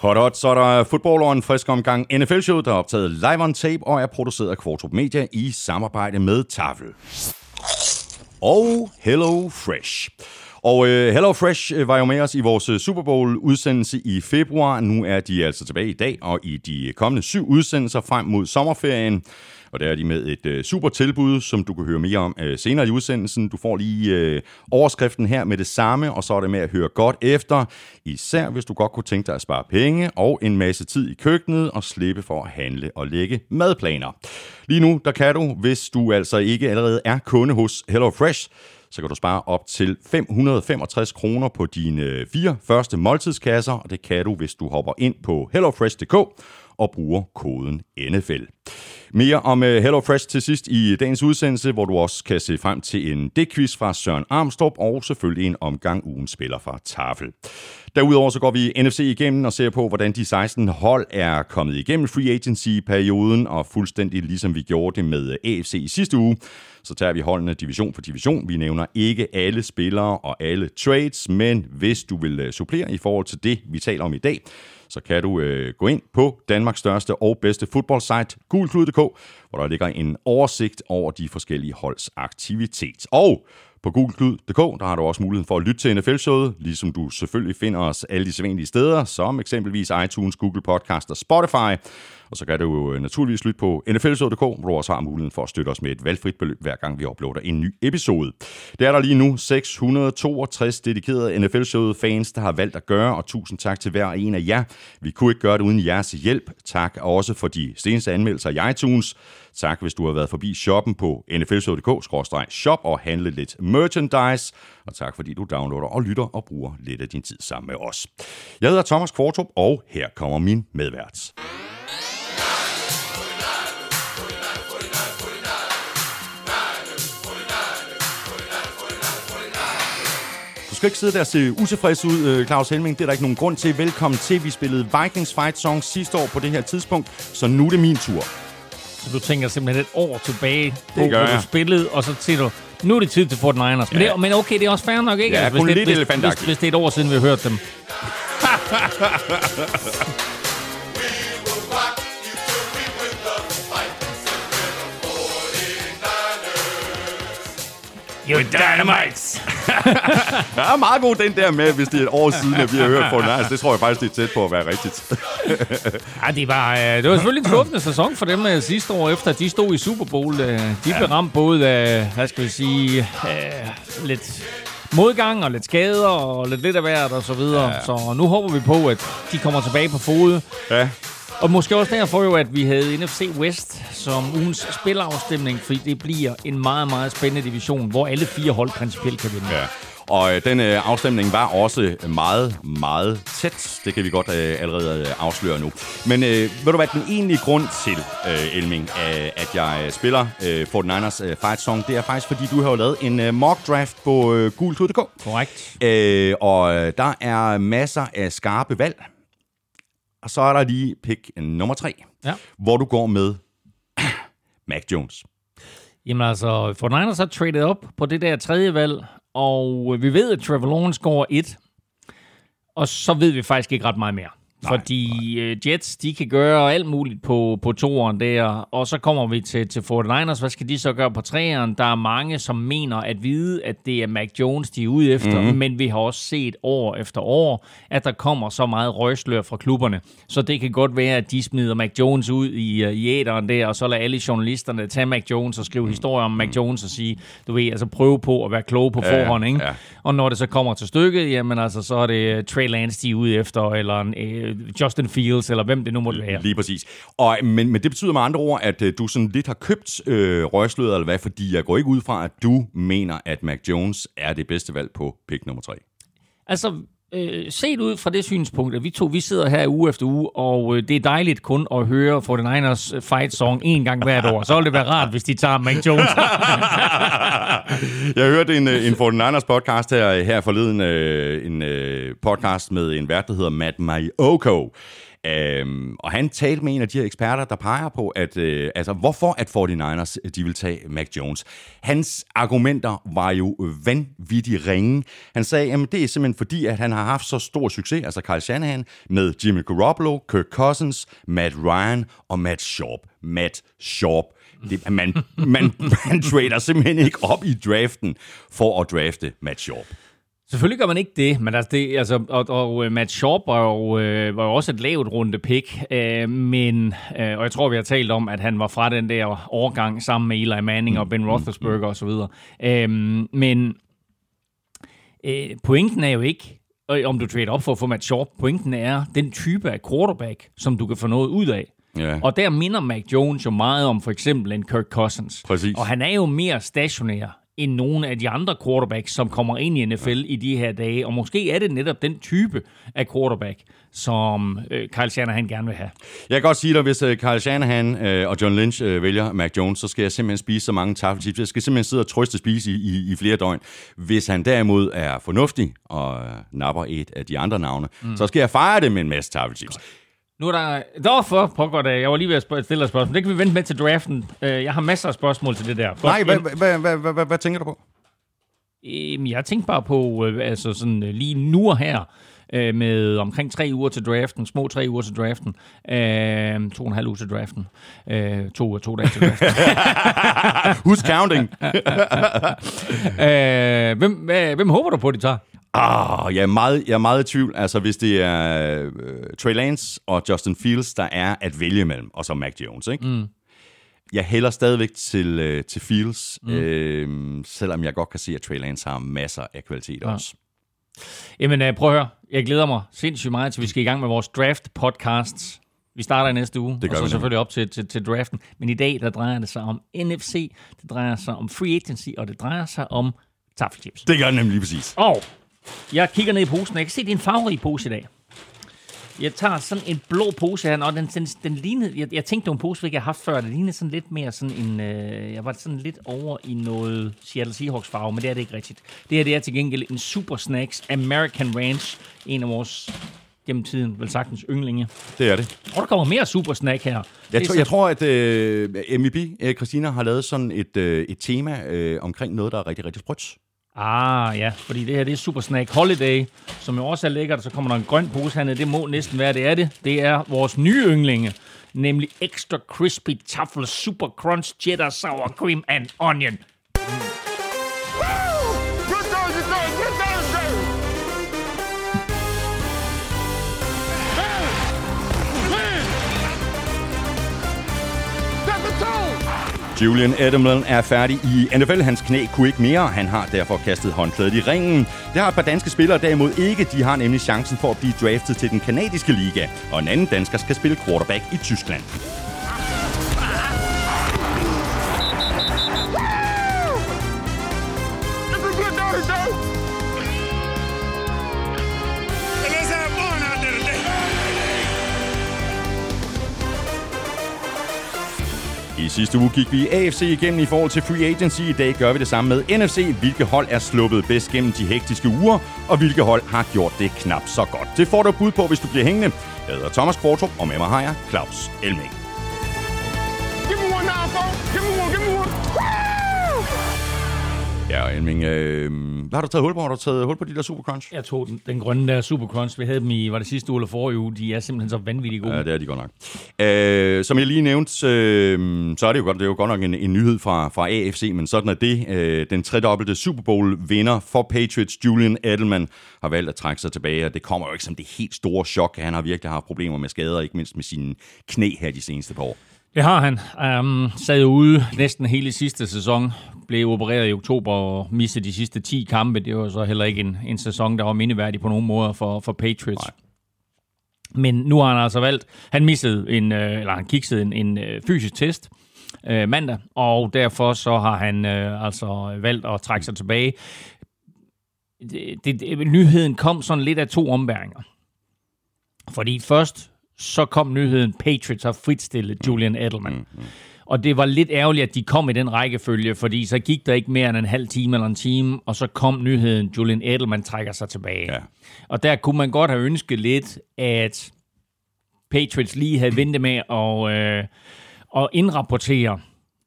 Hot hot, så er der fodbold og en frisk omgang NFL-show, der er optaget live on tape og er produceret af Kvartrup Media i samarbejde med Tafel. Og Hello Fresh. Og øh, Hello Fresh øh, var jo med os i vores øh, Super Bowl-udsendelse i februar. Nu er de altså tilbage i dag, og i de kommende syv udsendelser frem mod sommerferien. Og der er de med et øh, super tilbud, som du kan høre mere om øh, senere i udsendelsen. Du får lige øh, overskriften her med det samme, og så er det med at høre godt efter. Især hvis du godt kunne tænke dig at spare penge og en masse tid i køkkenet og slippe for at handle og lægge madplaner. Lige nu, der kan du, hvis du altså ikke allerede er kunde hos HelloFresh, så kan du spare op til 565 kroner på dine øh, fire første måltidskasser, og det kan du, hvis du hopper ind på hellofresh.dk og bruger koden NFL. Mere om Hello HelloFresh til sidst i dagens udsendelse, hvor du også kan se frem til en dækquiz fra Søren Armstrong og selvfølgelig en omgang ugen spiller fra Tafel. Derudover så går vi NFC igennem og ser på, hvordan de 16 hold er kommet igennem free agency-perioden, og fuldstændig ligesom vi gjorde det med øh, AFC i sidste uge, så tager vi holdene division for division. Vi nævner ikke alle spillere og alle trades, men hvis du vil øh, supplere i forhold til det, vi taler om i dag, så kan du øh, gå ind på Danmarks største og bedste fodboldsite, gulklud.dk, hvor der ligger en oversigt over de forskellige holds aktivitet. Og på gulklud.dk, der har du også muligheden for at lytte til NFL-showet, ligesom du selvfølgelig finder os alle de sædvanlige steder, som eksempelvis iTunes, Google Podcast og Spotify. Og så kan du jo naturligvis lytte på nflshow.dk, hvor du også har muligheden for at støtte os med et valgfrit beløb, hver gang vi uploader en ny episode. Det er der lige nu 662 dedikerede nfl fans, der har valgt at gøre, og tusind tak til hver og en af jer. Vi kunne ikke gøre det uden jeres hjælp. Tak også for de seneste anmeldelser i iTunes. Tak, hvis du har været forbi shoppen på nflshow.dk-shop og handlet lidt merchandise. Og tak, fordi du downloader og lytter og bruger lidt af din tid sammen med os. Jeg hedder Thomas Kvartrup, og her kommer min medvært. Skal ikke sidde der og se utilfreds ud, øh, Claus Helming. Det er der ikke nogen grund til. Velkommen til. Vi spillede Vikings Fight Song sidste år på det her tidspunkt, så nu er det min tur. Så du tænker simpelthen et år tilbage på, hvor jeg. du spillede, og så siger du, nu er det tid til 49ers. Men, Ja. det, men okay, det er også fair nok, ikke? Ja, Altså, kun hvis, det, lidt hvis, elefantagtigt. hvis, hvis det er et år siden, vi har hørt dem. You dynamites! Ja, meget god den der med, hvis det er et år siden, at vi har hørt på Nice. Det tror jeg faktisk, det er tæt på at være rigtigt. Ja, det var, øh, det var selvfølgelig en skuffende sæson for dem øh, sidste år, efter at de stod i Super Bowl. Øh, de blev ramt både af, hvad skal vi sige, øh, lidt modgang og lidt skader og lidt lidt af hvert og så videre. Ja. Så nu håber vi på, at de kommer tilbage på fod. Ja, Og måske også derfor jo, at vi havde NFC West som ugens spilafstemning, fordi det bliver en meget, meget spændende division, hvor alle fire hold principielt kan vinde. ja. Og øh, den øh, afstemning var også meget, meget tæt. Det kan vi godt øh, allerede øh, afsløre nu. Men øh, ved du hvad, den egentlige grund til, øh, Elming, øh, at jeg spiller øh, 49ers øh, Fight Song, det er faktisk, fordi du har jo lavet en øh, mock draft på øh, gultud.dk. Korrekt. Øh, og øh, der er masser af skarpe valg. Og så er der lige pick nummer tre, Ja. hvor du går med Mac Jones. Jamen altså, for Niners har traded op på det der tredje valg, og vi ved, at Trevor Lawrence går et, og så ved vi faktisk ikke ret meget mere. Nej, Fordi øh, Jets, de kan gøre alt muligt på, på toeren der, og så kommer vi til, til 49ers. Hvad skal de så gøre på treeren? Der er mange, som mener at vide, at det er Mac Jones, de er ude efter, Mhm. mm-hmm. men vi har også set år efter år, at der kommer så meget røgslør fra klubberne. Så det kan godt være, at de smider Mac Jones ud i, øh, i æderen der, og så lader alle journalisterne tage Mac Jones og skrive historier om Mac Jones og sige, du ved, altså prøve på at være klog på Ja, forhånd, ikke? ja. Og når det så kommer til stykket, jamen altså, så er det Trey Lance, de er ude efter, eller en, øh, Justin Fields, eller hvem det nu måtte være. Lige præcis. Og, men, men det betyder med andre ord, at øh, du sådan lidt har købt øh, røgsløret, eller hvad? Fordi jeg går ikke ud fra, at du mener, at Mac Jones er det bedste valg på pick nummer tre. Altså, øh, set ud fra det synspunkt, at vi to, vi sidder her uge efter uge, og øh, det er dejligt kun at høre 49ers øh, fight song en gang hvert år. Så ville det være rart, hvis de tager Mac Jones. Jeg hørte en, øh, en 49ers podcast her, øh, her forleden, øh, en øh, podcast med en vært, der hedder Matt Mayoko. Øhm, og han talte med en af de her eksperter, der peger på, at øh, altså, hvorfor at 49ers øh, de vil tage Mac Jones. Hans argumenter var jo vanvittigt ringe. Han sagde, at det er simpelthen fordi, at han har haft så stor succes, altså Kyle Shanahan, med Jimmy Garoppolo, Kirk Cousins, Matt Ryan og Matt Sharp. Matt Sharp. Det, man, man, man trader simpelthen ikke op i draften for at drafte Matt Sharp. Selvfølgelig gør man ikke det, men altså, det, altså og, og øh, Matt Sharp var jo, øh, var jo også et lavt runde pick, øh, men, øh, og jeg tror, vi har talt om, at han var fra den der årgang sammen med Eli Manning og Ben Roethlisberger osv. Øh, men øh, pointen er jo ikke, om du trader op for at få Matt Sharp, pointen er den type af quarterback, som du kan få noget ud af. Ja. Og der minder Mac Jones jo meget om for eksempel en Kirk Cousins. Præcis. Og han er jo mere stationær end nogle af de andre quarterbacks, som kommer ind i NFL ja. i de her dage. Og måske er det netop den type af quarterback, som øh, Kyle Shanahan gerne vil have. Jeg kan godt sige dig, hvis øh, Kyle Shanahan øh, og John Lynch øh, vælger Mac Jones, så skal jeg simpelthen spise så mange taffelchips. Jeg skal simpelthen sidde og trøste spise i, i, i flere døgn. Hvis han derimod er fornuftig og øh, napper et af de andre navne, mm. så skal jeg fejre det med en masse taffelchips. Nu er der... Derfor, pågår det. Jeg var lige ved at stille et spørgsmål. Det kan vi vente med til draften. Øh, jeg har masser af spørgsmål til det der. Nej, hvad, hvad, hvad, hvad, hvad, hvad tænker du på? Jeg tænker bare på, øh, altså sådan øh, lige nu og her, med omkring tre uger til draften, små tre uger til draften, øh, to og en halv uge til draften, øh, to, to dage til draften. Who's counting? øh, hvem, hvem håber du på, de tager? Ah, jeg er, meget, jeg er meget i tvivl. Altså, hvis det er uh, Trey Lance og Justin Fields, der er at vælge mellem, og så Mac Jones, ikke? Mm. Jeg hælder stadigvæk til, uh, til Fields, mm. uh, selvom jeg godt kan se, at Trey Lance har masser af kvalitet ja. også. Jamen, uh, prøv at høre. Jeg glæder mig sindssygt meget, til vi skal i gang med vores draft-podcasts. Vi starter i næste uge, det og så selvfølgelig op til, til, til draften. Men i dag, der drejer det sig om NFC, det drejer sig om free agency, og det drejer sig om taffelchips. Det gør det nemlig lige præcis. Og jeg kigger ned i posen, og jeg kan se, det er en farverig pose i dag. Jeg tager sådan en blå pose her, og den, den, den lignede, jeg, jeg tænkte, det var en pose, jeg har haft før, det lignede sådan lidt mere sådan en, øh, jeg var sådan lidt over i noget Seattle Seahawks farve, men det er det ikke rigtigt. Det her, det er til gengæld en Super Snacks American Ranch, en af vores gennem tiden vel sagtens yndlinge. Det er det. Og der kommer mere Super Snack her. Jeg, tror, jeg tror, at øh, MVP, øh, Christina, har lavet sådan et, øh, et tema øh, omkring noget, der er rigtig, rigtig sprødt. Ah, ja, fordi det her det er Super Snack Holiday, som jo også er lækkert, så kommer der en grøn pose hernede. Det må næsten være, det er det. Det er vores nye yndlinge, nemlig Extra Crispy Truffle Super Crunch Cheddar Sour Cream and Onion. Julian Edelman er færdig i NFL. Hans knæ kunne ikke mere. Han har derfor kastet håndklædet i ringen. Det har et par danske spillere derimod ikke. De har nemlig chancen for at blive draftet til den kanadiske liga. Og en anden dansker skal spille quarterback i Tyskland. Sidste uge gik vi AFC igennem i forhold til free agency. I dag gør vi det samme med NFC. Hvilke hold er sluppet bedst gennem de hektiske uger, og hvilke hold har gjort det knap så godt. Det får du bud på, hvis du bliver hængende. Jeg hedder Thomas Kvartrup, og med mig har jeg Claus Elming. Give me one now, Give me one, give me one. Ja, Elming, øh, har du taget hul på? Har du taget hul på de der Super Crunch? Jeg tog den, den grønne der Super Crunch. Vi havde dem i, var det sidste uge eller forrige uge. De er simpelthen så vanvittigt gode. Ja, det er de godt nok. Øh, som jeg lige nævnte, øh, så er det jo godt, det er jo godt nok en, en nyhed fra, fra AFC, men sådan er det. Øh, den tredobbelte Super Bowl vinder for Patriots, Julian Edelman, har valgt at trække sig tilbage, og det kommer jo ikke som det helt store chok. Han har virkelig haft problemer med skader, ikke mindst med sine knæ her de seneste par år. Det har han. Um, sad ude næsten hele sidste sæson, blev opereret i oktober og mistede de sidste 10 kampe. Det var så heller ikke en, en sæson, der var mindeværdig på nogen måde for, for Patriots. Nej. Men nu har han altså valgt, han missede en, øh, eller han kiksede en, en øh, fysisk test øh, mandag, og derfor så har han øh, altså valgt at trække sig tilbage. Det, det, nyheden kom sådan lidt af to ombæringer. Fordi først så kom nyheden, Patriots har fritstillet Julian Edelman. Mm, mm. Og det var lidt ærgerligt, at de kom i den rækkefølge, fordi så gik der ikke mere end en halv time eller en time, og så kom nyheden, Julian Edelman trækker sig tilbage. Ja. Og der kunne man godt have ønsket lidt, at Patriots lige havde ventet med at, øh, at indrapportere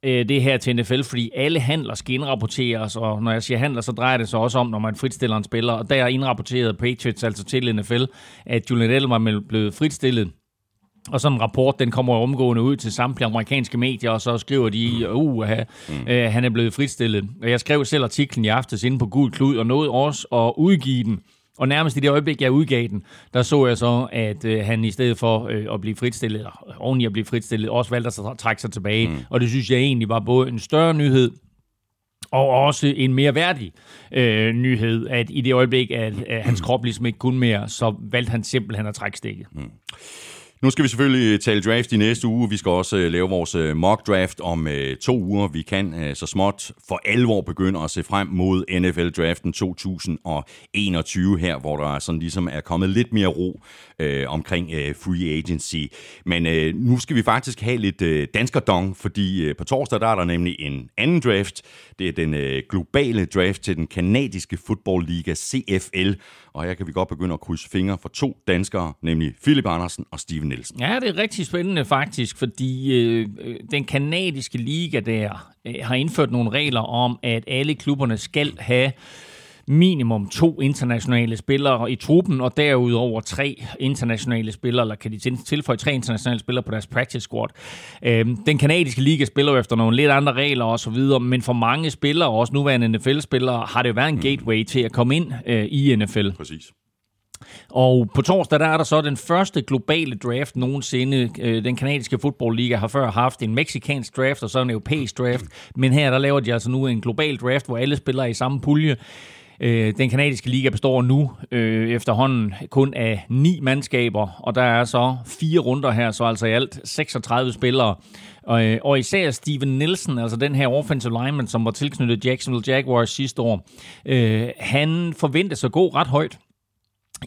øh, det her til NFL, fordi alle handler skal indrapporteres, og når jeg siger handler, så drejer det sig også om, når man fritstiller en spiller, og der indrapporterede Patriots altså til NFL, at Julian Edelman blevet fritstillet og sådan en rapport, den kommer omgående ud til samtlige amerikanske medier, og så skriver de, uh, mm. øh, han er blevet fritstillet. Og jeg skrev selv artiklen i aftes inde på Gud Klud, og nåede også at udgive den. Og nærmest i det øjeblik, jeg udgav den, der så jeg så, at øh, han i stedet for øh, at blive fritstillet, eller oven i at blive fritstillet, også valgte at trække sig tilbage. Mm. Og det synes jeg egentlig var både en større nyhed, og også en mere værdig øh, nyhed, at i det øjeblik, at, at hans krop ligesom ikke kunne mere, så valgte han simpelthen at trække stikket. Mm. Nu skal vi selvfølgelig øh, tale draft i næste uge. Vi skal også øh, lave vores øh, mock draft om to uger. Vi kan så småt for alvor begynde at se frem mod NFL-draften 2021 her, hvor der sådan ligesom er kommet lidt mere ro øh, omkring øh, free agency. Men øh, nu skal vi faktisk have lidt øh, danskerdong, fordi øh, på torsdag der er der nemlig en anden draft. Det er den øh, globale draft til den kanadiske fodboldliga CFL. Og her kan vi godt begynde at krydse fingre for to danskere, nemlig Philip Andersen og Steven Nielsen. Ja, det er rigtig spændende faktisk, fordi øh, øh den kanadiske liga der øh, har indført nogle regler om, at alle klubberne skal have minimum to internationale spillere i truppen, og derudover tre internationale spillere, eller kan de tilføje tre internationale spillere på deres practice squad. Øhm, den kanadiske liga spiller jo efter nogle lidt andre regler og så videre, men for mange spillere, også nuværende NFL-spillere, har det jo været en mm. gateway til at komme ind øh, i NFL. Præcis. Og på torsdag, der er der så den første globale draft nogensinde. Øh, den kanadiske fodboldliga har før haft en meksikansk draft og så en europæisk draft. Men her, der laver de altså nu en global draft, hvor alle spiller i samme pulje. Øh, den kanadiske liga består nu øh, efterhånden kun af ni mandskaber, og der er så fire runder her, så altså i alt 36 spillere. Og, øh, og især Steven Nielsen, altså den her offensive lineman, som var tilknyttet Jacksonville Jaguars sidste år, øh, han forventes at gå ret højt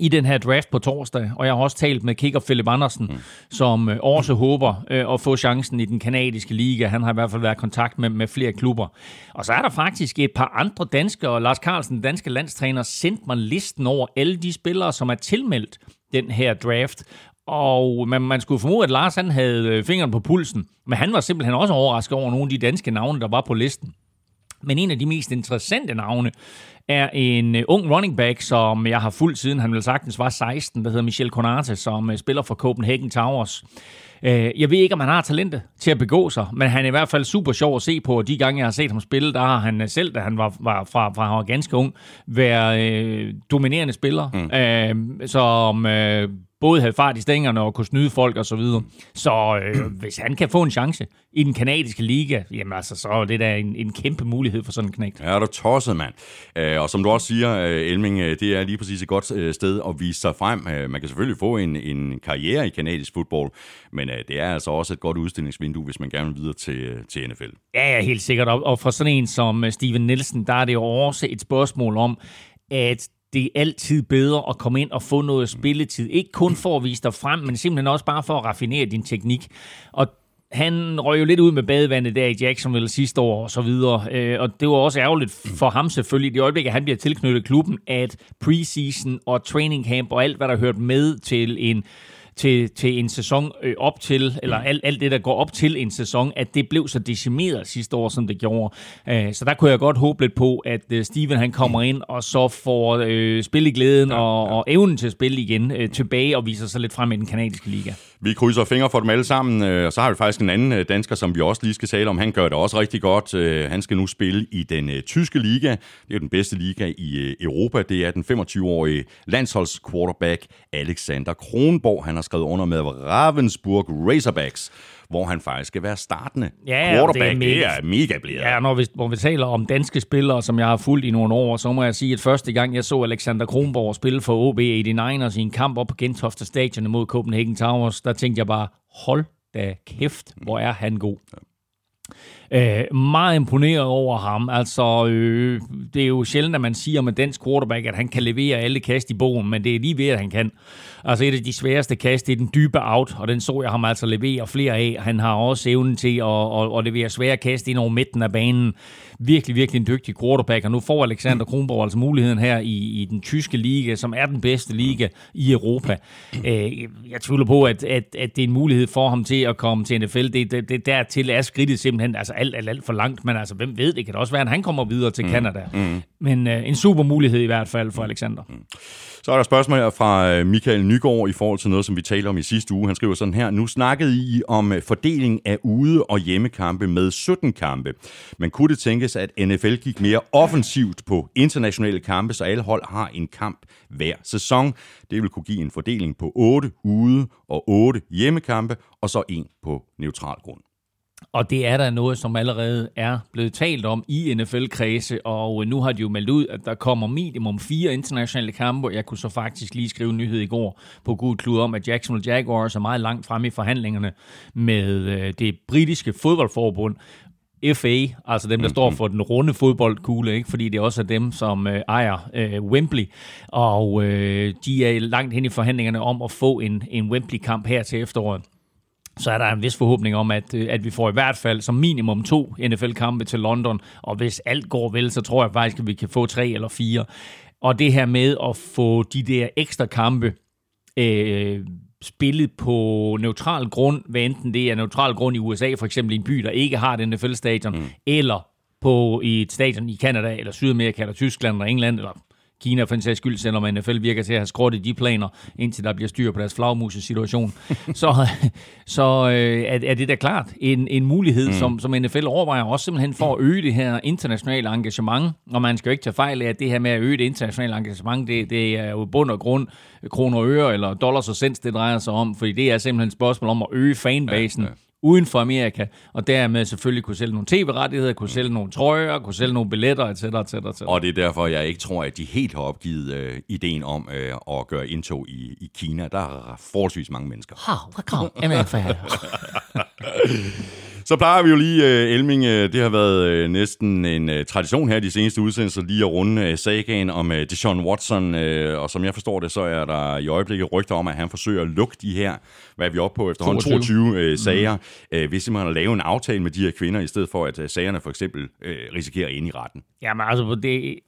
i den her draft på torsdag, og jeg har også talt med kicker Philip Andersen, mm. som øh, også håber øh, at få chancen i den kanadiske liga. Han har i hvert fald været i kontakt med, med flere klubber. Og så er der faktisk et par andre danske, og Lars Carlsen, den danske landstræner, sendt mig listen over alle de spillere, som er tilmeldt den her draft. Og man, man skulle formode, at Lars han havde øh, fingeren på pulsen, men han var simpelthen også overrasket over nogle af de danske navne, der var på listen. Men en af de mest interessante navne er en uh, ung running back, som jeg har fulgt siden han vel sagtens var 16, der hedder Michel Konate, som uh, spiller for Copenhagen Towers. Uh, jeg ved ikke, om han har talentet til at begå sig, men han er i hvert fald super sjov at se på, og de gange, jeg har set ham spille, der har han selv, da han var, var fra, fra han var ganske ung, været uh, dominerende spiller, mm. uh, som uh, både havde fart i stængerne og kunne snyde folk osv. Så, videre. så øh, hvis han kan få en chance i den kanadiske liga, jamen altså, så er det da en, en kæmpe mulighed for sådan en knægt. Ja, du tosset, mand. Øh, og som du også siger, øh, Elming, øh, det er lige præcis et godt øh, sted at vise sig frem. Man kan selvfølgelig få en, en karriere i kanadisk fodbold, men det er altså også et godt udstillingsvindue, hvis man gerne vil videre til, til NFL. Ja, ja, helt sikkert. Og for sådan en som Steven Nielsen, der er det jo også et spørgsmål om, at det er altid bedre at komme ind og få noget spilletid. Ikke kun for at vise dig frem, men simpelthen også bare for at raffinere din teknik. Og han røg jo lidt ud med badevandet der i Jacksonville sidste år og så videre. Øh, og det var også ærgerligt for ham selvfølgelig, det øjeblik, at han bliver tilknyttet klubben, at preseason og training camp og alt, hvad der hørt med til en til, til en sæson øh, op til, eller alt, alt det, der går op til en sæson, at det blev så decimeret sidste år, som det gjorde. Øh, så der kunne jeg godt håbe lidt på, at øh, Steven han kommer ind, og så får øh, spilleglæden ja, og, og evnen til at spille igen øh, tilbage, og viser sig lidt frem i den kanadiske liga. Vi krydser fingre for dem alle sammen, øh, og så har vi faktisk en anden øh, dansker, som vi også lige skal tale om. Han gør det også rigtig godt. Øh, han skal nu spille i den tyske liga. Det er den bedste liga i Europa. Det er den 25-årige landsholdsquarterback Alexander Kronborg. Han har skrevet under med Ravensburg Razorbacks hvor han faktisk skal være startende ja, quarterback. Det er mega, det er mega blevet. Ja, når vi, når vi taler om danske spillere, som jeg har fulgt i nogle år, så må jeg sige, at første gang jeg så Alexander Kronborg spille for OB 89ers i en kamp op på Gentofte Stadion mod Copenhagen Towers, der tænkte jeg bare, hold da kæft, hvor er han god. Øh, meget imponeret over ham. Altså, øh, det er jo sjældent, at man siger om en dansk quarterback, at han kan levere alle kast i bogen, men det er lige ved, at han kan. Altså et af de sværeste kast, det er den dybe out, og den så jeg ham altså levere flere af. Han har også evnen til at, at, at levere svære kast ind over midten af banen. Virkelig, virkelig en dygtig quarterback, og nu får Alexander Kronborg altså muligheden her i, i den tyske liga, som er den bedste liga i Europa. Øh, jeg tvivler på, at, at, at det er en mulighed for ham til at komme til NFL. Det, det, det dertil er skridtet simpelthen altså alt, alt, alt for langt, men altså hvem ved, det kan også være, at han kommer videre til Canada. Mm. Men øh, en super mulighed i hvert fald for Alexander. Mm. Så er der spørgsmål her fra øh, Michael Nygaard i forhold til noget, som vi talte om i sidste uge. Han skriver sådan her, nu snakkede I om øh, fordeling af ude- og hjemmekampe med 17 kampe. Men kunne det tænkes, at NFL gik mere offensivt på internationale kampe, så alle hold har en kamp hver sæson? Det vil kunne give en fordeling på 8 ude- og 8 hjemmekampe, og så en på neutral grund. Og det er der noget, som allerede er blevet talt om i NFL-kredse, og nu har de jo meldt ud, at der kommer minimum fire internationale kampe. Jeg kunne så faktisk lige skrive en nyhed i går på Gud Klud om, at Jacksonville Jaguars er meget langt frem i forhandlingerne med øh, det britiske fodboldforbund, FA, altså dem, der står for den runde fodboldkugle, ikke? fordi det også er dem, som øh, ejer øh, Wembley. Og øh, de er langt hen i forhandlingerne om at få en, en Wembley-kamp her til efteråret så er der en vis forhåbning om, at, øh, at vi får i hvert fald som minimum to NFL-kampe til London, og hvis alt går vel, så tror jeg faktisk, at vi kan få tre eller fire. Og det her med at få de der ekstra kampe øh, spillet på neutral grund, hvad enten det er neutral grund i USA, for eksempel i en by, der ikke har et NFL-stadion, mm. eller på i et stadion i Kanada, eller Sydamerika, eller Tyskland, eller England, eller Kina for en sags skyld, selvom NFL virker til at have skrottet de planer, indtil der bliver styr på deres flagmuses-situation, så, så øh, er, er det da klart en, en mulighed, mm. som, som NFL overvejer også simpelthen for at øge det her internationale engagement. Og man skal jo ikke tage fejl af, at det her med at øge det internationale engagement, det, det er jo bund og grund kroner og øre, eller dollars og cents, det drejer sig om, fordi det er simpelthen et spørgsmål om at øge fanbasen. Ja, ja uden for Amerika, og dermed selvfølgelig kunne sælge nogle tv-rettigheder, kunne sælge nogle trøjer, kunne sælge nogle billetter, etc. etc., etc. Og det er derfor, jeg ikke tror, at de helt har opgivet øh, ideen om øh, at gøre indtog i, i Kina. Der er forholdsvis mange mennesker. Ha, Så plejer vi jo lige, uh, Elming, uh, det har været uh, næsten en tradition her de seneste udsendelser, lige at runde sagaen om Deshaun Watson, og som jeg forstår det, så er der i øjeblikket rygter om, at han forsøger at lukke de her, hvad er vi oppe på efterhånden, 22, 22 uh, sager, mm. hvis simpelthen at lave en aftale med de her kvinder, i stedet for at sagerne for eksempel risikerer ind i retten. Jamen altså, det,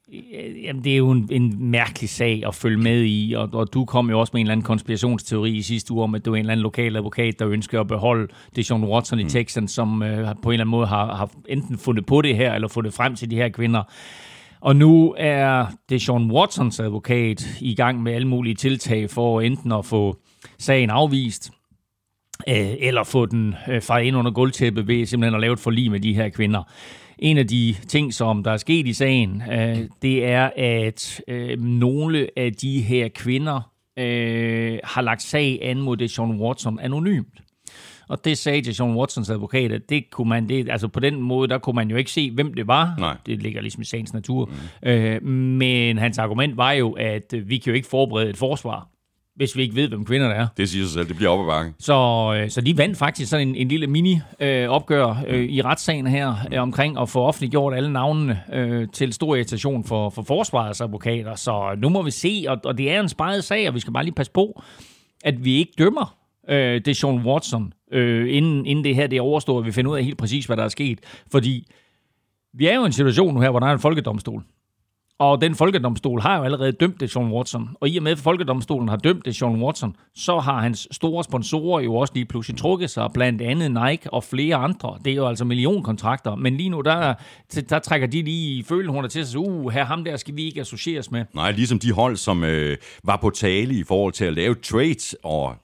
jamen, det er jo en, en mærkelig sag at følge med i, og, og du kom jo også med en eller anden konspirationsteori i sidste uge om, at det var en eller anden lokal advokat, der ønsker at beholde Deshaun Watson mm. i Texas, som som øh, på en eller anden måde har, har enten fundet på det her, eller fundet frem til de her kvinder. Og nu er det Sean Watsons advokat i gang med alle mulige tiltag for enten at få sagen afvist, øh, eller få den øh, fra ind under gulvtæppet ved simpelthen at lave et forlig med de her kvinder. En af de ting, som der er sket i sagen, øh, det er, at øh, nogle af de her kvinder øh, har lagt sag an mod det Sean Watson anonymt. Og det sagde Jason Watsons advokat, at det kunne man, det, altså på den måde, der kunne man jo ikke se, hvem det var. Nej. Det ligger ligesom i sagens natur. Mm. Øh, men hans argument var jo, at vi kan jo ikke forberede et forsvar hvis vi ikke ved, hvem kvinderne er. Det siger sig selv, det bliver op ad bakke. Så, øh, så de vandt faktisk sådan en, en lille mini-opgør øh, øh, i retssagen her øh, omkring at få offentliggjort alle navnene øh, til stor irritation for, for forsvarets advokater. Så nu må vi se, og, og det er en sparet sag, og vi skal bare lige passe på, at vi ikke dømmer øh, det Sean Watson, øh, inden, inden det her det er overstået, og vi finder ud af helt præcis, hvad der er sket. Fordi vi er jo i en situation nu her, hvor der er en folkedomstol. Og den folkedomstol har jo allerede dømt det Sean Watson. Og i og med, at folkedomstolen har dømt det Sean Watson, så har hans store sponsorer jo også lige pludselig trukket sig, blandt andet Nike og flere andre. Det er jo altså millionkontrakter. Men lige nu, der, der trækker de lige følehornet til sig, uh, her ham der skal vi ikke associeres med. Nej, ligesom de hold, som øh, var på tale i forhold til at lave trades og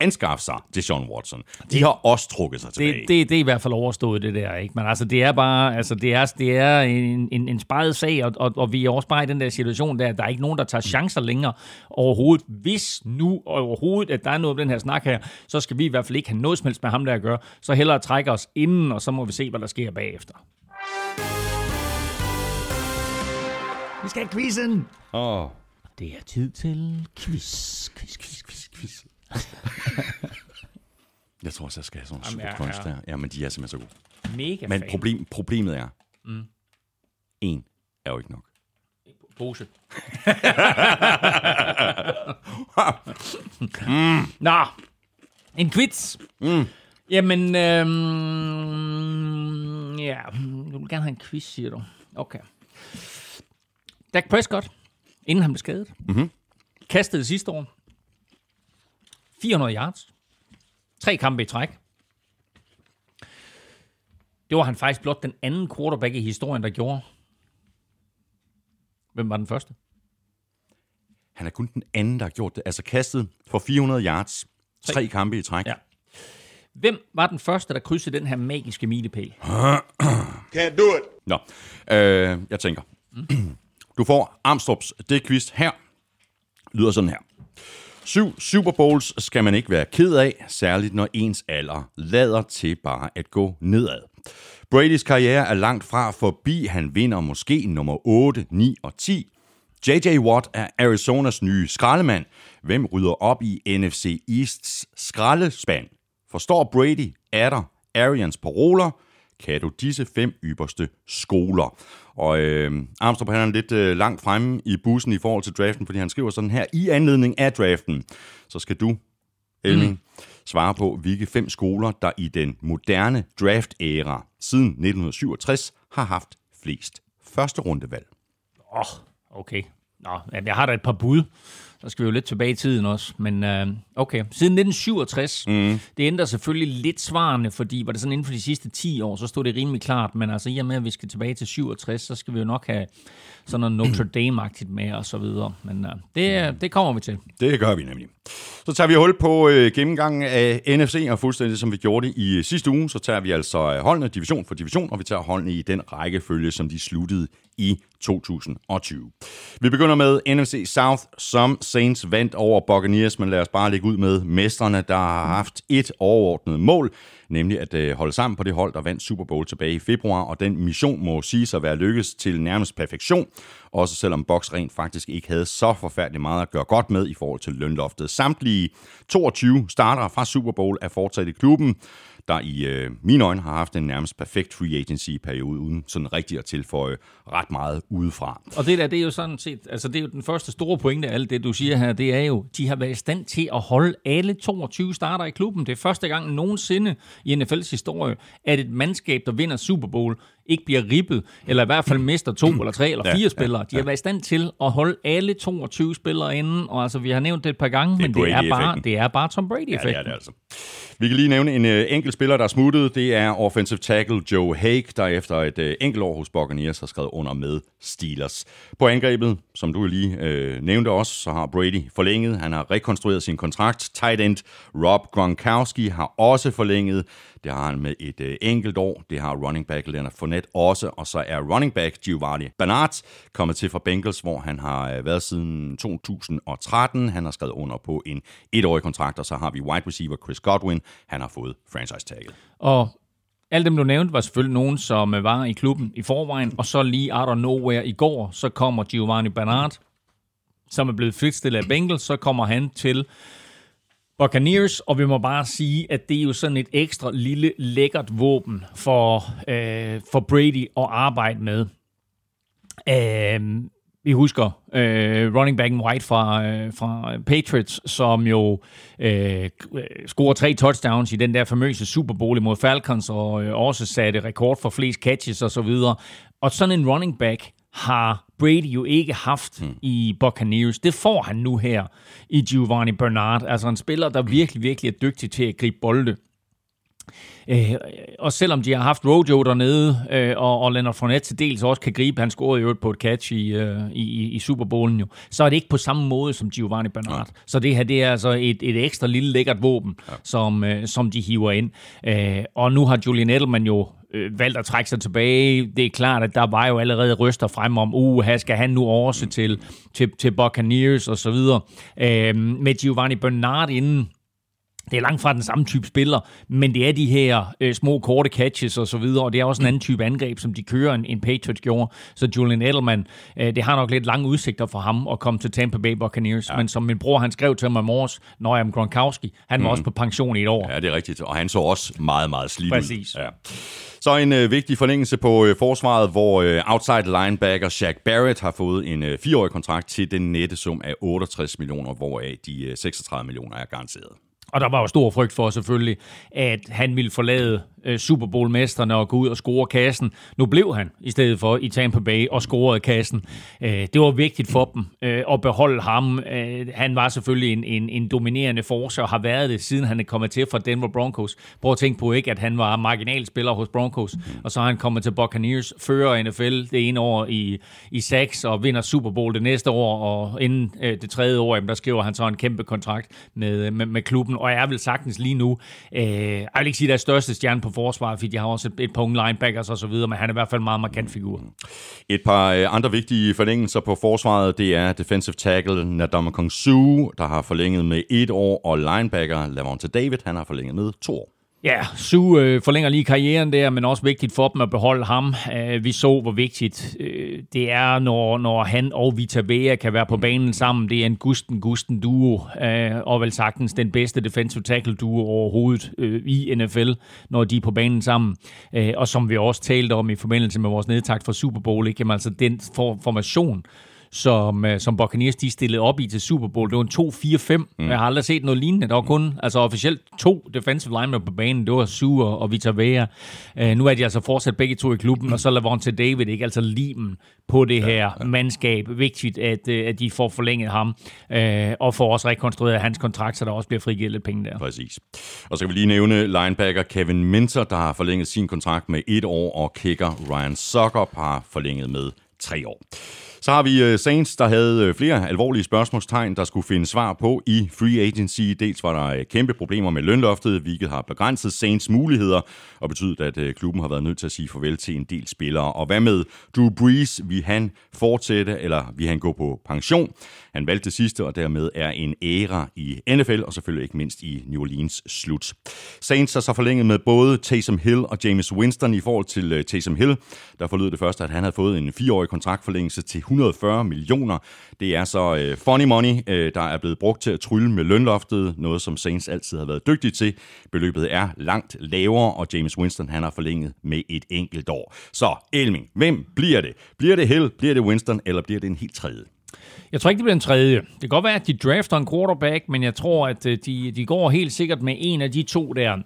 anskaffe sig til Sean Watson. De har også trukket sig tilbage. Det, det, det er i hvert fald overstået, det der. Ikke? Men altså, det er bare altså, det er, det er en, en, en sparet sag, og, og, og vi er også bare i den der situation, der der er ikke nogen, der tager chancer længere overhovedet. Hvis nu overhovedet, at der er noget af den her snak her, så skal vi i hvert fald ikke have noget som helst med ham der at gøre. Så hellere trække os inden, og så må vi se, hvad der sker bagefter. Vi skal have quizzen! Åh. Oh. Det er tid til quiz, quiz, quiz, quiz, quiz. jeg tror også, jeg skal have sådan en super crunch ja. der. Jamen, de er simpelthen så gode. Mega Men fan. problem, problemet er, mm. en er jo ikke nok. Pose. mm. Nå, en quiz. Mm. Jamen, øhm, ja, du vil gerne have en quiz, siger du. Okay. Dak Prescott, inden han blev skadet, mm-hmm. kastede sidste år 400 yards. Tre kampe i træk. Det var han faktisk blot den anden quarterback i historien, der gjorde. Hvem var den første? Han er kun den anden, der har gjort det. Altså kastet for 400 yards. Tre, tre kampe i træk. Ja. Hvem var den første, der krydsede den her magiske milepæl? Can't do it. Nå, øh, jeg tænker. Du får Armstrongs det quiz her. Lyder sådan her. Syv Super Bowls skal man ikke være ked af, særligt når ens alder lader til bare at gå nedad. Bradys karriere er langt fra forbi. Han vinder måske nummer 8, 9 og 10. J.J. Watt er Arizonas nye skraldemand. Hvem rydder op i NFC Easts skraldespand? Forstår Brady, Adder, Arians paroler? Kan du disse fem ypperste skoler? Og øh, Armstrong han er lidt øh, langt fremme i bussen i forhold til draften, fordi han skriver sådan her, i anledning af draften, så skal du, Elming, mm. svare på, hvilke fem skoler, der i den moderne draft-æra siden 1967 har haft flest første rundevalg. Åh, oh, okay. Nå, jeg har da et par bud. Så skal vi jo lidt tilbage i tiden også. Men øh, okay, siden 1967, mm. det ændrer selvfølgelig lidt svarene, fordi var det sådan inden for de sidste 10 år, så stod det rimelig klart. Men altså i og med, at vi skal tilbage til 67, så skal vi jo nok have sådan noget Notre Dame-agtigt med og så videre. Men øh, det, det kommer vi til. Det gør vi nemlig. Så tager vi hul på øh, gennemgangen af NFC, og fuldstændig som vi gjorde det i sidste uge, så tager vi altså holdene division for division, og vi tager holdene i den rækkefølge, som de sluttede i 2020. Vi begynder med NFC South, som Saints vandt over Buccaneers, men lad os bare lægge ud med mestrene, der har haft et overordnet mål, nemlig at øh, holde sammen på det hold, der vandt Super Bowl tilbage i februar, og den mission må sige sig at være lykkes til nærmest perfektion, også selvom Box rent faktisk ikke havde så forfærdeligt meget at gøre godt med i forhold til lønloftet. Samtlige 22 starter fra Super Bowl er fortsat i klubben, der i øh, mine øjne har haft en nærmest perfekt free agency-periode, uden sådan rigtig at tilføje ret meget udefra. Og det der, det er jo sådan set, altså det er jo den første store pointe af alt det, du siger her, det er jo, de har været i stand til at holde alle 22 starter i klubben. Det er første gang nogensinde i NFL's historie, at et mandskab, der vinder Super Bowl, ikke bliver ribbet, eller i hvert fald mister to eller tre eller fire ja, spillere. De har været i stand til at holde alle 22 spillere inde, og altså, vi har nævnt det et par gange, det men det er, bare, det er bare Tom Brady-effekten. Ja, det er det altså. Vi kan lige nævne en øh, enkelt spiller, der er smuttet. Det er offensive tackle Joe Hague, der efter et øh, enkelt år hos Buccaneers har skrevet under med Steelers. På angrebet, som du lige øh, nævnte også, så har Brady forlænget. Han har rekonstrueret sin kontrakt. Tight end Rob Gronkowski har også forlænget. Det har han med et øh, enkelt år. Det har running back Leonard Fournette også. Og så er running back Giovanni Bernard kommet til fra Bengals, hvor han har øh, været siden 2013. Han har skrevet under på en etårig kontrakt, og så har vi wide receiver Chris Godwin. Han har fået franchise-tagget. Og alle dem, du nævnte, var selvfølgelig nogen, som øh, var i klubben i forvejen, og så lige out of nowhere i går, så kommer Giovanni Bernard, som er blevet fritstillet af Bengals, så kommer han til Buccaneers, og vi må bare sige, at det er jo sådan et ekstra lille lækkert våben for, øh, for Brady at arbejde med. Øh, vi husker øh, running backen White fra, øh, fra Patriots, som jo øh, scorer tre touchdowns i den der famøse Super Bowl imod Falcons, og øh, også satte rekord for flest catches og så videre. Og sådan en running back har Brady jo ikke haft mm. i Buccaneers. Det får han nu her i Giovanni Bernard. Altså en spiller, der virkelig, virkelig er dygtig til at gribe bolde. Øh, og selvom de har haft Rojo dernede, øh, og, og Leonard Fournette til dels også kan gribe, han scorede jo på et catch i, øh, i, i Super Bowlen jo, så er det ikke på samme måde som Giovanni Bernard. Ja. Så det her, det er altså et, et ekstra lille lækkert våben, ja. som, øh, som de hiver ind. Øh, og nu har Julian Edelman jo øh, valgt at trække sig tilbage. Det er klart, at der var jo allerede ryster frem om, uh, her skal han nu også mm. til, til, til Buccaneers og så videre. Øh, med Giovanni Bernard inden, det er langt fra den samme type spiller, men det er de her øh, små, korte catches og så videre, og det er også en anden type angreb, som de kører, en, en Patriots gjorde. Så Julian Edelman, øh, det har nok lidt lange udsigter for ham at komme til Tampa Bay Buccaneers, ja. men som min bror, han skrev til mig i morges, når jeg Gronkowski, han var mm. også på pension i et år. Ja, det er rigtigt, og han så også meget, meget slidt Præcis. ud. Ja. Så en øh, vigtig forlængelse på øh, forsvaret, hvor øh, outside linebacker Shaq Barrett har fået en øh, fireårig kontrakt til den nette sum af 68 millioner, hvoraf de øh, 36 millioner er garanteret. Og der var jo stor frygt for selvfølgelig, at han ville forlade øh, Super Bowl-mesterne og gå ud og score kassen. Nu blev han i stedet for i Tampa Bay og scorede kassen. Øh, det var vigtigt for dem øh, at beholde ham. Øh, han var selvfølgelig en, en, en dominerende force og har været det, siden han er kommet til fra Denver Broncos. Prøv at tænke på ikke, at han var marginalspiller hos Broncos, og så har han kommet til Buccaneers, fører NFL det ene år i, i seks og vinder Super Bowl det næste år, og inden øh, det tredje år, jamen, der skriver han så en kæmpe kontrakt med, øh, med, med klubben, og jeg vil sagtens lige nu, øh, jeg vil ikke sige, der er største stjerne på forsvaret, fordi de har også et, et par unge linebackers og så videre, men han er i hvert fald en meget markant figur. Mm. Et par øh, andre vigtige forlængelser på forsvaret, det er defensive tackle Nadama Kong Su, der har forlænget med et år, og linebacker Lavonte David, han har forlænget med to år. Ja, Su øh, forlænger lige karrieren der, men også vigtigt for dem at beholde ham. Øh, vi så, hvor vigtigt øh, det er, når, når han og Vita Vea kan være på banen sammen. Det er en Gusten-Gusten duo, øh, og vel sagtens den bedste defensive tackle duo overhovedet øh, i NFL, når de er på banen sammen. Øh, og som vi også talte om i forbindelse med vores nedtakt fra Super Bowl, ikke? Jamen, altså den for, formation, som, øh, som Buccaneers de stillede op i til Super Bowl. Det var en 2-4-5. Mm. Jeg har aldrig set noget lignende. Der var kun altså officielt to defensive linemen på banen. Det var Sue og, og Vita Vea. Uh, nu er de altså fortsat begge to i klubben, og så Lavonte David, ikke? Altså limen på det her ja, ja. mandskab. Vigtigt, at, øh, at de får forlænget ham, uh, og får også rekonstrueret hans kontrakt, så der også bliver frigivet lidt penge der. Præcis. Og så kan vi lige nævne linebacker Kevin Minter, der har forlænget sin kontrakt med et år, og kicker Ryan Suckup har forlænget med tre år. Så har vi øh, Saints, der havde øh, flere alvorlige spørgsmålstegn, der skulle finde svar på i free agency. Dels var der øh, kæmpe problemer med lønloftet, hvilket har begrænset Saints muligheder og betydet, at klubben har været nødt til at sige farvel til en del spillere. Og hvad med Drew Brees? Vil han fortsætte, eller vil han gå på pension? Han valgte det sidste, og dermed er en æra i NFL, og selvfølgelig ikke mindst i New Orleans slut. Saints har så forlænget med både Taysom Hill og James Winston i forhold til Taysom Hill. Der forlød det første, at han havde fået en fireårig kontraktforlængelse til 140 millioner. Det er så øh, funny money, øh, der er blevet brugt til at trylle med lønloftet, noget som Saints altid har været dygtig til. Beløbet er langt lavere, og James Winston han har forlænget med et enkelt år. Så Elming, hvem bliver det? Bliver det Hill, bliver det Winston, eller bliver det en helt tredje? Jeg tror ikke, det bliver en tredje. Det kan godt være, at de drafter en quarterback, men jeg tror, at øh, de, de går helt sikkert med en af de to der.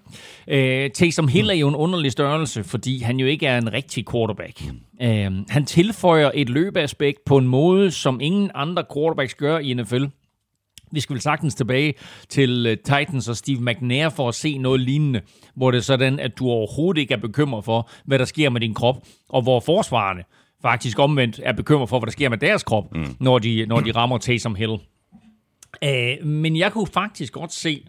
Øh, Taysom Hill er jo en underlig størrelse, fordi han jo ikke er en rigtig quarterback. Øh, han tilføjer et løbeaspekt på en måde, som ingen andre quarterbacks gør i NFL. Vi skal vel sagtens tilbage til øh, Titans og Steve McNair for at se noget lignende, hvor det er sådan, at du overhovedet ikke er bekymret for, hvad der sker med din krop, og hvor forsvarerne faktisk omvendt er bekymret for, hvad der sker med deres krop, mm. når, de, når de rammer Taysom Hill. Uh, men jeg kunne faktisk godt se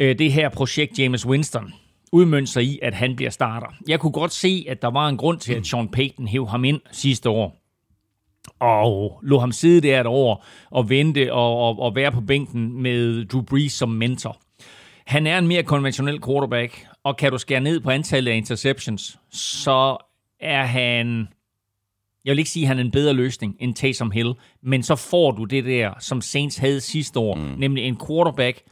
uh, det her projekt James Winston udmønte sig i, at han bliver starter. Jeg kunne godt se, at der var en grund til, at Sean Payton hævde ham ind sidste år og lå ham sidde der et år og vente og, og, og være på bænken med Drew Brees som mentor. Han er en mere konventionel quarterback, og kan du skære ned på antallet af interceptions, så er han jeg vil ikke sige, at han er en bedre løsning end Taysom Hill, men så får du det der, som Saints havde sidste år, mm. nemlig en quarterback,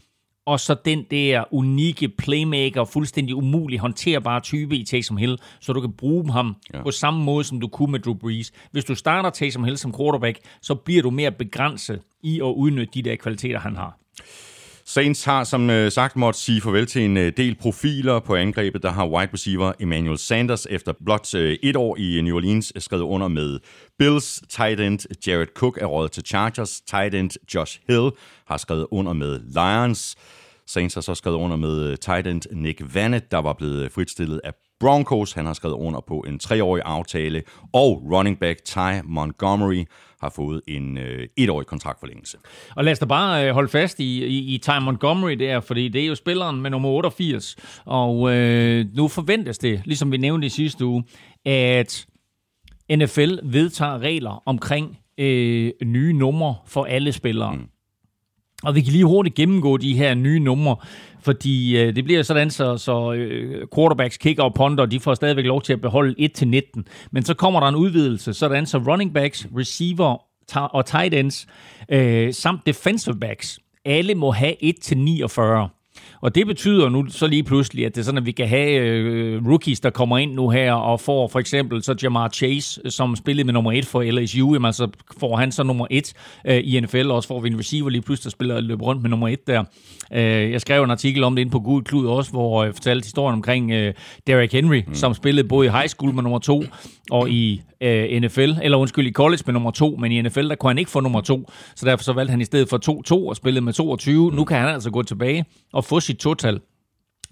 og så den der unikke playmaker, fuldstændig umulig håndterbare type i Taysom Hill, så du kan bruge ham ja. på samme måde, som du kunne med Drew Brees. Hvis du starter Taysom Hill som quarterback, så bliver du mere begrænset i at udnytte de der kvaliteter, han har. Saints har som øh, sagt måtte sige farvel til en øh, del profiler på angrebet. Der har wide receiver Emmanuel Sanders efter blot øh, et år i øh, New Orleans øh, skrevet under med Bills. Tight end Jared Cook er rådet til Chargers. Tight end Josh Hill har skrevet under med Lions. Saints har så skrevet under med øh, tight end Nick Vanett, der var blevet fritstillet af Broncos. Han har skrevet under på en treårig aftale. Og running back Ty Montgomery har fået en øh, etårig kontraktforlængelse. Og lad os da bare øh, holde fast i, i, i Ty Montgomery der, fordi det er jo spilleren med nummer 88, og øh, nu forventes det, ligesom vi nævnte i sidste uge, at NFL vedtager regler omkring øh, nye numre for alle spillere. Mm. Og vi kan lige hurtigt gennemgå de her nye numre, fordi øh, det bliver sådan, så, så øh, quarterbacks, kicker og punter, de får stadigvæk lov til at beholde 1-19. Men så kommer der en udvidelse, sådan så running backs, receiver og tight ends, øh, samt defensive backs, alle må have 1-49. Og det betyder nu så lige pludselig, at det er sådan, at vi kan have øh, rookies, der kommer ind nu her og får for eksempel så Jamar Chase, som spillede med nummer et for LSU, jamen så får han så nummer et øh, i NFL, og også får vi en receiver lige pludselig, der spiller løber rundt med nummer et der. Øh, jeg skrev en artikel om det inde på Gud Klud også, hvor jeg fortalte historien omkring øh, Derrick Henry, mm. som spillede både i high school med nummer to og i øh, NFL, eller undskyld, i college med nummer to, men i NFL, der kunne han ikke få nummer to, så derfor så valgte han i stedet for 2-2 og spillede med 22. Mm. Nu kan han altså gå tilbage og få sit total.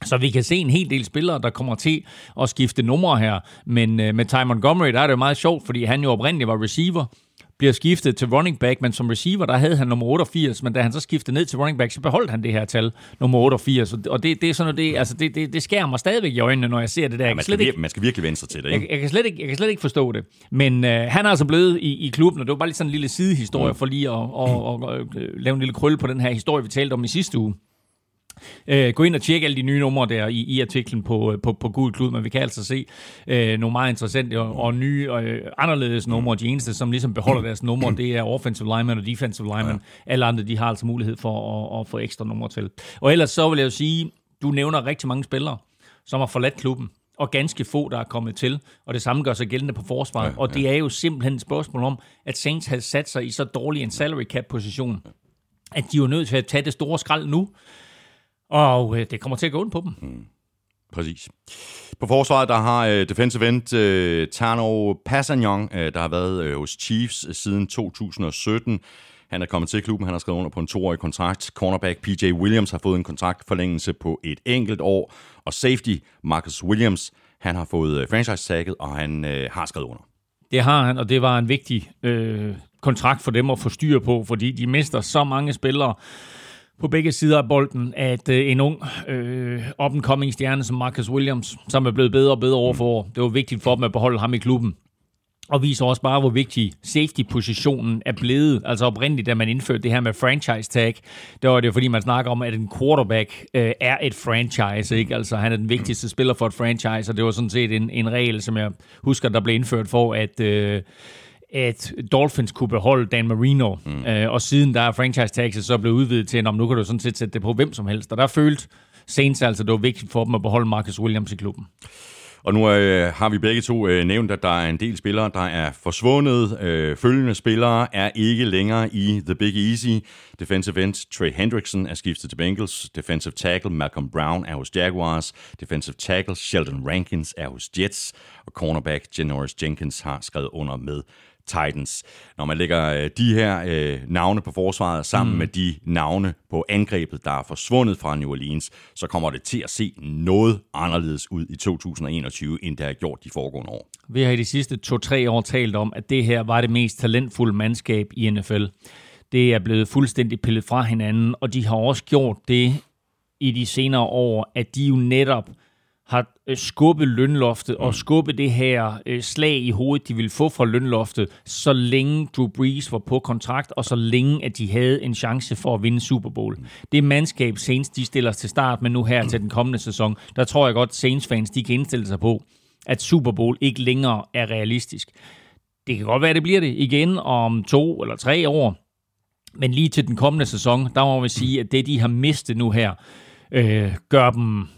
Så vi kan se en hel del spillere, der kommer til at skifte numre her. Men øh, med Ty Montgomery, der er det jo meget sjovt, fordi han jo oprindeligt var receiver, bliver skiftet til running back, men som receiver, der havde han nummer 88, men da han så skiftede ned til running back, så beholdt han det her tal, nummer 88. Og det, det er sådan noget, det, altså det, det, det skærer mig stadigvæk i øjnene, når jeg ser det der. Ja, man, skal ikke, man skal virkelig vende sig til det, ikke? Jeg, jeg, kan slet ikke, jeg kan slet ikke forstå det. Men øh, han er altså blevet i, i klubben, og det var bare lige sådan en lille sidehistorie mm. for lige at og, og, og, lave en lille krølle på den her historie, vi talte om i sidste uge. Øh, gå ind og tjekke alle de nye numre der i, i artiklen på, på, på Gud Klud, men vi kan altså se øh, nogle meget interessante og, og nye og øh, anderledes numre. De eneste, som ligesom beholder deres numre, det er offensive lineman og defensive lineman. Ja. Alle andre, de har altså mulighed for at, at få ekstra numre til. Og ellers så vil jeg jo sige, du nævner rigtig mange spillere, som har forladt klubben og ganske få, der er kommet til. Og det samme gør sig gældende på forsvaret. Ja, ja. Og det er jo simpelthen et spørgsmål om, at Saints har sat sig i så dårlig en salary cap position, at de er nødt til at tage det store skrald nu. Og øh, det kommer til at gå ondt på dem. Mm. Præcis. På forsvaret, der har øh, defensive end øh, Tano Passagnon, øh, der har været øh, hos Chiefs øh, siden 2017. Han er kommet til klubben, han har skrevet under på en toårig kontrakt. Cornerback PJ Williams har fået en kontraktforlængelse på et enkelt år. Og safety Marcus Williams, han har fået øh, franchise-tagget, og han øh, har skrevet under. Det har han, og det var en vigtig øh, kontrakt for dem at få styr på, fordi de mister så mange spillere på begge sider af bolden, at øh, en ung øh, up-and-coming stjerne som Marcus Williams, som er blevet bedre og bedre over for år, det var vigtigt for dem at beholde ham i klubben. Og viser også bare, hvor vigtig safety-positionen er blevet. Altså oprindeligt, da man indførte det her med franchise tag, der var det fordi, man snakker om, at en quarterback øh, er et franchise. Ikke? Altså han er den vigtigste spiller for et franchise, og det var sådan set en, en regel, som jeg husker, der blev indført for, at... Øh, at Dolphins kunne beholde Dan Marino, mm. øh, og siden der er franchise taxes så blevet udvidet til, om nu kan du sådan set sætte det på hvem som helst, og der følte Saints altså, det var vigtigt for dem at beholde Marcus Williams i klubben. Og nu øh, har vi begge to øh, nævnt, at der er en del spillere, der er forsvundet. Øh, følgende spillere er ikke længere i The Big Easy. Defensive end Trey Hendrickson er skiftet til Bengals. Defensive tackle Malcolm Brown er hos Jaguars. Defensive tackle Sheldon Rankins er hos Jets. Og cornerback Janoris Jenkins har skrevet under med Titans. Når man lægger øh, de her øh, navne på forsvaret sammen mm. med de navne på angrebet, der er forsvundet fra New Orleans, så kommer det til at se noget anderledes ud i 2021, end det har gjort de foregående år. Vi har i de sidste to-tre år talt om, at det her var det mest talentfulde mandskab i NFL. Det er blevet fuldstændig pillet fra hinanden, og de har også gjort det i de senere år, at de jo netop har øh, skubbet lønloftet og mm. skubbet det her øh, slag i hovedet, de ville få fra lønloftet, så længe Drew Brees var på kontrakt, og så længe, at de havde en chance for at vinde Super Bowl. Mm. Det mandskab, Saints de stiller til start med nu her til den kommende sæson, der tror jeg godt, Saints-fans de kan indstille sig på, at Super Bowl ikke længere er realistisk. Det kan godt være, det bliver det igen om to eller tre år, men lige til den kommende sæson, der må vi sige, at det, de har mistet nu her, øh, gør dem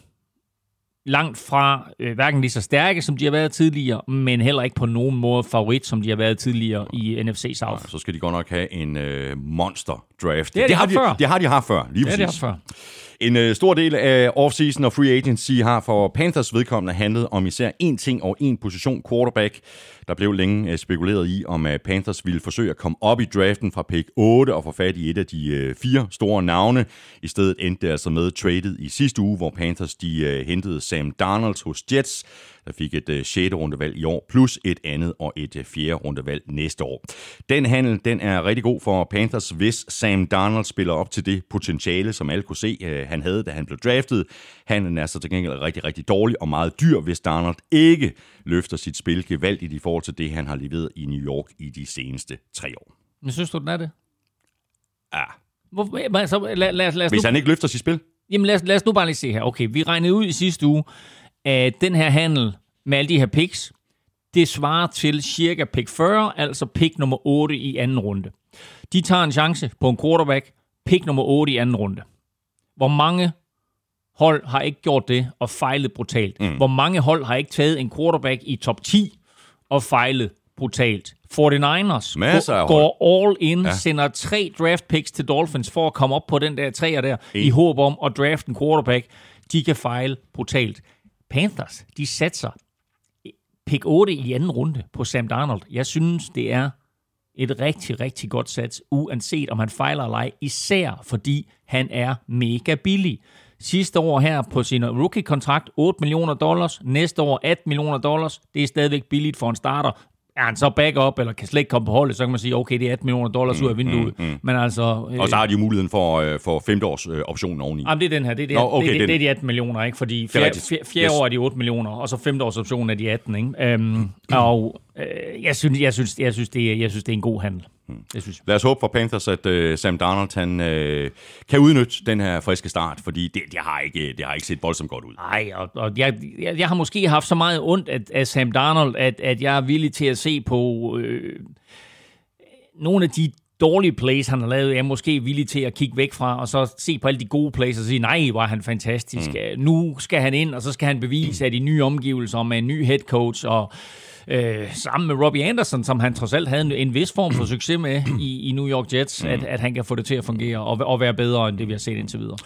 langt fra øh, hverken lige så stærke, som de har været tidligere, men heller ikke på nogen måde favorit, som de har været tidligere i NFC South. Ja, så skal de godt nok have en øh, monster draft. Det, det, det, har de, før. det har de haft før, lige præcis. Det har de før. En øh, stor del af offseason og free agency har for Panthers vedkommende handlet om især én ting og én position, quarterback. Der blev længe øh, spekuleret i, om øh, Panthers ville forsøge at komme op i draften fra pick 8 og få fat i et af de øh, fire store navne. I stedet endte det altså med traded i sidste uge, hvor Panthers de øh, hentede Sam Darnold hos Jets der fik et øh, 6. rundevalg i år, plus et andet og et øh, 4. rundevalg næste år. Den handel den er rigtig god for Panthers, hvis Sam Darnold spiller op til det potentiale, som alle kunne se, øh, han havde, da han blev draftet. Handlen er så til gengæld rigtig, rigtig dårlig og meget dyr, hvis Darnold ikke løfter sit spil gevaldigt i forhold til det, han har leveret i New York i de seneste tre år. Men synes du, den er det? Ja, Hvor, altså, lad, lad, lad os Hvis nu, han ikke løfter sit spil. jamen lad, os, lad os nu bare lige se her. Okay, vi regnede ud i sidste uge, at den her handel med alle de her picks, det svarer til cirka pick 40, altså pick nummer 8 i anden runde. De tager en chance på en quarterback, pick nummer 8 i anden runde. Hvor mange hold har ikke gjort det og fejlet brutalt? Mm. Hvor mange hold har ikke taget en quarterback i top 10 og fejlet brutalt? 49ers Masser af går, går all in, ja. sender tre draft picks til Dolphins for at komme op på den der træer der, i håb om at drafte en quarterback. De kan fejle brutalt. Panthers, de satser pick 8 i anden runde på Sam Darnold. Jeg synes, det er et rigtig, rigtig godt sats, uanset om han fejler eller ej, især fordi han er mega billig. Sidste år her på sin rookie-kontrakt, 8 millioner dollars. Næste år 18 millioner dollars. Det er stadigvæk billigt for en starter. Er han så backup, eller kan slet ikke komme på holdet, så kan man sige, okay, det er 18 millioner dollars ud af vinduet. Mm, mm, mm. Men altså... Og så har de jo muligheden for, øh, for femteårs øh, optionen oveni. Jamen, det er den her. Det er, det, Nå, okay, det, det, det er de 18 millioner, ikke? Fordi er fjerde, fjerde, fjerde Yes. år er de 8 millioner, og så femte års option er de 18, ikke? Um, og øh, jeg, synes, jeg, synes, jeg, synes, det er, jeg synes, det er en god handel. Det synes jeg. Lad os håbe for Panthers, at øh, Sam Darnold han, øh, kan udnytte den her friske start, fordi det, det, har ikke, det har ikke set voldsomt godt ud. Nej, og, og jeg, jeg, jeg har måske haft så meget ondt af, af Sam Darnold, at, at jeg er villig til at se på øh, nogle af de dårlige plays, han har lavet, er jeg måske villig til at kigge væk fra, og så se på alle de gode plays og sige, nej, hvor er han fantastisk. Mm. Nu skal han ind, og så skal han bevise, at i nye omgivelser med en ny head coach, og øh, sammen med Robbie Anderson, som han trods alt havde en, en vis form for succes med i, i New York Jets, at, at han kan få det til at fungere og, og være bedre end det, vi har set indtil videre.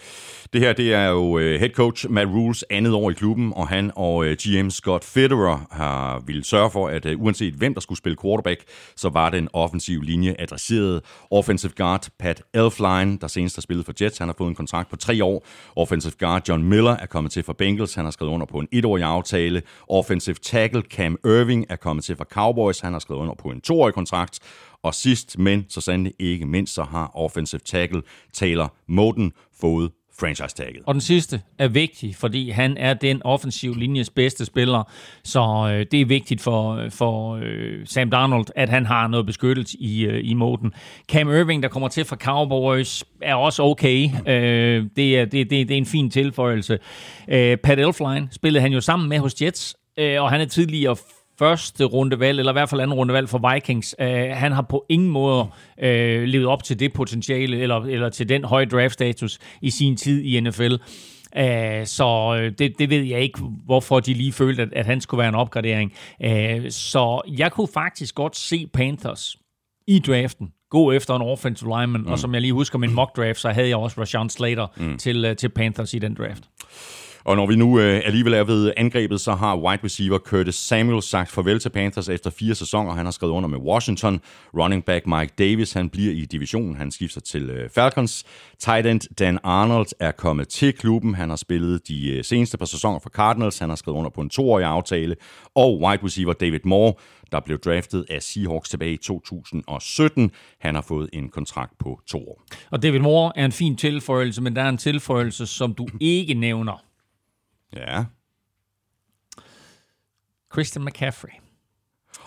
Det her, det er jo øh, head coach Matt Rules andet år i klubben, og han og øh, GM Scott Federer har ville sørge for, at øh, uanset hvem der skulle spille quarterback, så var den offensive linje adresseret. Offensive guard Pat Elfline, der senest har spillet for Jets, han har fået en kontrakt på tre år. Offensive guard John Miller er kommet til for Bengals, han har skrevet under på en etårig aftale. Offensive tackle Cam Irving er kommet til for Cowboys, han har skrevet under på en toårig kontrakt. Og sidst, men så sandelig ikke mindst, så har offensive tackle Taylor Moten fået franchise-tagget. Og den sidste er vigtig, fordi han er den offensiv linjes bedste spiller, så øh, det er vigtigt for, for øh, Sam Darnold, at han har noget beskyttelse i, øh, i moden. Cam Irving, der kommer til fra Cowboys, er også okay. Øh, det, er, det, det, det er en fin tilføjelse. Øh, Pat Elfline spillede han jo sammen med hos Jets, øh, og han er tidligere første rundevalg, eller i hvert fald anden rundevalg for Vikings. Uh, han har på ingen måde uh, levet op til det potentiale, eller, eller til den høje draft-status i sin tid i NFL. Uh, så øh, det, det ved jeg ikke, hvorfor de lige følte, at, at han skulle være en opgradering. Uh, så jeg kunne faktisk godt se Panthers i draften gå efter en offensive lineman, mm. og som jeg lige husker min mock draft, så havde jeg også Rashawn Slater mm. til, til Panthers i den draft. Og når vi nu øh, alligevel er ved angrebet, så har wide receiver Curtis Samuel sagt farvel til Panthers efter fire sæsoner. Han har skrevet under med Washington. Running back Mike Davis, han bliver i divisionen. Han skifter til øh, Falcons. Tight end Dan Arnold er kommet til klubben. Han har spillet de øh, seneste par sæsoner for Cardinals. Han har skrevet under på en toårig aftale. Og wide receiver David Moore, der blev draftet af Seahawks tilbage i 2017. Han har fået en kontrakt på to år. Og David Moore er en fin tilføjelse, men der er en tilføjelse, som du ikke nævner. Ja. Christian McCaffrey.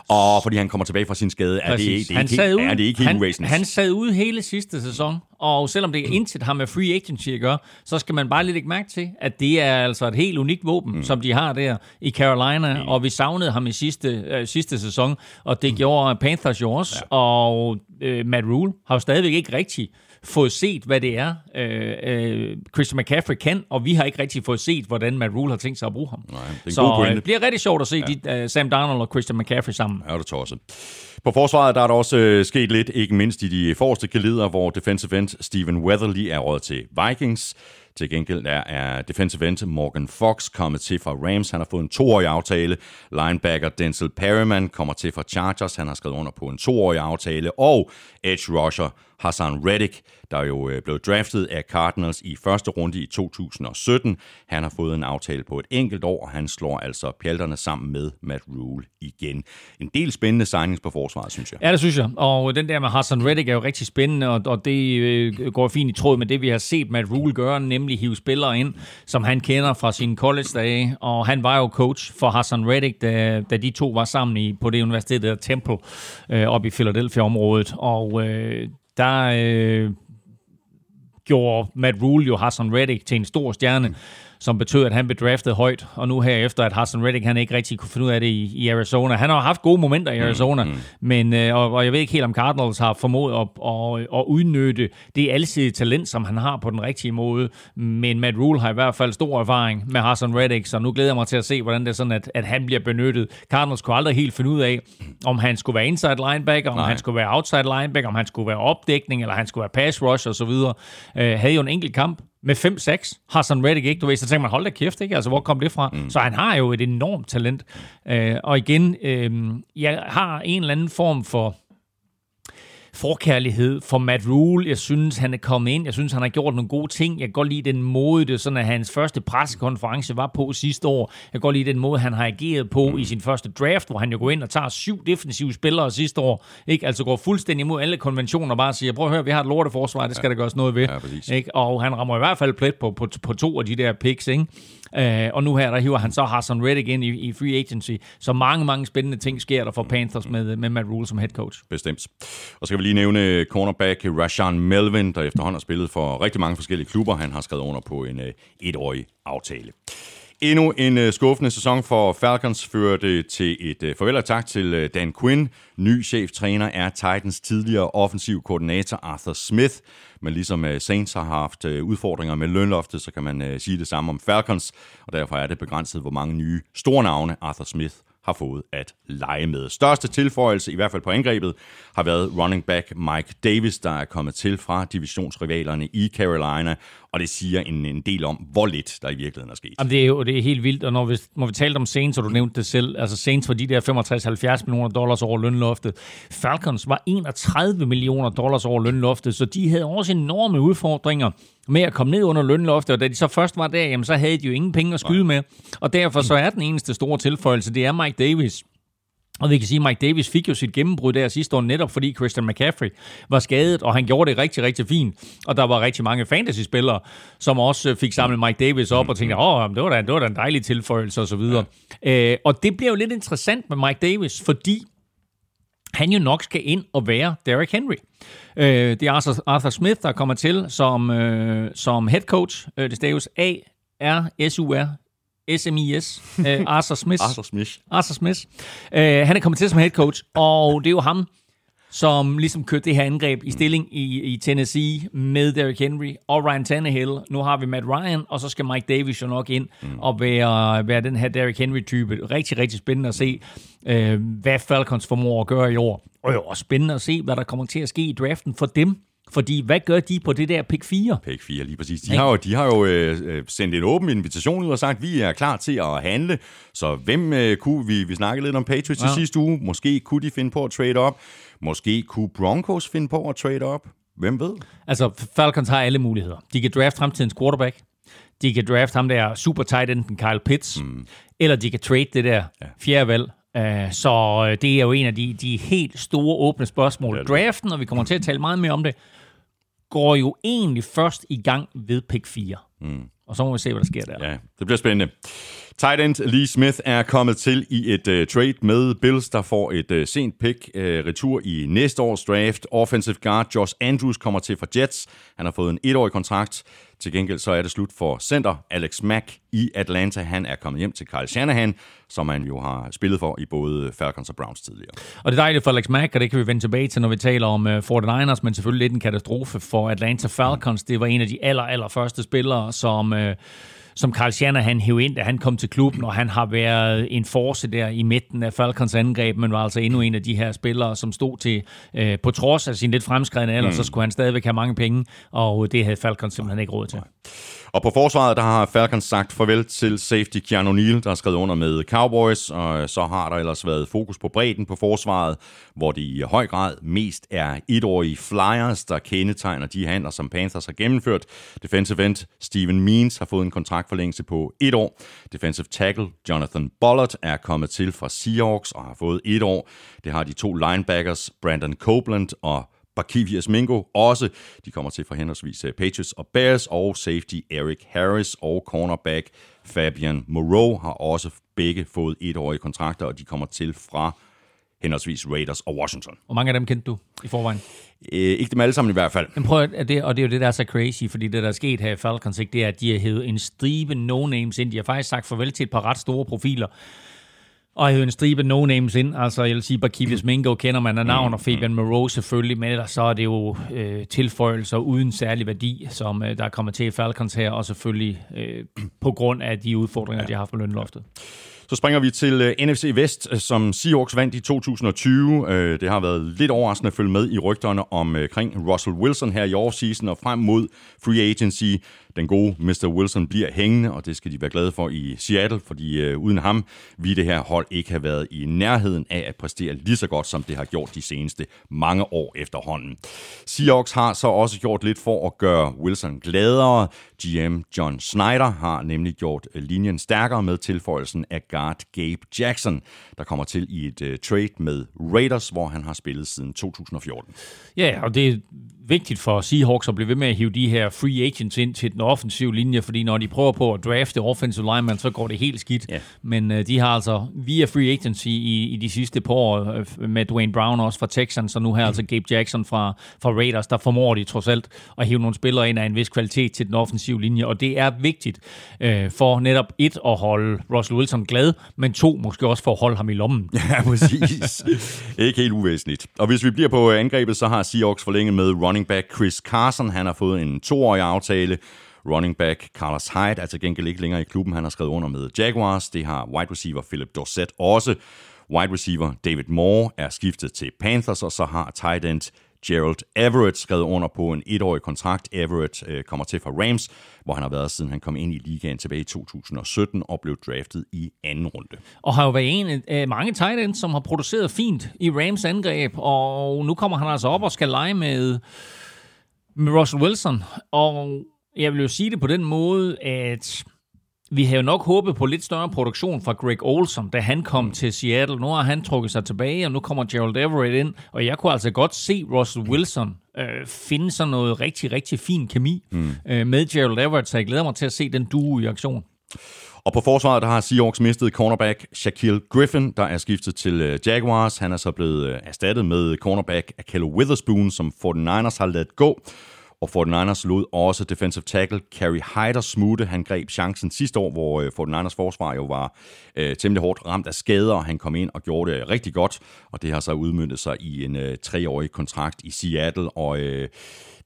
Og fordi han kommer tilbage fra sin skade, er det, Præcis. det, er han ikke, ude, er det ikke helt han, uvæsentligt? han sad ude hele sidste sæson, og selvom det intet har med free agency at gøre, så skal man bare lige lægge mærke til, at det er altså et helt unikt våben, mm. som de har der i Carolina, mm. og vi savnede ham i sidste, øh, sidste sæson, og det mm. gjorde Panthers jo også, ja. og øh, Matt Rule har jo stadigvæk ikke rigtig fået set, hvad det er, øh, øh, Christian McCaffrey kan, og vi har ikke rigtig fået set, hvordan Matt Rule har tænkt sig at bruge ham. Nej, det er en så god øh, det bliver rigtig sjovt at se ja. de, uh, Sam Darnold og Christian McCaffrey sammen. Ja, det tosset. På forsvaret der er der også øh, sket lidt, ikke mindst i de forreste kaleder, hvor defensive end Steven Weatherly er råd til Vikings. Til gengæld er, er defensive end Morgan Fox kommet til fra Rams. Han har fået en toårig aftale. Linebacker Denzel Perryman kommer til fra Chargers. Han har skrevet under på en toårig aftale. Og edge rusher Hassan Reddick, der jo øh, blev draftet af Cardinals i første runde i 2017. Han har fået en aftale på et enkelt år, og han slår altså pjalterne sammen med Matt Rule igen. En del spændende signings på forsvaret, synes jeg. Ja, det synes jeg. Og den der med Hassan Reddick er jo rigtig spændende, og, og det øh, går fint i tråd med det, vi har set Matt Rule gøre, nemlig hive spillere ind, som han kender fra sine college-dage. Og han var jo coach for Hassan Reddick, da, da de to var sammen i, på det universitet, der Temple, øh, oppe i Philadelphia-området. Og øh, der... Øh, gjorde Matt Rule jo Hassan Reddick til en stor stjerne. Mm som betød, at han blev draftet højt, og nu her efter, at Hassan Reddick han ikke rigtig kunne finde ud af det i, i Arizona. Han har haft gode momenter i mm, Arizona, mm, mm. men øh, og, og jeg ved ikke helt, om Cardinals har formået at, at, at udnytte det alsidige talent, som han har på den rigtige måde, men Matt Rule har i hvert fald stor erfaring med Hassan Reddick, så nu glæder jeg mig til at se, hvordan det er sådan, at, at han bliver benyttet. Cardinals kunne aldrig helt finde ud af, om han skulle være inside linebacker, om Nej. han skulle være outside linebacker, om han skulle være opdækning, eller han skulle være pass rush osv. Øh, havde jo en enkelt kamp, med 5-6 har sådan Reddick ikke, du ved, så tænker man, hold da kæft, ikke? Altså, hvor kom det fra? Mm. Så han har jo et enormt talent. Øh, og igen, øh, jeg har en eller anden form for forkærlighed for Matt Rule. Jeg synes, han er kommet ind. Jeg synes, han har gjort nogle gode ting. Jeg kan godt lide den måde, det sådan, at hans første pressekonference var på sidste år. Jeg kan godt lide den måde, han har ageret på i sin første draft, hvor han jo går ind og tager syv defensive spillere sidste år. Ikke? Altså går fuldstændig imod alle konventioner og bare siger, prøv at høre, vi har et lorteforsvar, det skal ja. der gøres noget ved. Ja, ikke? Og han rammer i hvert fald plet på, på, på to af de der picks. Ikke? Uh, og nu her, der hiver han så Hassan Reddick ind i, i free agency. Så mange, mange spændende ting sker der for Panthers med, med Matt Rule som head coach. Bestemt. Og så skal vi lige nævne cornerback Rashan Melvin, der efterhånden har spillet for rigtig mange forskellige klubber. Han har skrevet under på en uh, etårig aftale. Endnu en øh, skuffende sæson for Falcons førte til et øh, farvel og tak til Dan Quinn. Ny cheftræner er Titans tidligere offensiv koordinator Arthur Smith. Men ligesom Saints har haft udfordringer med lønloftet, så kan man sige det samme om Falcons. Og derfor er det begrænset, hvor mange nye store navne Arthur Smith har fået at lege med. Største tilføjelse, i hvert fald på angrebet, har været running back Mike Davis, der er kommet til fra divisionsrivalerne i Carolina, og det siger en, en del om, hvor lidt der i virkeligheden er sket. Jamen, det er jo det er helt vildt, og når vi, når vi talte om Saints, og du nævnte det selv, altså Saints var de der 65-70 millioner dollars over lønloftet. Falcons var 31 millioner dollars over lønloftet, så de havde også enorme udfordringer med at komme ned under lønloftet, og da de så først var der, jamen, så havde de jo ingen penge at skyde med. Og derfor så er den eneste store tilføjelse, det er Mike Davis. Og vi kan sige, at Mike Davis fik jo sit gennembrud der sidste år, netop fordi Christian McCaffrey var skadet, og han gjorde det rigtig, rigtig fint. Og der var rigtig mange fantasy-spillere, som også fik samlet Mike Davis op og tænkte, åh, det var da, det var da en dejlig tilføjelse osv. Ja. Øh, og det bliver jo lidt interessant med Mike Davis, fordi han jo nok skal ind og være Derrick Henry. Øh, det er Arthur, Arthur Smith, der kommer til som, øh, som head coach. Øh, det staves A-R-S-U-R. S-M-I-S. Øh, Arthur Smith. Arthur Smith. Arthur Smith. Øh, han er kommet til som head coach, og det er jo ham, som ligesom kørte det her angreb i stilling i, i Tennessee med Derrick Henry og Ryan Tannehill. Nu har vi Matt Ryan, og så skal Mike Davis jo nok ind mm. og være, være den her Derrick Henry-type. Rigtig, rigtig spændende at se, øh, hvad Falcons formår at gøre i år. Og jo også spændende at se, hvad der kommer til at ske i draften for dem. Fordi hvad gør de på det der pick 4? Pick 4, lige præcis. De har jo, de har jo øh, øh, sendt en åben invitation ud og sagt, at vi er klar til at handle. Så hvem øh, kunne, vi, vi snakkede lidt om Patriots ja. i sidste uge, måske kunne de finde på at trade op. Måske kunne Broncos finde på at trade op. Hvem ved? Altså, Falcons har alle muligheder. De kan draft fremtidens quarterback. De kan draft ham der super tight enden Kyle Pitts. Mm. Eller de kan trade det der ja. fjerde valg. Uh, så øh, det er jo en af de, de helt store åbne spørgsmål. Draften, og vi kommer til at tale meget mere om det, går jo egentlig først i gang ved pick 4. Mm. Og så må vi se, hvad der sker der. Ja, det bliver spændende. Tight end Lee Smith er kommet til i et uh, trade med Bills, der får et uh, sent pick uh, retur i næste års draft. Offensive guard Josh Andrews kommer til fra Jets. Han har fået en etårig kontrakt. Til gengæld så er det slut for center Alex Mack i Atlanta. Han er kommet hjem til Kyle Shanahan, som han jo har spillet for i både Falcons og Browns tidligere. Og det er dejligt for Alex Mack, og det kan vi vende tilbage til, når vi taler om øh, 49ers, men selvfølgelig lidt en katastrofe for Atlanta Falcons. Det var en af de aller, aller første spillere, som... Øh som Carl Shanahan hævde ind, da han kom til klubben, og han har været en force der i midten af Falcons angreb, men var altså endnu en af de her spillere, som stod til, øh, på trods af sin lidt fremskredende alder, mm. så skulle han stadigvæk have mange penge, og det havde Falcons simpelthen ikke råd til. Og på forsvaret, der har Falcons sagt farvel til safety Keanu Neal, der har skrevet under med Cowboys, og så har der ellers været fokus på bredden på forsvaret, hvor det i høj grad mest er etårige flyers, der kendetegner de handler, som Panthers har gennemført. Defensive end Steven Means har fået en kontraktforlængelse på et år. Defensive tackle Jonathan Bollard er kommet til fra Seahawks og har fået et år. Det har de to linebackers Brandon Copeland og Barkivias Mingo også. De kommer til fra henholdsvis øh, Patriots og Bears, og safety Eric Harris og cornerback Fabian Moreau har også begge fået etårige kontrakter, og de kommer til fra henholdsvis Raiders og Washington. Hvor mange af dem kendte du i forvejen? Øh, ikke dem alle sammen i hvert fald. Men prøv at, det, og det er jo det, der er så crazy, fordi det, der er sket her i Falcons, ikke, det er, at de har hævet en stribe no-names ind. De har faktisk sagt farvel til et par ret store profiler. Og hævet en stribe no-names ind. Altså, jeg vil sige, Bakilius Mingo kender man af navn, og Fabian Moreau selvfølgelig, men ellers så er det jo øh, tilføjelser uden særlig værdi, som øh, der er kommet til Falcons her, og selvfølgelig øh, på grund af de udfordringer, ja. de har haft med lønloftet. Så springer vi til uh, NFC Vest, øh, som Seahawks vandt i 2020. Uh, det har været lidt overraskende at følge med i rygterne omkring uh, Russell Wilson her i offseason og frem mod free agency. Den gode Mr. Wilson bliver hængende, og det skal de være glade for i Seattle, fordi øh, uden ham ville det her hold ikke have været i nærheden af at præstere lige så godt, som det har gjort de seneste mange år efterhånden. Seahawks har så også gjort lidt for at gøre Wilson gladere. GM John Snyder har nemlig gjort øh, linjen stærkere med tilføjelsen af guard Gabe Jackson, der kommer til i et uh, trade med Raiders, hvor han har spillet siden 2014. Ja, og det vigtigt for Seahawks at blive ved med at hive de her free agents ind til den offensive linje, fordi når de prøver på at drafte offensive lineman, så går det helt skidt. Ja. Men uh, de har altså via free agency i, i de sidste par år uh, med Dwayne Brown også fra Texans, så nu her mm. altså Gabe Jackson fra, fra Raiders, der formår de trods alt at hive nogle spillere ind af en vis kvalitet til den offensive linje, og det er vigtigt uh, for netop et at holde Russell Wilson glad, men to måske også for at holde ham i lommen. Ja, præcis. Ikke helt uvæsentligt. Og hvis vi bliver på angrebet, så har Seahawks forlænget med running back Chris Carson. Han har fået en toårig aftale. Running back Carlos Hyde er til gengæld ikke længere i klubben. Han har skrevet under med Jaguars. Det har wide receiver Philip Dorsett også. Wide receiver David Moore er skiftet til Panthers, og så har tight end Gerald Everett skrevet under på en etårig kontrakt. Everett øh, kommer til fra Rams, hvor han har været siden han kom ind i ligaen tilbage i 2017 og blev draftet i anden runde. Og har jo været en af mange tight ends, som har produceret fint i Rams angreb, og nu kommer han altså op og skal lege med, med Russell Wilson. Og jeg vil jo sige det på den måde, at vi havde jo nok håbet på lidt større produktion fra Greg Olson, da han kom til Seattle. Nu har han trukket sig tilbage, og nu kommer Gerald Everett ind. Og jeg kunne altså godt se Russell Wilson øh, finde sådan noget rigtig, rigtig fin kemi mm. øh, med Gerald Everett, så jeg glæder mig til at se den duo i aktion. Og på forsvaret, der har Seahawks mistet cornerback Shaquille Griffin, der er skiftet til øh, Jaguars. Han er så blevet øh, erstattet med cornerback Akello Witherspoon, som 49ers har ladet gå. Og 49ers lod også defensive tackle Carry Hyder smutte. Han greb chancen sidste år, hvor øh, 49ers forsvar jo var øh, temmelig hårdt ramt af skader, og han kom ind og gjorde det rigtig godt. Og det har så udmyndtet sig i en øh, treårig kontrakt i Seattle, og øh,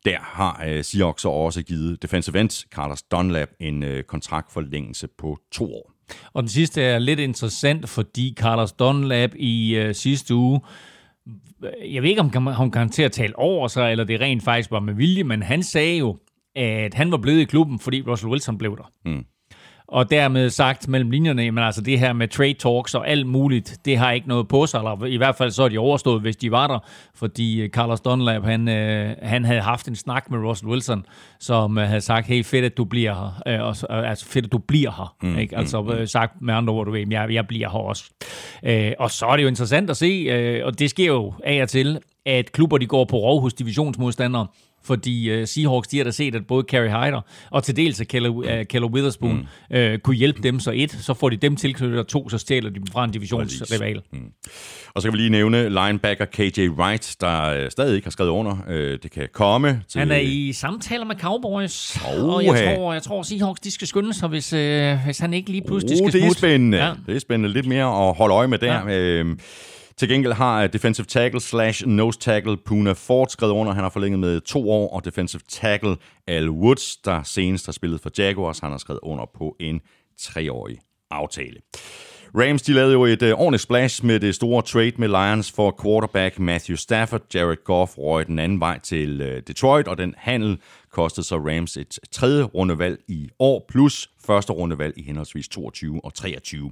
der har øh, Seahawks så også givet defensive end Carlos Dunlap en øh, kontraktforlængelse på to år. Og den sidste er lidt interessant, fordi Carlos Dunlap i øh, sidste uge jeg ved ikke, om han kan til at tale over sig, eller det rent faktisk var med vilje, men han sagde jo, at han var blevet i klubben, fordi Russell Wilson blev der. Mm. Og dermed sagt mellem linjerne, men altså det her med trade talks og alt muligt, det har ikke noget på sig, eller i hvert fald så er de overstået, hvis de var der, fordi øh, Carlos Dunlap, han, øh, han havde haft en snak med Russell Wilson, som øh, havde sagt, hey, fedt, at du bliver her, øh, og, altså fedt, at du bliver her, mm, ikke? altså mm, mm. sagt med andre ord, du ved, jeg, jeg bliver her også. Øh, og så er det jo interessant at se, øh, og det sker jo af og til, at klubber, de går på rov hos divisionsmodstandere, fordi uh, Seahawks, de har da set, at både Kerry Hyder og til dels Keller, Witherspoon mm. uh, kunne hjælpe dem. Så et, så får de dem tilknyttet, og to, så stjæler de dem fra en divisionsrival. Mm. Og så kan vi lige nævne linebacker KJ Wright, der uh, stadig ikke har skrevet under. Uh, det kan komme til... Han er i samtaler med Cowboys, oh, og jeg tror, jeg tror Seahawks, de skal skynde sig, hvis, uh, hvis han ikke lige pludselig oh, skal smutte. det er spændende. Ja. Det er spændende. Lidt mere at holde øje med der. Ja. Uh, til gengæld har øh, defensive tackle slash nose tackle Puna Ford skrevet under. Han har forlænget med to år, og defensive tackle Al Woods, der senest har spillet for Jaguars, han har skrevet under på en treårig aftale. Rams de lavede jo et uh, ordentligt splash med det store trade med Lions for quarterback Matthew Stafford. Jared Goff røg den anden vej til uh, Detroit, og den handel kostede så Rams et tredje rundevalg i år, plus første rundevalg i henholdsvis 22 og 23.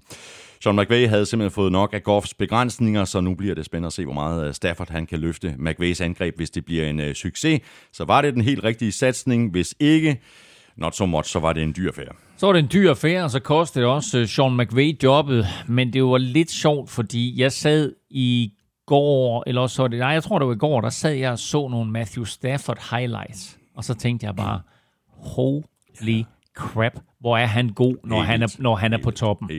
Sean McVay havde simpelthen fået nok af Goffs begrænsninger, så nu bliver det spændende at se, hvor meget øh, Stafford han kan løfte McVays angreb, hvis det bliver en uh, succes. Så var det den helt rigtige satsning. Hvis ikke, not so much, så var det en dyr affære. Så var det en dyr affære, og så kostede det også uh, Sean McVay jobbet. Men det var lidt sjovt, fordi jeg sad i går, eller også så det, nej, jeg tror det var i går, der sad jeg og så nogle Matthew Stafford highlights. Og så tænkte jeg bare, holy crap, hvor er han god, når, han er, når han er på toppen.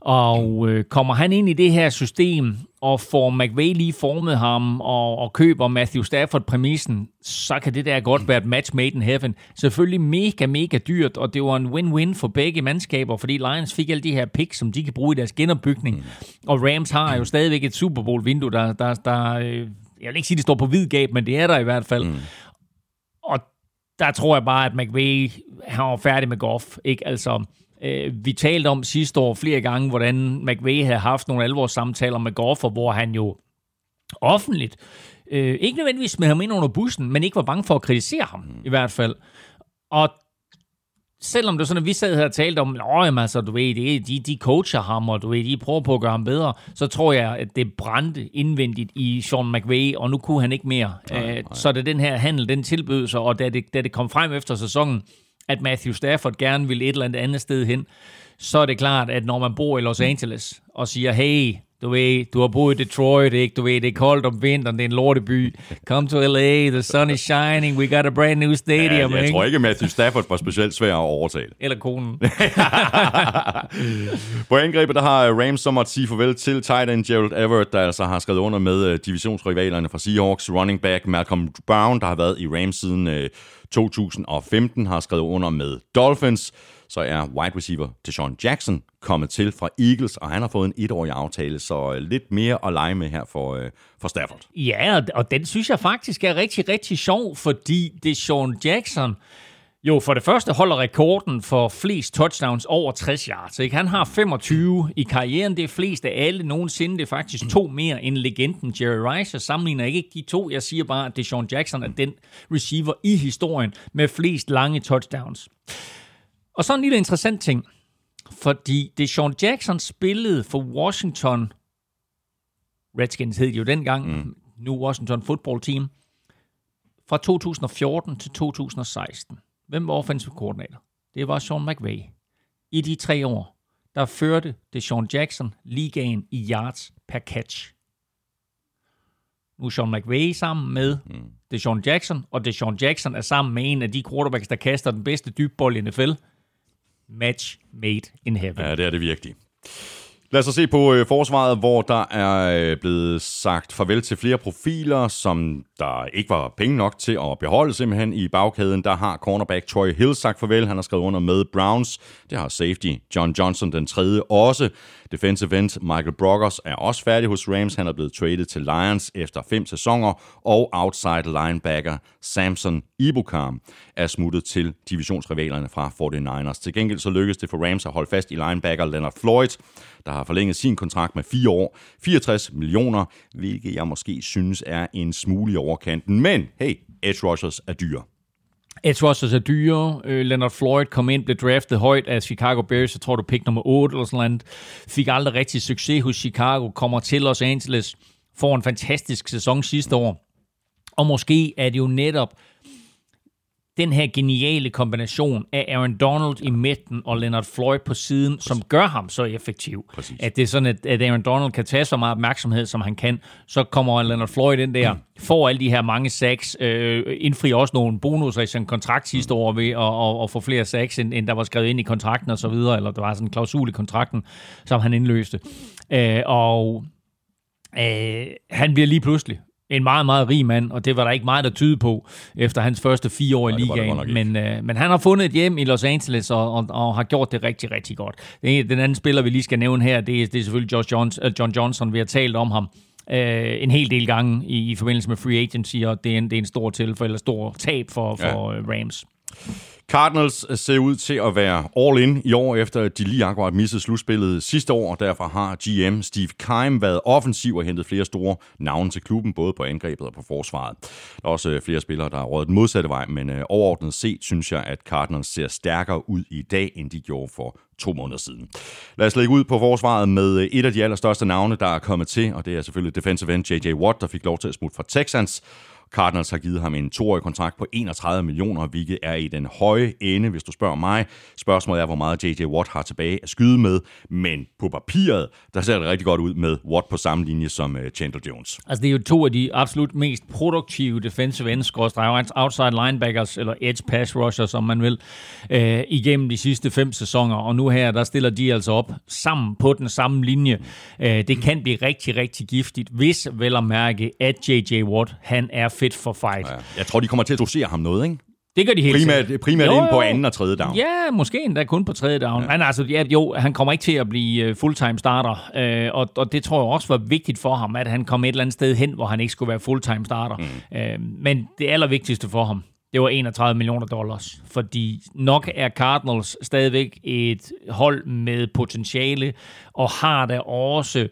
Og øh, kommer han ind i det her system, og får McVay lige formet ham, og, og køber Matthew Stafford præmissen, så kan det der godt være et match made in heaven. Selvfølgelig mega, mega dyrt, og det var en win-win for begge mandskaber, fordi Lions fik alle de her picks, som de kan bruge i deres genopbygning. Og Rams har jo stadigvæk et Super Bowl-vindue, der, der, der øh, jeg vil ikke sige, det står på hvid gab, men det er der i hvert fald. Mm. Og der tror jeg bare, at McVay han var færdig med golf. Ikke? Altså, øh, vi talte om sidste år flere gange, hvordan McVay havde haft nogle alvorssamtaler med golfer, hvor han jo offentligt, øh, ikke nødvendigvis med ham ind under bussen, men ikke var bange for at kritisere ham, mm. i hvert fald. Og selvom det er sådan, at vi sad her og talte om, at altså, du ved, de, de, de coacher ham, og du ved, de prøver på at gøre ham bedre, så tror jeg, at det brændte indvendigt i Sean McVay, og nu kunne han ikke mere. Nej, nej. Så det den her handel, den tilbød sig, og da det, da det kom frem efter sæsonen, at Matthew Stafford gerne vil et eller andet andet sted hen, så er det klart, at når man bor i Los Angeles og siger, hey, du ved, du har boet i Detroit, ikke? Du ved, det er koldt om vinteren, det er en lorteby. Come to LA, the sun is shining, we got a brand new stadium, ja, Jeg ikke? tror ikke, Matthew Stafford var specielt svær at overtale. Eller konen. På angrebet, der har Rams så måtte sige farvel til tight end Gerald Everett, der altså har skrevet under med øh, divisionsrivalerne fra Seahawks. Running back Malcolm Brown, der har været i Rams siden 2015, har skrevet under med Dolphins så er wide receiver Deshaun Jackson kommet til fra Eagles, og han har fået en etårig aftale, så øh, lidt mere at lege med her for, øh, for Stafford. Ja, og den synes jeg faktisk er rigtig, rigtig sjov, fordi Deshaun Jackson jo for det første holder rekorden for flest touchdowns over 60 yards. Ikke? Han har 25 i karrieren, det er flest af alle nogensinde. Det er faktisk to mere end legenden Jerry Rice. Jeg sammenligner ikke de to, jeg siger bare, at Deshaun Jackson er den receiver i historien med flest lange touchdowns. Og så en lille interessant ting, fordi det Sean Jackson spillede for Washington, Redskins hed jo dengang, mm. nu Washington Football Team, fra 2014 til 2016. Hvem var offensive koordinator? Det var Sean McVay. I de tre år, der førte det Sean Jackson ligaen i yards per catch. Nu er Sean McVay sammen med mm. Deshaun Jackson, og Deshaun Jackson er sammen med en af de quarterbacks, der kaster den bedste dybbold i NFL – match made in heaven. Ja, det er det virkelig. Lad os så se på øh, forsvaret, hvor der er øh, blevet sagt farvel til flere profiler, som der ikke var penge nok til at beholde simpelthen i bagkæden. Der har cornerback Troy Hill sagt farvel. Han har skrevet under med Browns. Det har safety John Johnson den tredje også. Defensive end Michael Broggers er også færdig hos Rams. Han er blevet traded til Lions efter fem sæsoner. Og outside linebacker Samson Ibukam er smuttet til divisionsrivalerne fra 49ers. Til gengæld så lykkedes det for Rams at holde fast i linebacker Leonard Floyd, der har forlænget sin kontrakt med fire år, 64 millioner, hvilket jeg måske synes er en smule over overkanten. Men hey, edge rushers er dyre. Edge rushers er dyre. Uh, Leonard Floyd kom ind, blev draftet højt af Chicago Bears, jeg tror du pick nummer 8 eller sådan noget. Fik aldrig rigtig succes hos Chicago, kommer til Los Angeles, får en fantastisk sæson sidste år. Og måske er det jo netop den her geniale kombination af Aaron Donald i midten og Leonard Floyd på siden, Præcis. som gør ham så effektiv. Præcis. At det er sådan, at, at Aaron Donald kan tage så meget opmærksomhed, som han kan. Så kommer Leonard Floyd ind der, mm. får alle de her mange sacks, øh, indfrier også nogle bonus i sin kontrakt sidste år ved at, at, at få flere sacks, end, end der var skrevet ind i kontrakten og så videre, eller der var sådan en klausul i kontrakten, som han indløste. Øh, og øh, han bliver lige pludselig en meget, meget rig mand, og det var der ikke meget, der tyde på efter hans første fire år i ligaen. Men, øh, men han har fundet et hjem i Los Angeles og, og, og har gjort det rigtig, rigtig godt. Den anden spiller, vi lige skal nævne her, det er, det er selvfølgelig Josh Jones, uh, John Johnson. Vi har talt om ham øh, en hel del gange i, i forbindelse med free agency, og det er en, det er en stor tilfælde, eller stor tab for, for ja. Øh, Rams. Cardinals øh, ser ud til at være all in i år, efter at de lige akkurat missede slutspillet sidste år, og derfor har GM Steve Keim været offensiv og hentet flere store navne til klubben, både på angrebet og på forsvaret. Der er også øh, flere spillere, der har rådet den modsatte vej, men øh, overordnet set synes jeg, at Cardinals ser stærkere ud i dag, end de gjorde for to måneder siden. Lad os lægge ud på forsvaret med et af de allerstørste navne, der er kommet til, og det er selvfølgelig defensive end J.J. Watt, der fik lov til at smutte fra Texans, Cardinals har givet ham en toårig kontrakt på 31 millioner, hvilket er i den høje ende, hvis du spørger mig. Spørgsmålet er, hvor meget J.J. Watt har tilbage at skyde med, men på papiret, der ser det rigtig godt ud med Watt på samme linje som øh, Chandler Jones. Altså, det er jo to af de absolut mest produktive defensive ends, outside linebackers, eller edge pass rusher, som man vil, øh, igennem de sidste fem sæsoner. Og nu her, der stiller de altså op sammen på den samme linje. Øh, det kan blive rigtig, rigtig giftigt, hvis vel at mærke, at J.J. Watt, han er fit for fight. Ja, jeg tror, de kommer til at dosere ham noget, ikke? Det gør de helt Primært, primært jo, ind på anden og tredje down. Ja, måske endda kun på tredje down. Ja. Men altså, ja, jo, han kommer ikke til at blive øh, fulltime starter, øh, og, og det tror jeg også var vigtigt for ham, at han kom et eller andet sted hen, hvor han ikke skulle være fulltime starter. Mm. Øh, men det allervigtigste for ham, det var 31 millioner dollars, fordi nok er Cardinals stadigvæk et hold med potentiale, og har der også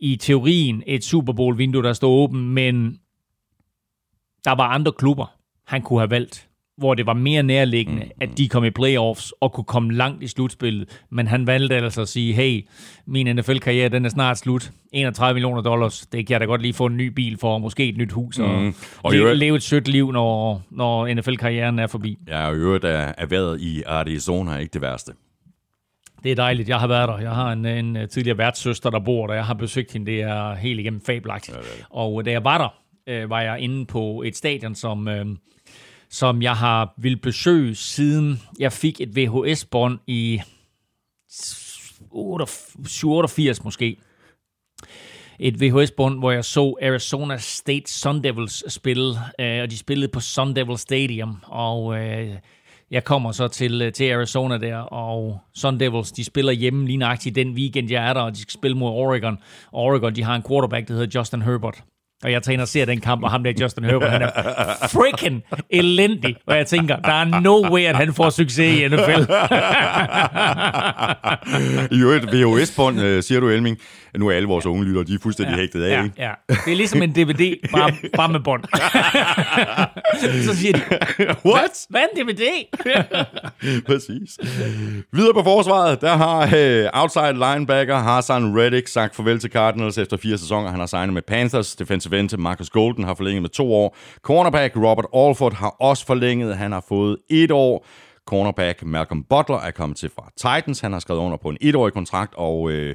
i teorien et Super Bowl-vindue, der står åben, men der var andre klubber, han kunne have valgt, hvor det var mere nærliggende, mm, at de kom i playoffs og kunne komme langt i slutspillet. Men han valgte altså at sige, hey, min NFL-karriere, den er snart slut. 31 millioner dollars, det kan jeg da godt lige få en ny bil for, og måske et nyt hus, og, mm. og leve, leve et sødt liv, når, når NFL-karrieren er forbi. Ja, og i øvrigt er, er i Arizona ikke det værste. Det er dejligt. Jeg har været der. Jeg har en, en tidligere værtssøster, der bor der. Jeg har besøgt hende. Det er helt igennem fabelagtigt. Ja, det det. Og da jeg var der, øh, var jeg inde på et stadion, som, øh, som jeg har vil besøge, siden jeg fik et VHS-bånd i 88 måske. Et VHS-bånd, hvor jeg så Arizona State Sun Devils spille, øh, og de spillede på Sun Devil Stadium, og øh, jeg kommer så til, øh, til Arizona der, og Sun Devils, de spiller hjemme lige nøjagtigt den weekend, jeg er der, og de skal spille mod Oregon. Oregon, de har en quarterback, der hedder Justin Herbert. Og jeg tager og ser den kamp, og ham der Justin Herbert, han er freaking elendig. Og jeg tænker, der er no way, at han får succes i NFL. I øvrigt, VHS-bånd, øh, siger du Elming. Nu er alle vores unge lytter, de er fuldstændig ja, hægtet af, ja, ikke? Ja, det er ligesom en DVD, bare, bare med bånd. så siger de, What? Hvad er en DVD? Præcis. Videre på forsvaret, der har uh, outside linebacker Hassan Reddick sagt farvel til Cardinals efter fire sæsoner. Han har signet med Panthers. Defensive end Marcus Golden har forlænget med to år. Cornerback Robert Alford har også forlænget. Han har fået et år. Cornerback Malcolm Butler er kommet til fra Titans. Han har skrevet under på en etårig kontrakt, og øh,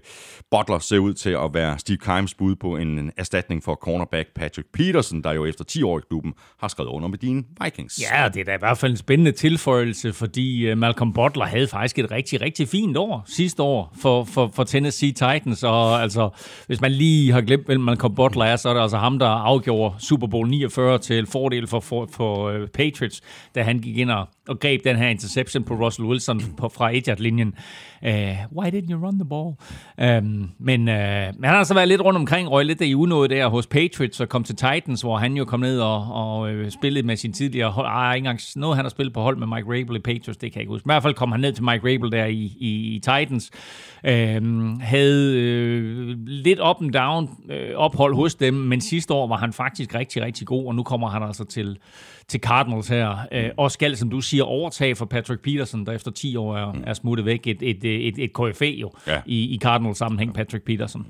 Butler ser ud til at være Steve Keims bud på en erstatning for cornerback Patrick Peterson, der jo efter 10 år i klubben har skrevet under med dine Vikings. Ja, det er da i hvert fald en spændende tilføjelse, fordi øh, Malcolm Butler havde faktisk et rigtig, rigtig fint år sidste år for, for, for Tennessee Titans, og altså, hvis man lige har glemt, hvem Malcolm Butler er, så er det altså ham, der afgjorde Super Bowl 49 til fordel for, for, for uh, Patriots, da han gik ind og, og greb den her interception på Russell Wilson på, fra 1-linjen. Uh, why didn't you run the ball? Um, men, uh, men han har så været lidt rundt omkring, røg lidt i unået der hos Patriots og kom til Titans, hvor han jo kom ned og, og uh, spillede med sin tidligere hold. Ej, ikke engang noget, han har spillet på hold med Mike Rabel i Patriots, det kan jeg ikke huske. I hvert fald kom han ned til Mike Rabel der i, i, i Titans. Um, havde uh, lidt up and down uh, ophold hos dem, men sidste år var han faktisk rigtig, rigtig god, og nu kommer han altså til til Cardinals her, øh, og skal, som du siger, overtage for Patrick Peterson, der efter 10 år er, er smuttet væk. Et, et, et, et KFA jo ja. i, i Cardinals sammenhæng, Patrick Peterson.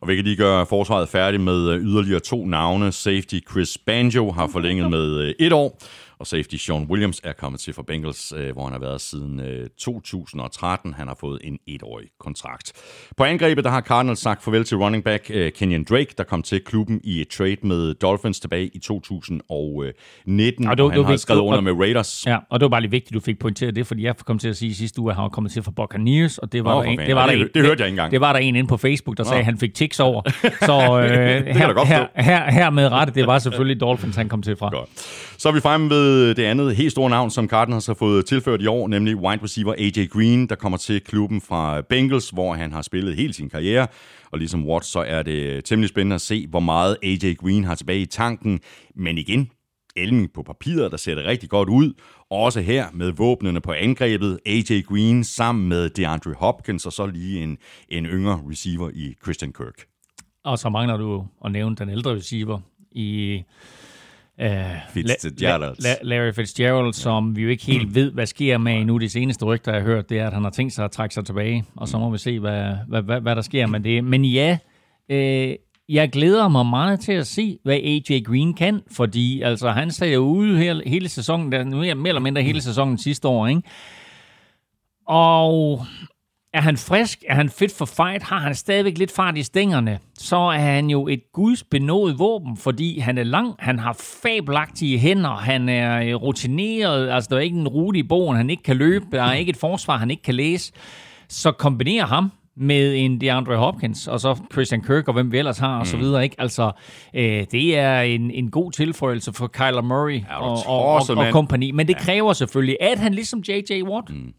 Og vi kan lige gøre forsvaret færdigt med øh, yderligere to navne. Safety Chris Banjo har forlænget med øh, et år, og safety Sean Williams er kommet til for Bengals, øh, hvor han har været siden 2013. Han har fået en etårig kontrakt. På angrebet der har Cardinals sagt farvel til running back Kenyon Drake, der kom til klubben i et trade med Dolphins tilbage i 2019, og, du, og han du har skrevet under med Raiders. Ja, og det var bare lige vigtigt, at du fik pointeret det, fordi jeg kom til at sige sidste uge, at han var kommet til for Buccaneers, og det var, oh, der, en, det var der en, det, det, hørte jeg ikke engang. Det var der en inde på Facebook, der sagde, at han fik tics over. Så øh, her, her, her, her med rette, det var selvfølgelig Dolphins, han kom til fra. Godt. Så er vi fremme ved det andet helt store navn, som Cardinals har fået tilført i år, nemlig wide receiver AJ Green, der kommer til klubben fra Bengals, hvor han har spillet hele sin karriere. Og ligesom Watts, så er det temmelig spændende at se, hvor meget AJ Green har tilbage i tanken. Men igen, Elming på papiret, der ser det rigtig godt ud. Også her med våbnene på angrebet. AJ Green sammen med DeAndre Hopkins, og så lige en, en yngre receiver i Christian Kirk. Og så mangler du at nævne den ældre receiver i Uh, Fitzgerald. La- La- Larry Fitzgerald, som vi jo ikke helt ved, hvad sker med endnu. De seneste rygter, jeg har hørt, det er, at han har tænkt sig at trække sig tilbage, og så må vi se, hvad, hvad, hvad, hvad der sker med det. Men ja, uh, jeg glæder mig meget til at se, hvad AJ Green kan, fordi altså, han sagde jo ude hele, hele sæsonen, der, mere, mere eller mindre hele sæsonen sidste år, ikke? Og er han frisk? Er han fit for fight? Har han stadigvæk lidt fart i stængerne? Så er han jo et gudsbenået våben, fordi han er lang, han har fabelagtige hænder, han er øh, rutineret, altså der er ikke en rute i bogen, han ikke kan løbe, der er ikke et forsvar, han ikke kan læse. Så kombinere ham med en DeAndre Hopkins, og så Christian Kirk, og hvem vi ellers har, og så mm. videre. Ikke? Altså, øh, det er en, en god tilføjelse for Kyler Murray Ja, og, og, og, og mand. kompagni. Men det kræver selvfølgelig, at han ligesom J.J. Watt mm.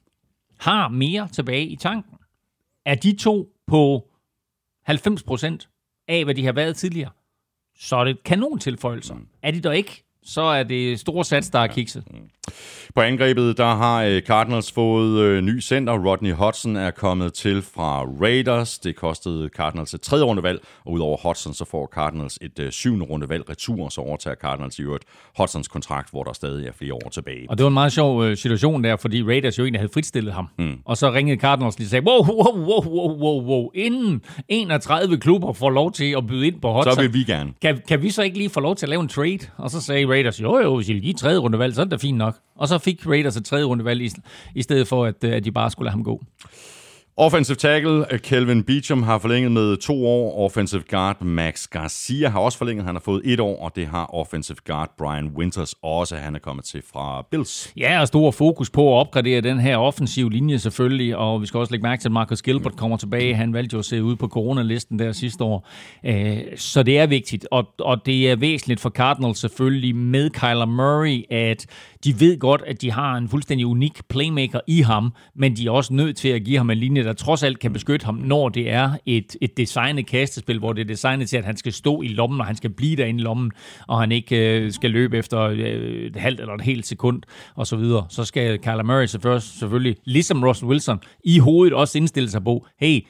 Har mere tilbage i tanken. Er de to på 90% af, hvad de har været tidligere, så er det kanon tilføjelser. Mm. Er de der ikke, så er det store sats, der er kikset. På angrebet, der har øh, Cardinals fået øh, ny center. Rodney Hudson er kommet til fra Raiders. Det kostede Cardinals et tredje rundevalg, og udover Hudson, så får Cardinals et øh, syvende rundevalg retur, så overtager Cardinals i øvrigt Hudsons kontrakt, hvor der stadig er flere år tilbage. Og det var en meget sjov situation der, fordi Raiders jo egentlig havde fritstillet ham. Mm. Og så ringede Cardinals lige og sagde, wow, wow, wow, wow, wow, wow, inden 31 klubber får lov til at byde ind på Hudson, Så vil vi gerne. kan, kan vi så ikke lige få lov til at lave en trade? Og så sagde Raiders, jo jo, hvis I vil give tredje rundevalg, så er det da fint nok. Og så fik Raiders et tredje rundevalg i, i stedet for, at, øh, at de bare skulle lade ham gå. Offensive tackle øh, Kelvin Beachum har forlænget med to år. Offensive guard Max Garcia har også forlænget. Han har fået et år, og det har offensive guard Brian Winters også. Han er kommet til fra Bills. Ja, og stor fokus på at opgradere den her offensive linje selvfølgelig, og vi skal også lægge mærke til, at Marcus Gilbert kommer tilbage. Han valgte jo at se ud på coronalisten der sidste år. Øh, så det er vigtigt, og, og det er væsentligt for Cardinals selvfølgelig med Kyler Murray, at de ved godt, at de har en fuldstændig unik playmaker i ham, men de er også nødt til at give ham en linje, der trods alt kan beskytte ham, når det er et, et designet kastespil, hvor det er designet til, at han skal stå i lommen, og han skal blive derinde i lommen, og han ikke øh, skal løbe efter øh, et halvt eller et helt sekund, og så videre. Så skal Kyler Murray selvfølgelig, ligesom Russell Wilson, i hovedet også indstille sig på, hey,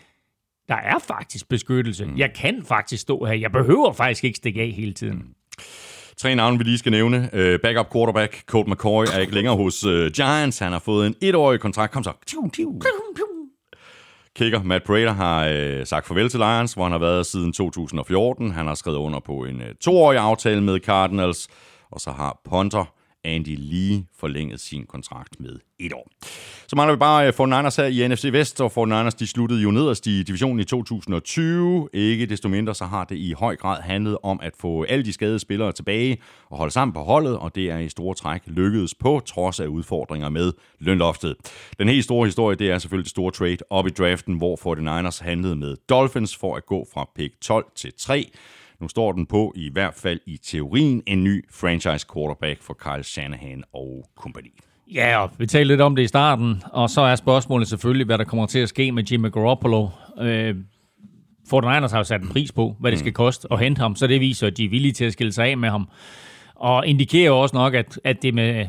der er faktisk beskyttelse. Jeg kan faktisk stå her. Jeg behøver faktisk ikke stikke af hele tiden. Tre navne, vi lige skal nævne. Uh, backup quarterback Colt McCoy er ikke længere hos uh, Giants. Han har fået en etårig kontrakt. Kom så. Kicker Matt Prater har øh, sagt farvel til Lions, hvor han har været siden 2014. Han har skrevet under på en øh, toårig aftale med Cardinals, og så har punter Andy Lee forlænget sin kontrakt med et år. Så mangler vi bare øh, 49ers her i NFC Vest, og 49ers de sluttede jo nederst i divisionen i 2020. Ikke desto mindre så har det i høj grad handlet om at få alle de skadede spillere tilbage og holde sammen på holdet, og det er i store træk lykkedes på trods af udfordringer med lønloftet. Den helt store historie, det er selvfølgelig det store trade op i draften, hvor 49ers handlede med Dolphins for at gå fra pick 12 til 3. Nu står den på, i hvert fald i teorien, en ny franchise quarterback for Kyle Shanahan og kompagni. Ja, og vi talte lidt om det i starten, og så er spørgsmålet selvfølgelig, hvad der kommer til at ske med Jimmy Garoppolo. Øh, 49ers har jo sat en pris på, hvad det skal koste at hente ham, så det viser, at de er villige til at skille sig af med ham. Og indikerer jo også nok, at, at det med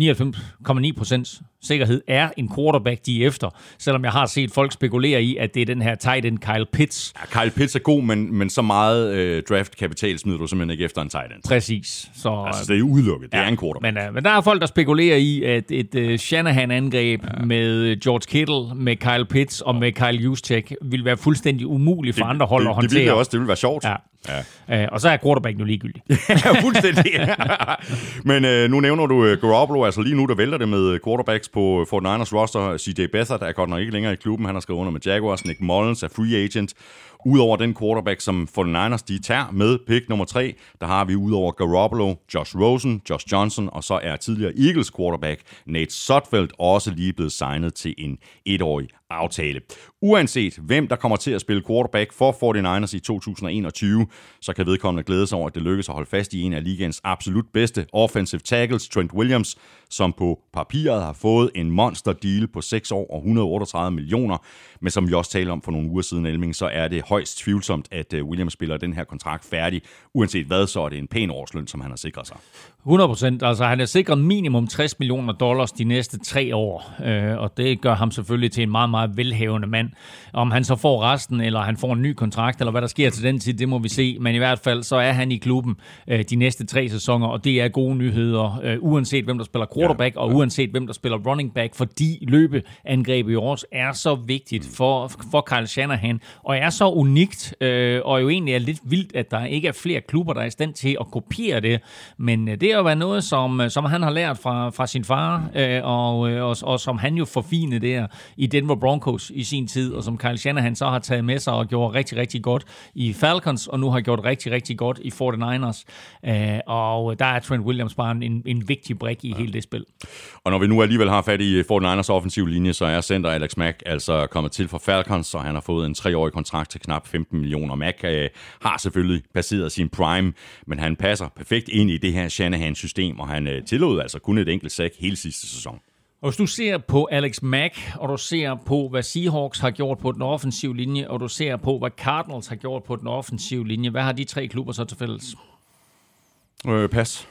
99,9% sikkerhed er en quarterback, de er efter. Selvom jeg har set folk spekulere i, at det er den her tight end Kyle Pitts. Ja, Kyle Pitts er god, men, men så meget øh, draft-kapital smider du simpelthen ikke efter en tight end. Præcis. Så, Altså, det er udelukket. Det ja, er en quarterback. Men, uh, men der er folk, der spekulerer i, at et uh, Shanahan-angreb ja. med George Kittle, med Kyle Pitts og med Kyle Juszczyk vil være fuldstændig umuligt for det, andre hold det, at håndtere. Det ville det også. Det ville være sjovt. Ja. Ja. Uh, og så er quarterback nu ligegyldig. ja, fuldstændig. Men øh, nu nævner du øh, Garoppolo, altså lige nu der vælter det med quarterbacks på 49ers roster. CJ Beathard er godt nok ikke længere i klubben, han har skrevet under med Jaguars. Nick Mullins er free agent. Udover den quarterback, som 49ers de tager med pick nummer 3, der har vi udover Garoppolo, Josh Rosen, Josh Johnson, og så er tidligere Eagles quarterback Nate Sudfeld også lige blevet signet til en etårig aftale. Uanset hvem der kommer til at spille quarterback for 49ers i 2021, så kan vedkommende glæde sig over, at det lykkes at holde fast i en af ligens absolut bedste offensive tackles, Trent Williams, som på papiret har fået en monster deal på 6 år og 138 millioner. Men som vi også talte om for nogle uger siden, Elming, så er det højst tvivlsomt, at William Williams spiller den her kontrakt færdig. Uanset hvad, så er det en pæn årsløn, som han har sikret sig. 100 procent. Altså, han er sikret minimum 60 millioner dollars de næste tre år, øh, og det gør ham selvfølgelig til en meget, meget velhavende mand. Om han så får resten, eller han får en ny kontrakt, eller hvad der sker til den tid, det må vi se. Men i hvert fald, så er han i klubben øh, de næste tre sæsoner, og det er gode nyheder, øh, uanset hvem der spiller quarterback, ja, og uanset hvem der spiller running back, fordi løbeangrebet i også er så vigtigt mm. for, for Kyle Shanahan, og er så unikt, øh, og jo egentlig er lidt vildt, at der ikke er flere klubber, der er i stand til at kopiere det. Men øh, det jo været noget, som, som han har lært fra, fra sin far, øh, og, øh, og, og som han jo forfinede der i Denver Broncos i sin tid, og som Kyle Shanahan så har taget med sig og gjort rigtig, rigtig godt i Falcons, og nu har gjort rigtig, rigtig godt i 49ers. Øh, og der er Trent Williams bare en, en vigtig brik i ja. hele det spil. Og når vi nu alligevel har fat i 49ers offensiv linje, så er center Alex Mack altså kommet til for Falcons, og han har fået en treårig kontrakt til knap 15 millioner. Mack øh, har selvfølgelig passeret sin prime, men han passer perfekt ind i det her Shanahan-system, og han øh, tillod altså kun et enkelt sack hele sidste sæson. Og hvis du ser på Alex Mack, og du ser på, hvad Seahawks har gjort på den offensive linje, og du ser på, hvad Cardinals har gjort på den offensive linje, hvad har de tre klubber så til fælles? Øh, pas.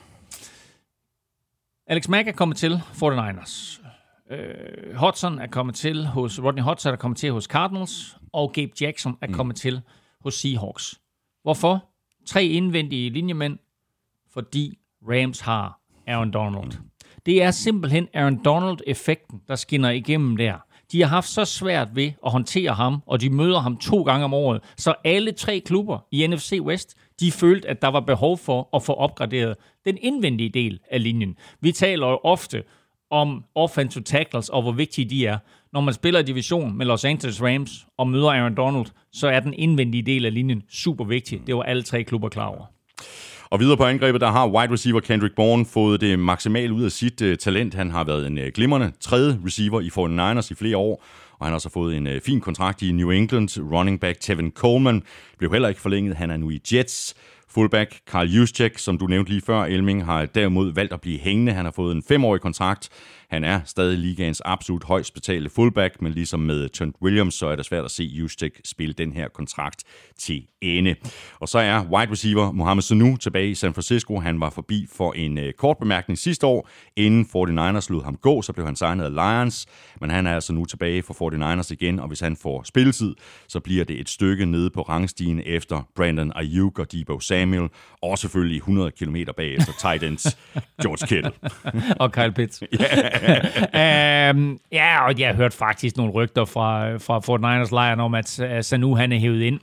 Alex Mack er kommet til 49ers. Øh, Hudson er kommet til hos Rodney Hudson er kommet til hos Cardinals, og Gabe Jackson er mm. kommet til hos Seahawks. Hvorfor? Tre indvendige linjemænd, fordi Rams har Aaron Donald. Det er simpelthen Aaron Donald-effekten, der skinner igennem der. De har haft så svært ved at håndtere ham, og de møder ham to gange om året. Så alle tre klubber i NFC West, de følte, at der var behov for at få opgraderet den indvendige del af linjen. Vi taler jo ofte om offensive tackles og hvor vigtige de er. Når man spiller i division med Los Angeles Rams og møder Aaron Donald, så er den indvendige del af linjen super vigtig. Det var alle tre klubber klar over. Og videre på angrebet, der har wide receiver Kendrick Bourne fået det maksimalt ud af sit uh, talent. Han har været en uh, glimrende tredje receiver i 49ers i flere år, og han har så fået en uh, fin kontrakt i New England. Running back Tevin Coleman blev heller ikke forlænget. Han er nu i Jets. Fullback Carl Juszczyk, som du nævnte lige før, Elming, har derimod valgt at blive hængende. Han har fået en femårig kontrakt. Han er stadig ligaens absolut højst betalte fullback, men ligesom med Trent Williams, så er det svært at se Juszczyk spille den her kontrakt til ende. Og så er wide receiver Mohamed Sanu tilbage i San Francisco. Han var forbi for en uh, kort bemærkning sidste år. Inden 49ers lod ham gå, så blev han signet af Lions, men han er altså nu tilbage for 49ers igen, og hvis han får spilletid, så bliver det et stykke nede på rangstigen efter Brandon Ayuk og Debo Samuel, og selvfølgelig 100 km bagefter Titans George Kittle. og Kyle Pitts. Um, ja, og jeg har hørt faktisk nogle rygter fra, fra 49ers lejren om, at Sanu han er hævet ind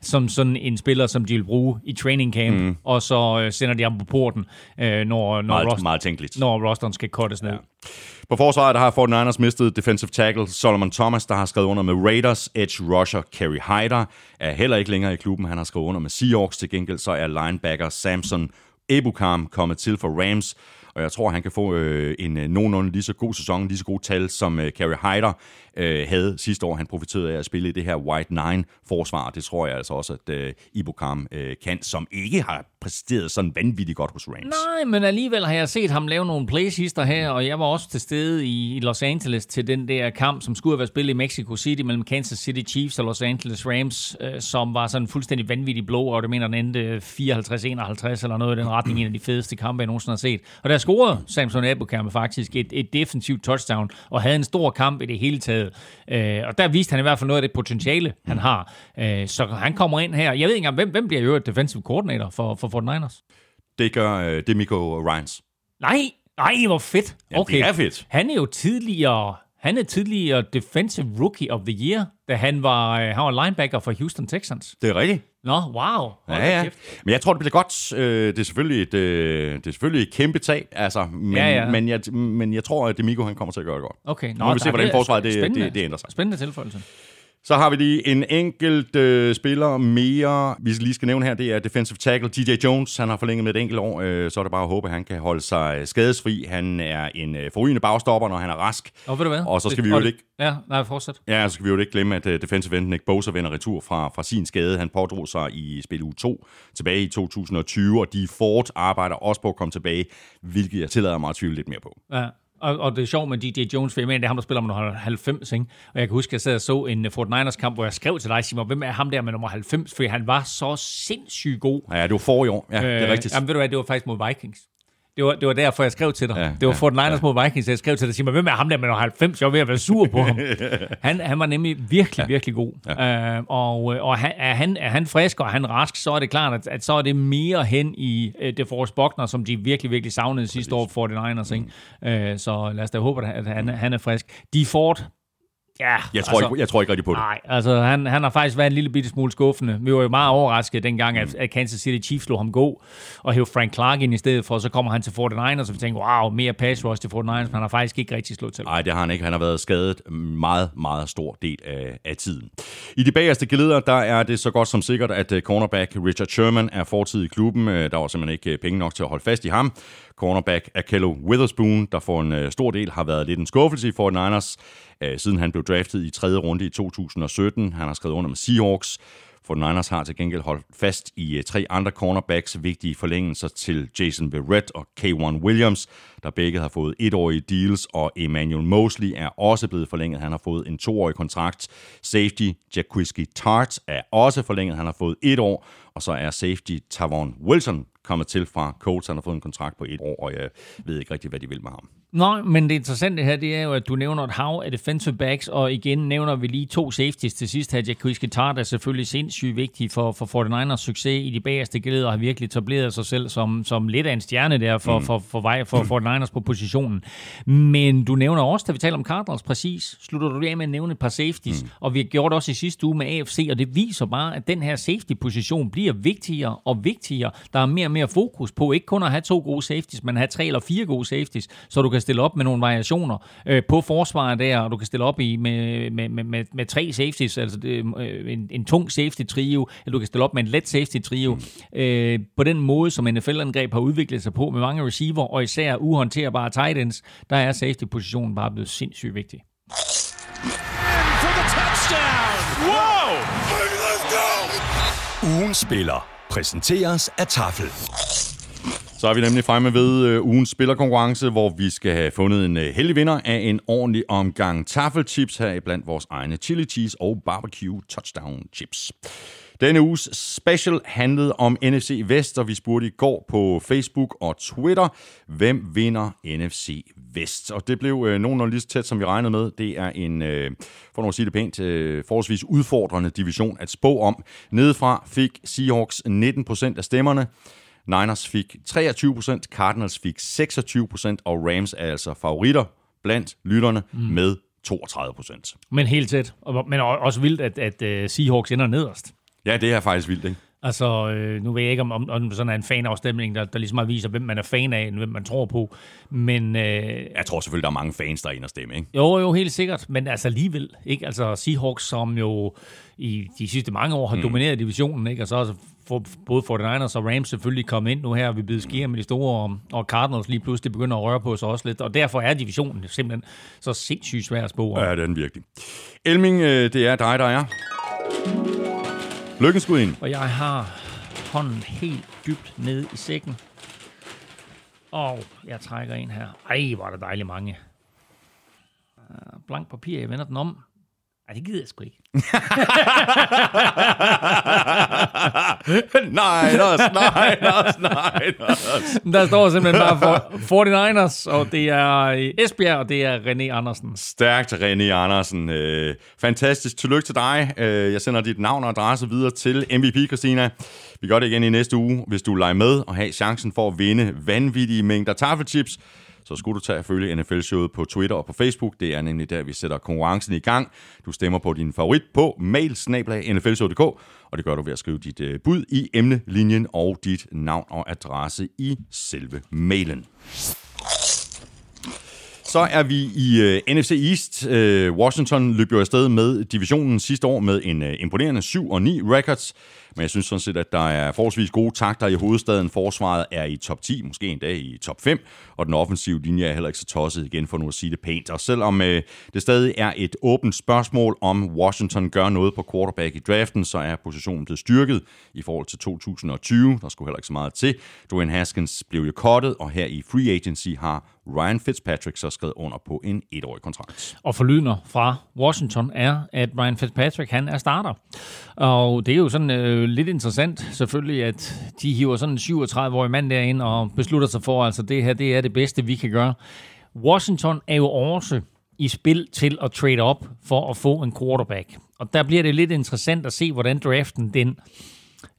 som sådan en spiller, som de vil bruge i training camp, mm. og så øh, sender de ham på porten, øh, når, når, meget, roster, meget tænkeligt. når rosteren skal cuttes ned. Ja. På forsvaret der har 49ers mistet defensive tackle Solomon Thomas, der har skrevet under med Raiders. Edge rusher Kerry Hyder er heller ikke længere i klubben. Han har skrevet under med Seahawks. Til gengæld så er linebacker Samson Ebukam kommet til for Rams og jeg tror, han kan få øh, en øh, nogenlunde lige så god sæson, lige så gode tal, som øh, Carrie Hyder øh, havde sidste år. Han profiterede af at spille i det her White Nine-forsvar, det tror jeg altså også, at øh, Ibukam øh, kan, som ikke har præsteret sådan vanvittigt godt hos Rams. Nej, men alligevel har jeg set ham lave nogle plays her, og jeg var også til stede i, i Los Angeles til den der kamp, som skulle have været spillet i Mexico City mellem Kansas City Chiefs og Los Angeles Rams, øh, som var sådan fuldstændig vanvittig blå, og det mener, den endte 54-51 eller noget i den retning, en af de fedeste kampe, jeg nogensinde har set. Og der scorede Samson Ebukam faktisk et, et defensivt touchdown, og havde en stor kamp i det hele taget. Øh, og der viste han i hvert fald noget af det potentiale, han har. Øh, så han kommer ind her. Jeg ved ikke engang, hvem, hvem bliver jo et defensive coordinator for, for 49ers? Det gør øh, Demico Ryans. Nej, nej, hvor fedt. Okay. Ja, det er fedt. Han er jo tidligere han er tidligere Defensive Rookie of the Year, da han var, øh, han var linebacker for Houston Texans. Det er rigtigt. Nå, wow. Ja, ja. Men jeg tror, det bliver godt. Øh, det er selvfølgelig et, øh, det er selvfølgelig et kæmpe tag, altså, men, ja, ja. Men, jeg, men jeg tror, at Demico han kommer til at gøre det godt. Okay. Nå, nu må vi se, hvordan forsvaret det, det, det ændrer sig. Spændende tilføjelse. Så har vi lige en enkelt øh, spiller mere, vi lige skal nævne her, det er defensive tackle DJ Jones. Han har forlænget med et enkelt år, øh, så er det bare at håbe, at han kan holde sig skadesfri. Han er en øh, forrygende bagstopper, når han er rask. Og ved du hvad? Og så skal det, vi jo ikke... Ja, nej, fortsæt. Ja, så skal vi jo ikke glemme, at uh, defensive end Nick Bosa vender retur fra, fra sin skade. Han pådrog sig i spil u 2 tilbage i 2020, og de Ford arbejder også på at komme tilbage, hvilket jeg tillader mig at tvivle lidt mere på. Ja. Og, og det er sjovt med DJ Jones, for jeg mener, det er ham, der spiller med nummer 90, ikke? Og jeg kan huske, at jeg sad og så en Fort Niners kamp, hvor jeg skrev til dig, Simon, hvem er ham der med nummer 90? For han var så sindssygt god. Ja, det var for i år. Ja, det er øh, rigtigt. Jamen, ved du hvad, det var faktisk mod Vikings. Det var, det var derfor, jeg skrev til dig. Ja, Ja, det var ja, for den Niners mod Vikings, jeg skrev til dig, sig mig, hvem er ham der med 90? Jeg var ved at være sur på ham. han, han var nemlig virkelig, ja. virkelig god. Ja. Øh, og og han, er, han, er han frisk, og han rask, så er det klart, at, at så er det mere hen i uh, DeForest Buckner, som de virkelig, virkelig savnede sidste år for den Niners. Ikke? Mm. Øh, så lad os da håbe, at han, han er frisk. De Ford, Ja, jeg tror, altså, ikke, jeg tror ikke rigtig på det. Nej, altså han, han har faktisk været en lille bitte smule skuffende. Vi var jo meget overrasket dengang, at, at Kansas City Chiefs slog ham gå og hævde Frank Clark ind i stedet for, så kommer han til 49ers, og vi tænker, wow, mere pass rush til 49ers, men han har faktisk ikke rigtig slået til. Nej, det har han ikke. Han har været skadet meget, meget stor del af, af tiden. I de bagerste geleder, der er det så godt som sikkert, at øh, cornerback Richard Sherman er fortid i klubben. Øh, der var simpelthen ikke øh, penge nok til at holde fast i ham. Cornerback Akello Witherspoon, der for en øh, stor del har været lidt en skuffelse i 49ers, øh, siden han blev draftet i tredje runde i 2017. Han har skrevet under med Seahawks. For Niners har til gengæld holdt fast i øh, tre andre cornerbacks, vigtige forlængelser til Jason Verrett og K1 Williams, der begge har fået etårige deals, og Emmanuel Mosley er også blevet forlænget. Han har fået en toårig kontrakt. Safety Jacquiski Tart er også forlænget. Han har fået et år, og så er safety Tavon Wilson kommet til fra Colts. Han har fået en kontrakt på et år, og jeg ved ikke rigtig, hvad de vil med ham. Nej, men det interessante her, det er jo, at du nævner et hav af defensive backs, og igen nævner vi lige to safeties til sidst her. Jack Tart er selvfølgelig sindssygt vigtig for, for 49ers succes i de bagerste glæder, og har virkelig etableret sig selv som, som lidt af en stjerne der for, mm. for, for, vej, for 49ers på positionen. Men du nævner også, da vi taler om Cardinals præcis, slutter du af med at nævne et par safeties, mm. og vi har gjort det også i sidste uge med AFC, og det viser bare, at den her safety-position bliver vigtigere og vigtigere. Der er mere og mere fokus på ikke kun at have to gode safeties, men at have tre eller fire gode safeties, så du kan stille op med nogle variationer øh, på forsvaret der, og du kan stille op i med, med, med, med, med tre safeties, altså det, øh, en, en tung safety trio, eller du kan stille op med en let safety trio. Mm. Øh, på den måde, som NFL-angreb har udviklet sig på med mange receiver, og især uhåndterbare tight ends, der er safety-positionen bare blevet sindssygt vigtig. Wow! Ugen spiller præsenteres af Tafel. Så er vi nemlig fremme ved øh, ugens spillerkonkurrence, hvor vi skal have fundet en øh, heldig vinder af en ordentlig omgang taffelchips her blandt vores egne chili cheese og barbecue touchdown chips. Denne uges special handlede om NFC Vest, og vi spurgte i går på Facebook og Twitter, hvem vinder NFC Vest? Og det blev øh, nogenlunde lige så tæt, som vi regnede med. Det er en, øh, for nu at sige det pænt, øh, forholdsvis udfordrende division at spå om. Nedefra fik Seahawks 19% af stemmerne. Niners fik 23%, Cardinals fik 26%, og Rams er altså favoritter blandt lytterne mm. med 32%. Men helt tæt. Men også vildt, at, at uh, Seahawks ender nederst. Ja, det er faktisk vildt, ikke? Altså, øh, nu ved jeg ikke, om, om, om sådan er en fanafstemning, der, der ligesom viser, hvem man er fan af, hvem man tror på. Men, øh, jeg tror selvfølgelig, der er mange fans, der er inde og stemme, ikke? Jo, jo, helt sikkert. Men altså alligevel, ikke? Altså Seahawks, som jo i de sidste mange år har mm. domineret divisionen, ikke? Og så for, både 49ers og Rams selvfølgelig kommet ind nu her, vi blevet skier med de store, og, og Cardinals lige pludselig begynder at røre på sig også lidt, og derfor er divisionen simpelthen så sindssygt svær at spå. Ja, det er den virkelig. Elming, øh, det er dig, der er. Lykken skud ind. Og jeg har hånden helt dybt ned i sækken. Og jeg trækker en her. Ej, hvor er der dejligt mange. Blank papir, jeg vender den om. Ej, det gider jeg sgu ikke. nej, nej, nej, Der står simpelthen bare for 49ers, og det er Esbjerg, og det er René Andersen. Stærkt, René Andersen. Øh, fantastisk. Tillykke til dig. Øh, jeg sender dit navn og adresse videre til MVP, Christina. Vi gør det igen i næste uge, hvis du leger med og har chancen for at vinde vanvittige mængder taffelchips så skulle du tage at følge NFL-showet på Twitter og på Facebook. Det er nemlig der, vi sætter konkurrencen i gang. Du stemmer på din favorit på mail og det gør du ved at skrive dit øh, bud i emnelinjen og dit navn og adresse i selve mailen. Så er vi i øh, uh, NFC East. Uh, Washington løb jo afsted med divisionen sidste år med en uh, imponerende 7 og 9 records. Men jeg synes sådan set, at der er forholdsvis gode takter i hovedstaden. Forsvaret er i top 10, måske endda i top 5, og den offensive linje er heller ikke så tosset igen, for nu at sige det pænt. Og selvom øh, det stadig er et åbent spørgsmål, om Washington gør noget på quarterback i draften, så er positionen blevet styrket i forhold til 2020. Der skulle heller ikke så meget til. Dwayne Haskins blev jo kottet, og her i free agency har Ryan Fitzpatrick så skrevet under på en etårig kontrakt. Og forlydende fra Washington er, at Ryan Fitzpatrick han er starter. Og det er jo sådan øh, lidt interessant selvfølgelig, at de hiver sådan en 37-årig mand derind og beslutter sig for, altså det her, det er det bedste, vi kan gøre. Washington er jo også i spil til at trade op for at få en quarterback. Og der bliver det lidt interessant at se, hvordan draften den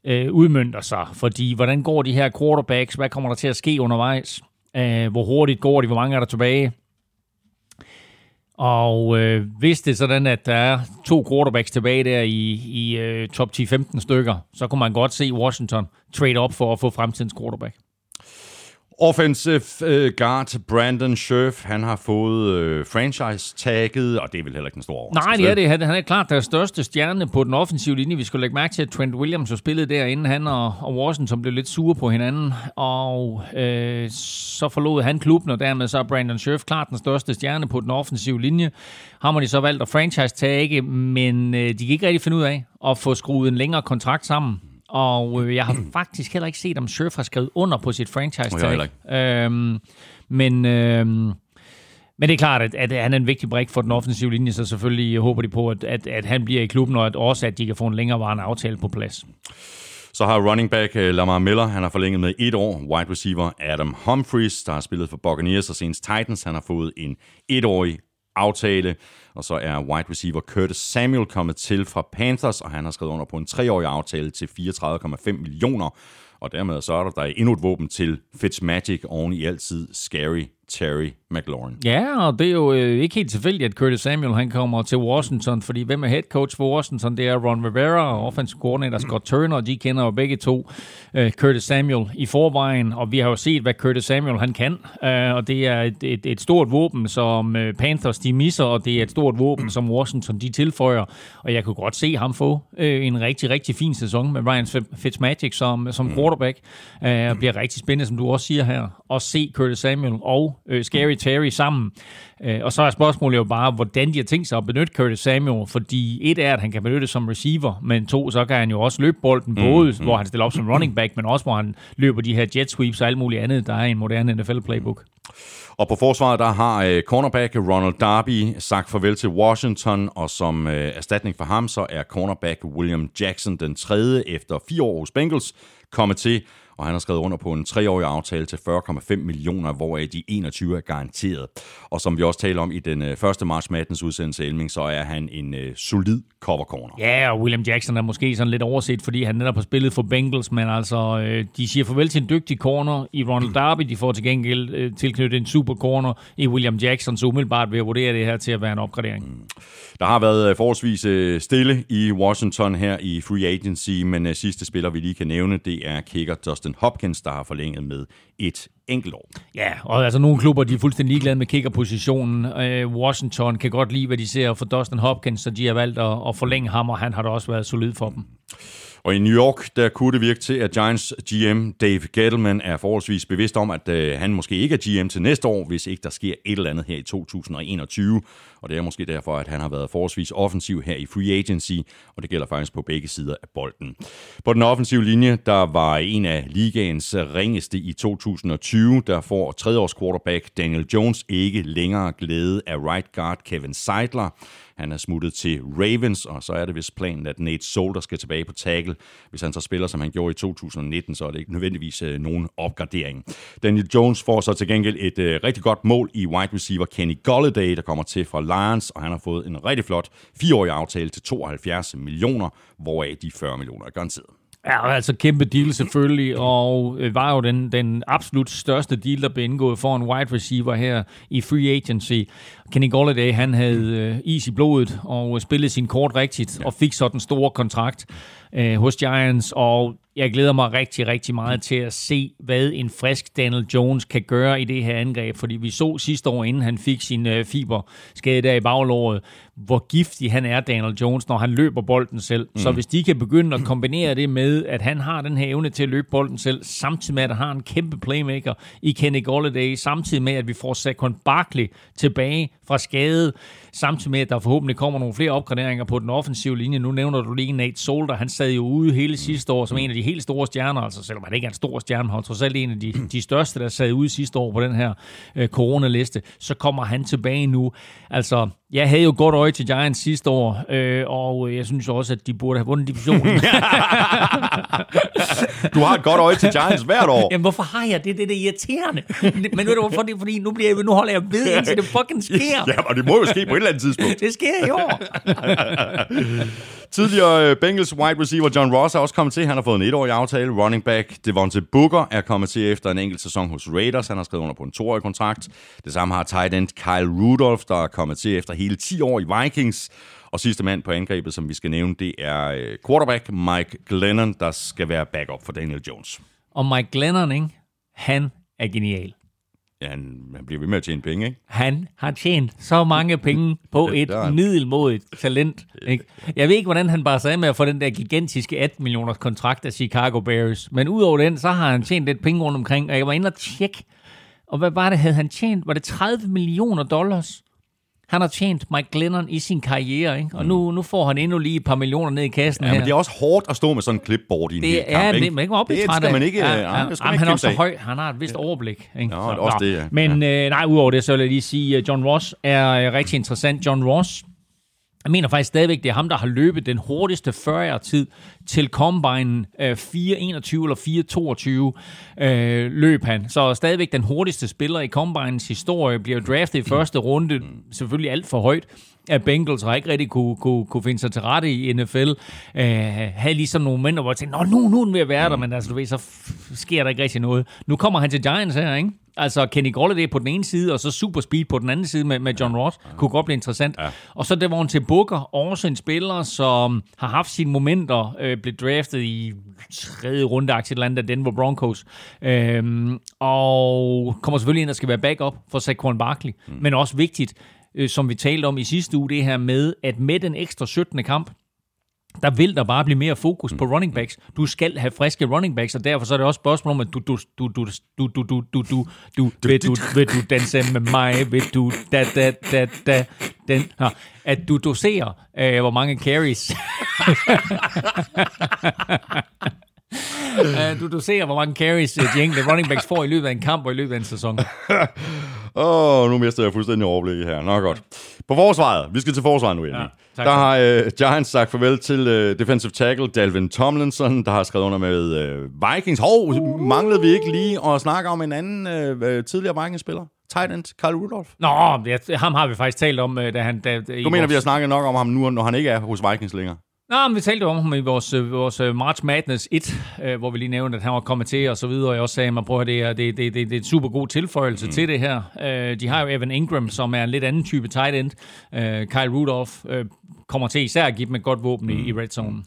øh, udmyndter sig. Fordi hvordan går de her quarterbacks? Hvad kommer der til at ske undervejs? Øh, hvor hurtigt går de? Hvor mange er der tilbage? Og øh, hvis det er sådan, at der er to quarterbacks tilbage der i, i øh, top 10-15 stykker, så kunne man godt se Washington trade op for at få fremtidens quarterback. Offensive øh, guard Brandon Scherf, han har fået øh, franchise-tagget, og det er vel heller ikke en stor overraskelse. Nej, det er det. Han er klart deres største stjerne på den offensive linje. Vi skulle lægge mærke til, at Trent Williams har spillet derinde, han og, og Washington blev lidt sure på hinanden. Og øh, så forlod han klubben, og dermed så er Brandon Scherf klart den største stjerne på den offensive linje. Har man de så valgt at franchise-tagge, men øh, de kan ikke rigtig finde ud af at få skruet en længere kontrakt sammen. Og øh, jeg har faktisk heller ikke set, om Surf har skrevet under på sit franchise tag. Øhm, men, øhm, men det er klart, at, at han er en vigtig brik for den offensive linje, så selvfølgelig håber de på, at, at, at han bliver i klubben, og at også at de kan få en længerevarende aftale på plads. Så har running back uh, Lamar Miller, han har forlænget med et år. Wide receiver Adam Humphries, der har spillet for Buccaneers og senest Titans, han har fået en etårig aftale. Og så er wide receiver Curtis Samuel kommet til fra Panthers, og han har skrevet under på en treårig aftale til 34,5 millioner. Og dermed så er der, der endnu et våben til Fitzmagic oven i altid scary Terry McLaurin. Ja, og det er jo øh, ikke helt tilfældigt, at Curtis Samuel han kommer til Washington, fordi hvem er head coach for Washington? Det er Ron Rivera og offensive coordinator Scott Turner, og de kender jo begge to uh, Curtis Samuel i forvejen, og vi har jo set, hvad Curtis Samuel han kan, uh, og det er et, et, et stort våben, som uh, Panthers de misser, og det er et stort våben, som Washington de tilføjer, og jeg kunne godt se ham få uh, en rigtig, rigtig fin sæson med Ryan Fitzmagic som, som quarterback, uh, og bliver rigtig spændende, som du også siger her, at se Curtis Samuel og uh, Scary Terry sammen. Øh, og så er spørgsmålet jo bare, hvordan de har tænkt sig at benytte Curtis Samuel, fordi et er, at han kan benytte som receiver, men to, så kan han jo også løbe bolden, mm, både mm. hvor han stiller op som running back, men også hvor han løber de her jet sweeps og alt muligt andet, der er i en moderne NFL-playbook. Og på forsvaret, der har uh, cornerback Ronald Darby sagt farvel til Washington, og som uh, erstatning for ham, så er cornerback William Jackson den tredje efter fire år hos Bengals kommet til og han har skrevet under på en treårig aftale til 40,5 millioner, hvoraf de 21 er garanteret. Og som vi også taler om i den øh, første March Madness udsendelse Elming, så er han en øh, solid cover corner. Ja, og William Jackson er måske sådan lidt overset, fordi han netop har spillet for Bengals, men altså, øh, de siger farvel til en dygtig corner i Ronald Darby. De får til gengæld øh, tilknyttet en super corner i William Jackson, så umiddelbart vil jeg vurdere det her til at være en opgradering. Mm. Der har været forholdsvis øh, stille i Washington her i free agency, men øh, sidste spiller, vi lige kan nævne, det er kicker Dustin Hopkins, der har forlænget med et enkelt år. Ja, og altså nogle klubber, de er fuldstændig ligeglade med kickerpositionen. Øh, Washington kan godt lide, hvad de ser for Dustin Hopkins, så de har valgt at, at forlænge ham, og han har da også været solid for dem. Og i New York, der kunne det virke til, at Giants GM Dave Gettleman er forholdsvis bevidst om, at øh, han måske ikke er GM til næste år, hvis ikke der sker et eller andet her i 2021. Og det er måske derfor, at han har været forholdsvis offensiv her i free agency, og det gælder faktisk på begge sider af bolden. På den offensive linje, der var en af ligaens ringeste i 2020, der får tredjeårs quarterback Daniel Jones ikke længere glæde af right guard Kevin Seidler. Han er smuttet til Ravens, og så er det vist planen, at Nate Solder skal tilbage på tackle. Hvis han så spiller, som han gjorde i 2019, så er det ikke nødvendigvis øh, nogen opgradering. Daniel Jones får så til gengæld et øh, rigtig godt mål i wide receiver Kenny Golladay, der kommer til fra Lions, og han har fået en rigtig flot fireårig aftale til 72 millioner, hvoraf de 40 millioner er garanteret. Ja, altså kæmpe deal selvfølgelig, og øh, var jo den, den absolut største deal, der blev indgået for en wide receiver her i free agency. Kenny Golladay, han havde øh, is i blodet og spillede sin kort rigtigt, og fik så den store kontrakt øh, hos Giants, og jeg glæder mig rigtig, rigtig meget til at se, hvad en frisk Daniel Jones kan gøre i det her angreb, fordi vi så sidste år, inden han fik sin øh, fiberskade der i baglåret, hvor giftig han er, Daniel Jones, når han løber bolden selv. Mm. Så hvis de kan begynde at kombinere det med, at han har den her evne til at løbe bolden selv, samtidig med, at han har en kæmpe playmaker i Kenny Golladay, samtidig med, at vi får Saquon Barkley tilbage fra skade, samtidig med, at der forhåbentlig kommer nogle flere opgraderinger på den offensive linje. Nu nævner du lige Nate Solder, han sad jo ude hele sidste år som en af de helt store stjerner, altså selvom han ikke er en stor stjerne, han trods alt en af de, de største, der sad ude sidste år på den her øh, coronaliste, så kommer han tilbage nu. Altså, jeg havde jo godt øje til Giants sidste år, øh, og jeg synes også, at de burde have vundet divisionen. du har et godt øje til Giants hvert år. Jamen, hvorfor har jeg det? Det er det irriterende. Men ved du hvorfor? Det er, fordi nu, bliver jeg, nu holder jeg ved, indtil det fucking sker. Ja, og det må jo ske på et eller andet tidspunkt. Det sker i år. Tidligere øh, Bengals wide receiver John Ross er også kommet til. Han har fået en etårig aftale. Running back Devontae Booker er kommet til efter en enkelt sæson hos Raiders. Han har skrevet under på en toårig kontrakt. Det samme har tight end Kyle Rudolph, der er kommet til efter hele 10 år i Vikings. Og sidste mand på angrebet, som vi skal nævne, det er øh, quarterback Mike Glennon, der skal være backup for Daniel Jones. Og Mike Glennon, ikke? han er genial. Ja, han, han bliver ved med at tjene penge, ikke? Han har tjent så mange penge på et middelmodigt talent. Ikke? Jeg ved ikke, hvordan han bare sagde med at få den der gigantiske 18 millioners kontrakt af Chicago Bears. Men udover den, så har han tjent lidt penge rundt omkring. Og jeg var inde og tjekke, og hvad var det, havde han tjent? Var det 30 millioner dollars? Han har tjent Mike Glennon i sin karriere, ikke? og nu, nu får han endnu lige et par millioner ned i kassen ja, her. men det er også hårdt at stå med sådan en clipboard i en det hel kamp, er, ikke? Det, man ikke det skal man ikke... Ja, ja, ja, han er også så høj, han har et vist overblik. Ikke? Ja, så, også det, ja. Men øh, nej, udover det, så vil jeg lige sige, at John Ross er øh, rigtig interessant. John Ross jeg mener faktisk stadigvæk, det er ham, der har løbet den hurtigste 40 tid til Combine øh, 4.21 eller 4.22 øh, løb han. Så stadigvæk den hurtigste spiller i Combines historie bliver draftet i første runde, selvfølgelig alt for højt af Bengals, og ikke rigtig kunne, kunne, kunne finde sig til rette i NFL. Øh, havde ligesom nogle momenter, hvor jeg tænkte, Nå, nu, nu er den ved at være der, men altså, du ved, så sker der ikke rigtig noget. Nu kommer han til Giants her, ikke? Altså Kenny Golladay på den ene side, og så super speed på den anden side med, med John Ross. Kunne godt blive interessant. Ja. Og så det var hun til Booker, også en spiller, som har haft sine momenter, øh, blev draftet i tredje runde aktie eller andet af Denver Broncos. Øhm, og kommer selvfølgelig ind og skal være backup for Saquon Barkley. Mm. Men også vigtigt, øh, som vi talte om i sidste uge, det her med, at med den ekstra 17. kamp, der vil der bare blive mere fokus på running backs. Du skal have friske running backs, og derfor så er det også spørgsmål om, at du, du, du, du, du, du, du, du, du, du, vil du, vil du danse med mig, vil du, da, da, da, da, den, her, at du doserer, øh, hvor mange carries. Uh, du, du ser, hvor mange carries de enkelte running backs får i løbet af en kamp og i løbet af en sæson. Åh, oh, nu mister jeg fuldstændig overblik her. Nå godt. På forsvaret. Vi skal til forsvaret nu, Jenny. Ja, der har uh, Giants sagt farvel til uh, defensive tackle Dalvin Tomlinson, der har skrevet under med uh, Vikings. Hov, manglede vi ikke lige at snakke om en anden uh, tidligere Vikings-spiller? Tight end, Carl Rudolph. Nå, ja, ham har vi faktisk talt om, da han... Da, du mener, vores... vi har snakket nok om ham nu, når han ikke er hos Vikings længere? Nå, men vi talte om ham i vores, vores March Madness 1, øh, hvor vi lige nævnte, at han var kommet til og så videre, og jeg også sagde, at prøver, det, er, det, det, det, det er en super god tilføjelse mm. til det her. Øh, de har jo Evan Ingram, som er en lidt anden type tight end. Øh, Kyle Rudolph øh, kommer til især at give dem et godt våben mm. i, i red zone.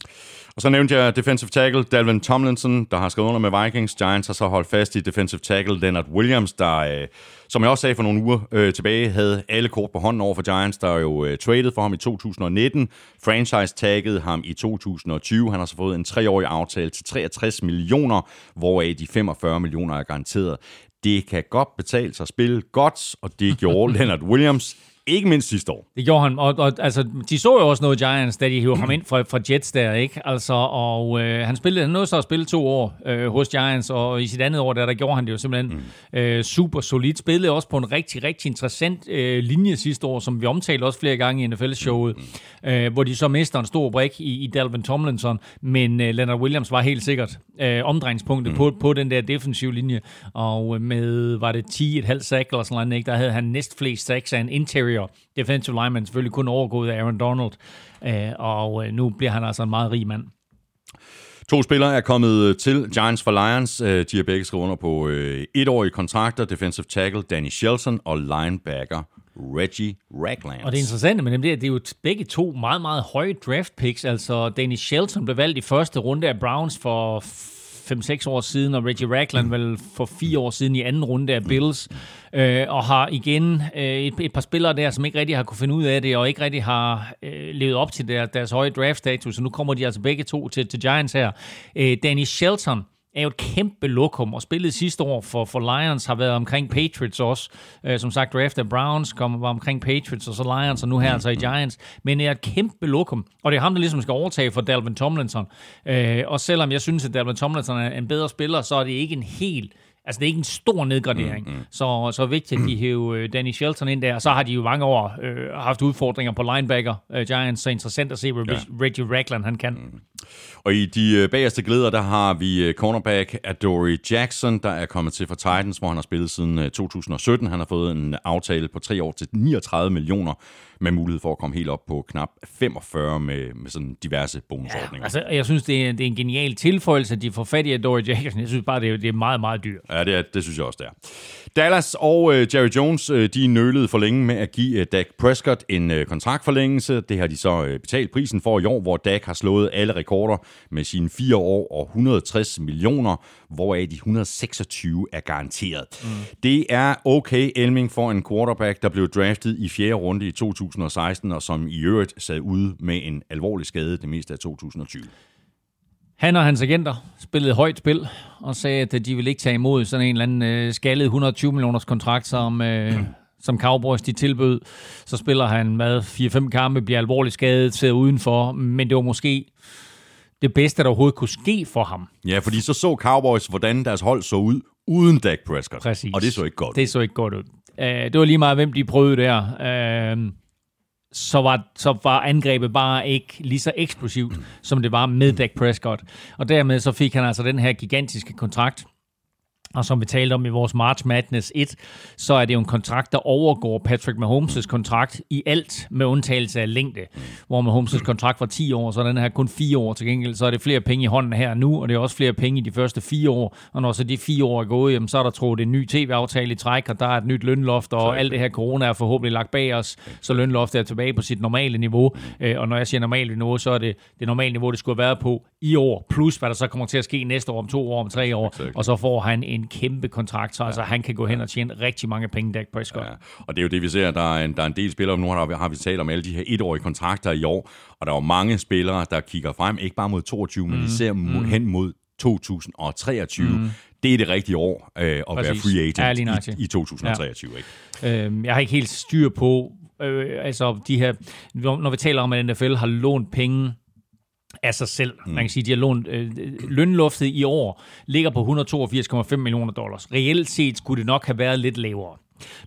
Og så nævnte jeg defensive tackle Dalvin Tomlinson, der har skrevet under med Vikings. Giants har så holdt fast i defensive tackle Leonard Williams, der, øh, som jeg også sagde for nogle uger øh, tilbage, havde alle kort på hånden over for Giants, der jo øh, traded for ham i 2019. Franchise taggede ham i 2020. Han har så fået en treårig aftale til 63 millioner, hvoraf de 45 millioner er garanteret. Det kan godt betale sig at spille godt, og det gjorde Leonard Williams ikke mindst sidste år. Det gjorde han, og, og altså, de så jo også noget Giants, da de hiver ham ind fra, fra Jets der, ikke? Altså, og øh, han, spillede, han nåede så at spille to år øh, hos Giants, og i sit andet år, der, der gjorde han det jo simpelthen mm. øh, super solidt. Spillede også på en rigtig, rigtig interessant øh, linje sidste år, som vi omtalte også flere gange i NFL-showet, mm. øh, hvor de så mister en stor brik i, i Dalvin Tomlinson, men øh, Leonard Williams var helt sikkert øh, omdrejningspunktet mm. på, på den der defensive linje, og med, var det 10,5 sack eller sådan noget, ikke? der havde han næst flest sacks af en interior interior defensive lineman, selvfølgelig kun overgået af Aaron Donald, øh, og øh, nu bliver han altså en meget rig mand. To spillere er kommet til Giants for Lions. Øh, de har begge skrevet under på etårige kontrakter. Defensive tackle Danny Shelton og linebacker Reggie Ragland. Og det interessante med dem, det er, at det er jo begge to meget, meget høje draft picks. Altså, Danny Shelton blev valgt i første runde af Browns for 5-6 år siden, og Reggie Ragland vel for 4 år siden i anden runde af Bills øh, og har igen øh, et, et par spillere der, som ikke rigtig har kunne finde ud af det, og ikke rigtig har øh, levet op til der, deres høje draft status, så nu kommer de altså begge to til, til Giants her. Øh, Danny Shelton, er jo et kæmpe lokum, og spillet sidste år for, for Lions har været omkring Patriots også. Øh, som sagt, draft af Browns kom, var omkring Patriots, og så Lions, og nu her altså i Giants. Men er et kæmpe lokum, og det er ham, der ligesom skal overtage for Dalvin Tomlinson. Øh, og selvom jeg synes, at Dalvin Tomlinson er en bedre spiller, så er det ikke en helt Altså, det er ikke en stor nedgradering. Mm, mm. Så, så vigtigt, at de hæver øh, Danny Shelton ind der. Så har de jo mange år øh, haft udfordringer på linebacker. Uh, Giants, så interessant at se, hvad ja. Reggie Ragland han kan. Mm. Og i de øh, bagerste glæder, der har vi øh, cornerback Adoree Jackson, der er kommet til for Titans, hvor han har spillet siden 2017. Han har fået en aftale på tre år til 39 millioner med mulighed for at komme helt op på knap 45 med, med sådan diverse bonusordninger. Ja, altså, jeg synes, det er, det er en genial tilføjelse, at de får fat i Dory Jackson. Jeg synes bare, det er, det er meget, meget dyrt. Ja, det, er, det synes jeg også, det er. Dallas og uh, Jerry Jones, uh, de nølede for længe med at give uh, Dak Prescott en kontraktforlængelse. Det har de så uh, betalt prisen for i år, hvor Dak har slået alle rekorder med sine fire år og 160 millioner, hvoraf de 126 er garanteret. Mm. Det er okay Elming for en quarterback, der blev draftet i fjerde runde i 2016, og som i øvrigt sad ude med en alvorlig skade det meste af 2020. Han og hans agenter spillede højt spil og sagde, at de ville ikke tage imod sådan en eller anden øh, skaldet 120 millioners kontrakt, som, øh, som Cowboys de tilbød. Så spiller han med 4-5 kampe, bliver alvorligt skadet, sidder udenfor, men det var måske det bedste, der overhovedet kunne ske for ham. Ja, fordi så så Cowboys, hvordan deres hold så ud uden Dak Prescott. Præcis. Og det så ikke godt ud. Det så ikke godt ud. Uh, det var lige meget, hvem de prøvede der. Uh, så var, så var angrebet bare ikke lige så eksplosivt, som det var med Dak Prescott. Og dermed så fik han altså den her gigantiske kontrakt, og som vi talte om i vores March Madness 1, så er det jo en kontrakt, der overgår Patrick Mahomes' kontrakt i alt, med undtagelse af længde. Hvor Mahomes' kontrakt var 10 år, så den her kun 4 år til gengæld. Så er det flere penge i hånden her nu, og det er også flere penge i de første 4 år. Og når så de 4 år er gået, jamen, så er der troet en ny tv-aftale i træk, og der er et nyt lønloft, og alt det her corona er forhåbentlig lagt bag os, så lønloftet er tilbage på sit normale niveau. Øh, og når jeg siger normalt niveau, så er det det normale niveau, det skulle have været på i år, plus hvad der så kommer til at ske næste år, om to år, om tre år, og så får han en kæmpe kontrakt, så ja. altså, han kan gå hen og tjene rigtig mange penge, Dak Prescott. Ja. Og det er jo det, vi ser, der er en, der er en del spillere, nu har, har vi talt om alle de her etårige kontrakter i år, og der er jo mange spillere, der kigger frem, ikke bare mod 22, mm. men især mm. hen mod 2023. Mm. Det er det rigtige år øh, at Præcis. være free agent ja, i, i 2023. Ja. Ikke? Øhm, jeg har ikke helt styr på, øh, altså de her, når vi taler om, at NFL har lånt penge af sig selv. Mm. Man kan sige, at de har lånt øh, lønloftet i år ligger på 182,5 millioner dollars. Reelt set skulle det nok have været lidt lavere.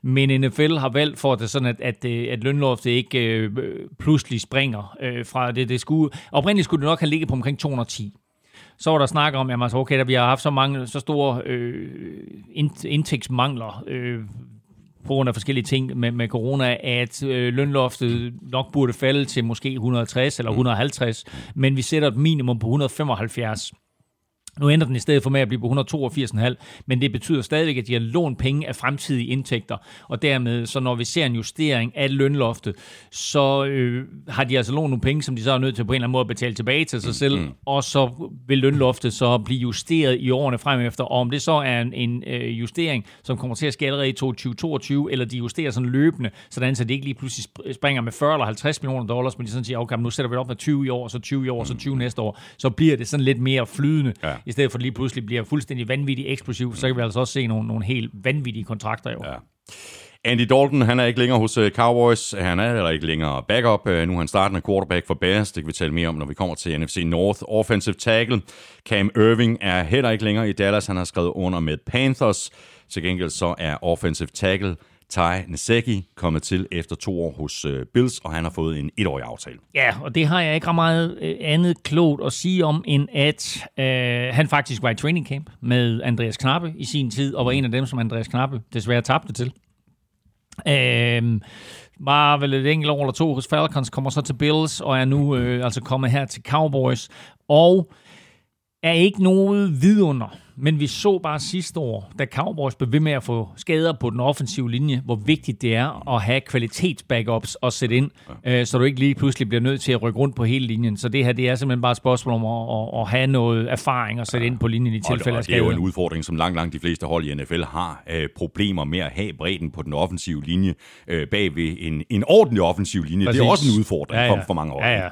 Men NFL har valgt for det sådan, at, at, øh, at lønloftet ikke øh, pludselig springer øh, fra det. det skulle, oprindeligt skulle det nok have ligget på omkring 210 så var der snak om, at altså, okay, der vi har haft så mange, så store øh, indtægtsmangler øh, på grund af forskellige ting med, med corona, at øh, lønloftet nok burde falde til måske 160 eller 150, men vi sætter et minimum på 175. Nu ender den i stedet for med at blive på 182,5, men det betyder stadigvæk, at de har lånt penge af fremtidige indtægter, og dermed, så når vi ser en justering af lønloftet, så øh, har de altså lånt nogle penge, som de så er nødt til på en eller anden måde at betale tilbage til sig selv, mm. og så vil lønloftet så blive justeret i årene frem efter, og om det så er en, en øh, justering, som kommer til at ske allerede i 2022, eller de justerer sådan løbende, sådan så det ikke lige pludselig springer med 40 eller 50 millioner dollars, men de sådan siger, okay, nu sætter vi det op med 20 i år, så 20 i år, så 20 næste år, så bliver det sådan lidt mere flydende. Ja i stedet for at lige pludselig bliver fuldstændig vanvittigt eksplosiv, så kan vi altså også se nogle, nogle helt vanvittige kontrakter jo. Ja. Andy Dalton, han er ikke længere hos øh, Cowboys. Han er heller ikke længere backup. Øh, nu er han startende quarterback for Bears. Det kan vi tale mere om, når vi kommer til NFC North. Offensive tackle. Cam Irving er heller ikke længere i Dallas. Han har skrevet under med Panthers. Til gengæld så er offensive tackle Ty Nesecki kommet til efter to år hos øh, Bills, og han har fået en etårig aftale. Ja, og det har jeg ikke ret meget øh, andet klogt at sige om, end at øh, han faktisk var i training camp med Andreas Knappe i sin tid, og var en af dem, som Andreas Knappe desværre tabte til. Øh, var vel et enkelt år eller to hos Falcons, kommer så til Bills, og er nu øh, altså kommet her til Cowboys, og er ikke noget vidunder men vi så bare sidste år, da Cowboys blev ved med at få skader på den offensive linje, hvor vigtigt det er at have kvalitetsbackups og sætte ind, øh, så du ikke lige pludselig bliver nødt til at rykke rundt på hele linjen. Så det her, det er simpelthen bare et spørgsmål om at, at, at have noget erfaring og sætte ja. ind på linjen i tilfælde af skader. Det er jo en udfordring, som langt, langt de fleste hold i NFL har. Øh, problemer med at have bredden på den offensive linje øh, bag ved en, en ordentlig offensiv linje. Præcis. Det er også en udfordring ja, ja. For, for mange år. Ja, ja.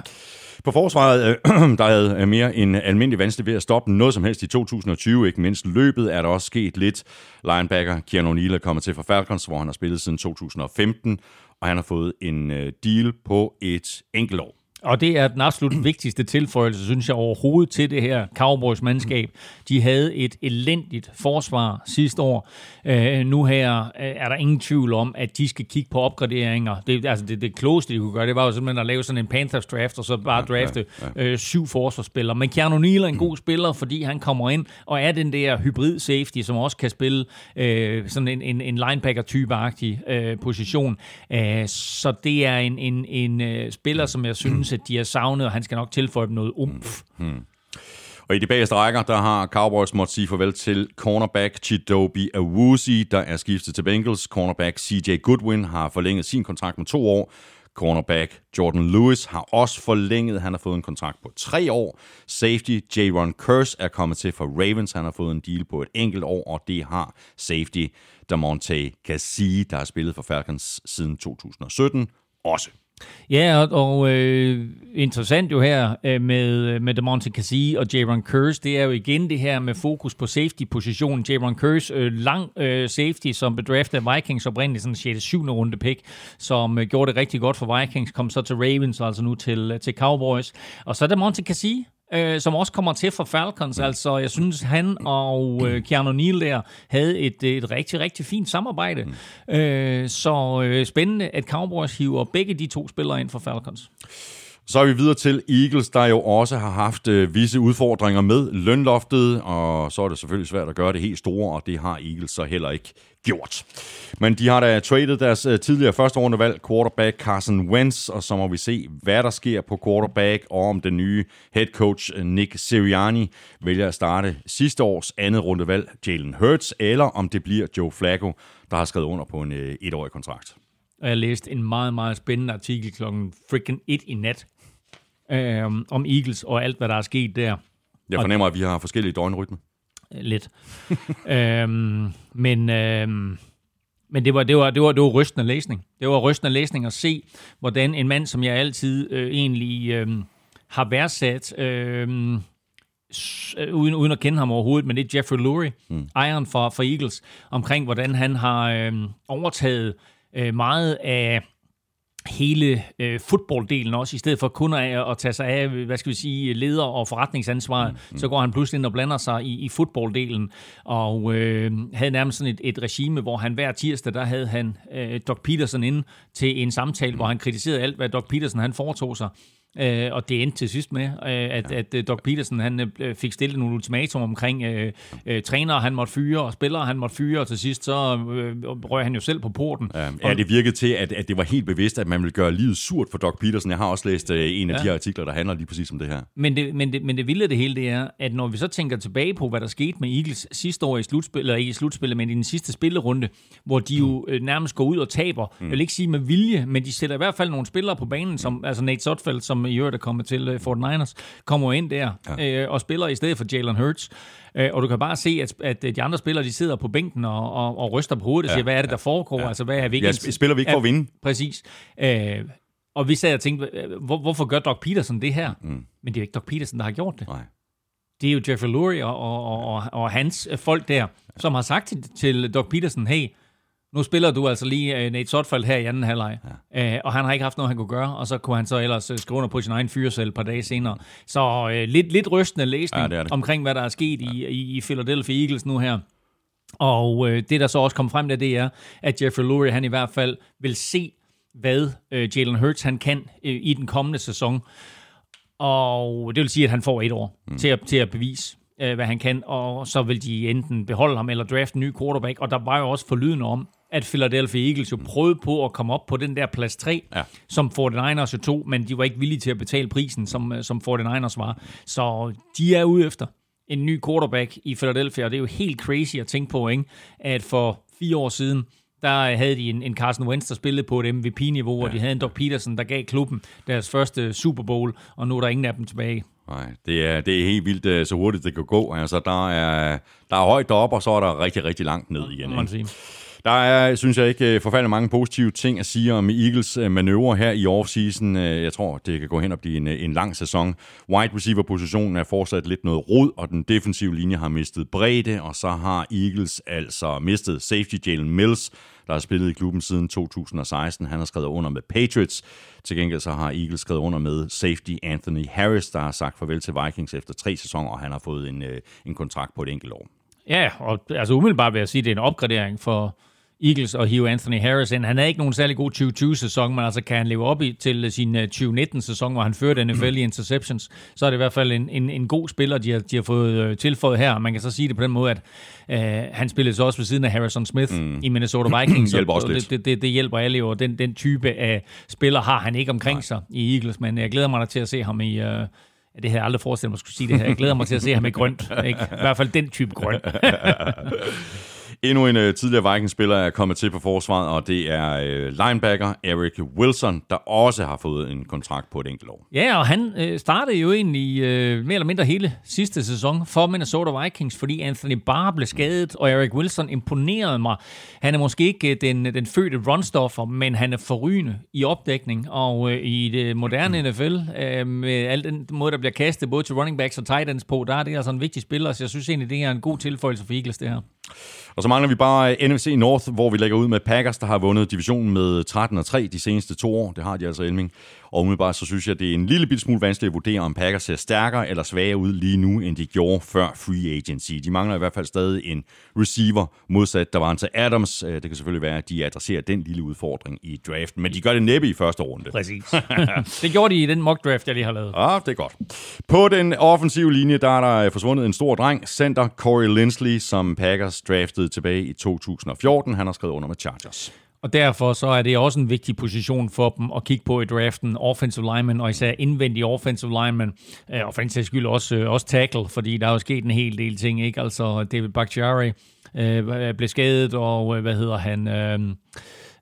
På forsvaret, øh, der havde øh, mere end almindelig vanskeligt ved at stoppe noget som helst i 2020. Ikke mindst løbet er der også sket lidt. Linebacker Keanu Neal er kommet til fra Falcons, hvor han har spillet siden 2015, og han har fået en øh, deal på et enkelt år. Og det er den absolut vigtigste tilføjelse, synes jeg, overhovedet til det her Cowboys-mandskab. De havde et elendigt forsvar sidste år. Uh, nu her uh, er der ingen tvivl om, at de skal kigge på opgraderinger. Det, altså det, det klogeste, de kunne gøre, det var jo simpelthen at lave sådan en Panthers draft, og så bare drafte ja, ja. Uh, syv forsvarsspillere. Men Keanu Neal er en god spiller, fordi han kommer ind og er den der hybrid safety, som også kan spille uh, sådan en, en, en linebacker-type-agtig uh, position. Uh, så det er en, en, en uh, spiller, som jeg synes, at de har savnet, og han skal nok tilføje dem noget umf. Hmm. Og i de bagerste rækker, der har Cowboys måtte sige farvel til cornerback Chidobe Awuzie, der er skiftet til Bengals. Cornerback CJ Goodwin har forlænget sin kontrakt med to år. Cornerback Jordan Lewis har også forlænget. Han har fået en kontrakt på tre år. Safety Jaron Curse er kommet til for Ravens. Han har fået en deal på et enkelt år, og det har safety Damonte Cassie, der har spillet for Falcons siden 2017, også. Ja, og, og øh, interessant jo her øh, med, øh, med DeMonte Cassie og Jaron Curse, det er jo igen det her med fokus på safety-positionen. Jaron Curse, øh, lang øh, safety, som bedraftede Vikings oprindeligt, sådan 6. 7. runde pick, som øh, gjorde det rigtig godt for Vikings, kom så til Ravens, altså nu til, øh, til Cowboys. Og så DeMonte Cassie, øh, som også kommer til fra Falcons. Altså, jeg synes, han og øh, Keanu Neal der havde et, et rigtig, rigtig fint samarbejde. Mm. Øh, så øh, spændende, at Cowboys hiver begge de to spillere ind for Falcons. Så er vi videre til Eagles, der jo også har haft øh, visse udfordringer med lønloftet, og så er det selvfølgelig svært at gøre det helt store, og det har Eagles så heller ikke gjort. Men de har da traded deres øh, tidligere første rundevalg, quarterback Carson Wentz, og så må vi se, hvad der sker på quarterback, og om den nye head coach øh, Nick Sirianni vælger at starte sidste års andet rundevalg, Jalen Hurts, eller om det bliver Joe Flacco, der har skrevet under på en øh, etårig kontrakt. Og jeg læste en meget, meget spændende artikel klokken freaking 1 i nat øh, om Eagles og alt, hvad der er sket der. Jeg fornemmer, at vi har forskellige døgnrytme. Lidt. øhm, men øhm, men det var, det, var, det, var, det var rystende læsning. Det var rystende læsning at se, hvordan en mand, som jeg altid øh, egentlig øh, har værdsat, øh, uden, uden at kende ham overhovedet, men det er Jeffrey Lurie, mm. ejeren for, for Eagles, omkring hvordan han har øh, overtaget øh, meget af hele øh, fodbolddelen også, i stedet for kun at, at tage sig af, hvad skal vi sige, leder- og forretningsansvar, mm, mm. så går han pludselig ind og blander sig i, i fodbolddelen, og øh, havde nærmest sådan et, et regime, hvor han hver tirsdag, der havde han øh, Doc Peterson inde til en samtale, mm. hvor han kritiserede alt, hvad Doc Peterson han foretog sig. Øh, og det endte til sidst med, øh, at, ja. at, at Doc Peterson han øh, fik stillet nogle ultimatum omkring øh, øh, trænere, han måtte fyre, og spillere, han måtte fyre, og til sidst så øh, røg han jo selv på porten. Ja, ja det virkede til, at, at det var helt bevidst, at man ville gøre livet surt for Doc Peterson. Jeg har også læst øh, en af ja. de her artikler, der handler lige præcis om det her. Men det, men, det, men det vilde det hele, det er, at når vi så tænker tilbage på, hvad der skete med Eagles sidste år i slutspil, eller ikke i slutspillet, men i den sidste spillerunde, hvor de jo øh, nærmest går ud og taber. Mm. Jeg vil ikke sige med vilje, men de sætter i hvert fald nogle spillere på banen, som, altså Nate Sotfeldt, som i øvrigt er kommet til til 49ers, kommer ind der ja. øh, og spiller i stedet for Jalen Hurts. Øh, og du kan bare se, at, at de andre spillere, de sidder på bænken og, og, og ryster på hovedet og ja. siger, hvad er det, der foregår? Ja. Altså, hvad er vi ikke... Ja, spiller vi ikke for at vinde? Præcis. Øh, og vi sad og tænkte, hvor, hvorfor gør Doc Peterson det her? Mm. Men det er jo ikke Doc Peterson, der har gjort det. Nej. Det er jo Jeffrey Lurie og, og, og, og hans folk der, som har sagt til, til Doc Peterson, hey, nu spiller du altså lige uh, Nate Sotfald her i anden halvleg, ja. uh, og han har ikke haft noget, han kunne gøre, og så kunne han så ellers uh, skrive under på sin egen fyrsel et par dage senere. Så uh, lidt, lidt rystende læsning ja, det det. omkring, hvad der er sket ja. i, i, Philadelphia Eagles nu her. Og uh, det, der så også kom frem der, det er, at Jeffrey Lurie, han i hvert fald vil se, hvad uh, Jalen Hurts han kan uh, i den kommende sæson. Og det vil sige, at han får et år mm. til, at, til at bevise, hvad han kan, og så vil de enten beholde ham eller drafte en ny quarterback. Og der var jo også forlydende om, at Philadelphia Eagles jo prøvede på at komme op på den der plads 3, ja. som 49ers jo tog, men de var ikke villige til at betale prisen, som, som 49ers var. Så de er ude efter en ny quarterback i Philadelphia, og det er jo helt crazy at tænke på, ikke? at for fire år siden, der havde de en, en Carson Wentz, der spillede på et MVP-niveau, ja. og de havde en Doc Peterson, der gav klubben deres første Super Bowl, og nu er der ingen af dem tilbage. Nej, det er, det er helt vildt, øh, så hurtigt det kan gå. Altså, der er, der er højt op, og så er der rigtig, rigtig langt ned igen. Man sige. Der er, synes jeg ikke, øh, forfærdelig mange positive ting at sige om Eagles øh, manøvre her i offseason. Øh, jeg tror, det kan gå hen og blive en, en lang sæson. Wide receiver-positionen er fortsat lidt noget rod, og den defensive linje har mistet bredde, og så har Eagles altså mistet safety Jalen Mills, der har spillet i klubben siden 2016. Han har skrevet under med Patriots. Til gengæld så har Eagles skrevet under med safety Anthony Harris, der har sagt farvel til Vikings efter tre sæsoner, og han har fået en, en kontrakt på et enkelt år. Ja, og altså umiddelbart vil jeg sige, at det er en opgradering for Eagles og hive Anthony Harris ind. Han er ikke nogen særlig god 2020-sæson, men altså kan han leve op i, til sin 2019-sæson, øh, hvor han førte NFL i interceptions, så er det i hvert fald en, en, en god spiller, de har, de har fået øh, tilføjet her. Man kan så sige det på den måde, at øh, han spillede så også ved siden af Harrison Smith mm. i Minnesota Vikings. hjælper også lidt. Det, det, det hjælper alle og den, den type af spiller har han ikke omkring Nej. sig i Eagles, men jeg glæder mig til at se ham i... Øh, det havde jeg aldrig forestillet mig, at skulle sige det her. Jeg glæder mig til at se ham i grønt. Ikke? I hvert fald den type grønt. Endnu en uh, tidligere Vikings-spiller er kommet til på forsvaret, og det er uh, linebacker Eric Wilson, der også har fået en kontrakt på et enkelt år. Ja, og han uh, startede jo egentlig uh, mere eller mindre hele sidste sæson for Minnesota Vikings, fordi Anthony Barr blev skadet, og Eric Wilson imponerede mig. Han er måske ikke den, den fødte runstoffer, men han er forrygende i opdækning, og i det moderne NFL, uh, med al den måde, der bliver kastet både til running backs og tight ends på, der er det altså en vigtig spiller, så jeg synes egentlig, det er en god tilføjelse for Eagles, det her. Og så mangler vi bare NFC North, hvor vi lægger ud med Packers, der har vundet divisionen med 13 og 3 de seneste to år. Det har de altså, Elming. Og umiddelbart så synes jeg, det er en lille smule vanskeligt at vurdere, om Packers ser stærkere eller svagere ud lige nu, end de gjorde før free agency. De mangler i hvert fald stadig en receiver, modsat der var til Adams. Øh, det kan selvfølgelig være, at de adresserer den lille udfordring i draften, men de gør det næppe i første runde. Præcis. det gjorde de i den mock draft, jeg lige har lavet. Ja, det er godt. På den offensive linje, der er der forsvundet en stor dreng, center Corey Lindsley, som Packers draftede tilbage i 2014. Han har skrevet under med Chargers. Og derfor så er det også en vigtig position for dem at kigge på i draften. Offensive lineman, og især indvendig offensive lineman. Øh, og for en skyld også, øh, også tackle, fordi der er jo sket en hel del ting. ikke? Altså David Bakhtiari øh, blev skadet, og øh, hvad hedder han... Øh,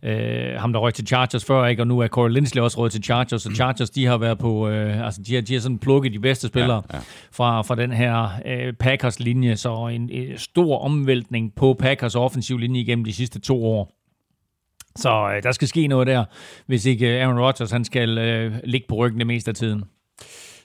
øh, ham, der røg til Chargers før, ikke? og nu er Corey Lindsley også røget til Chargers, og Chargers, de har været på, øh, altså de har, de har sådan plukket de bedste spillere ja, ja. Fra, fra den her øh, Packers-linje, så en, en stor omvæltning på Packers offensiv linje igennem de sidste to år. Så øh, der skal ske noget der, hvis ikke øh, Aaron Rodgers han skal øh, ligge på ryggen det meste af tiden.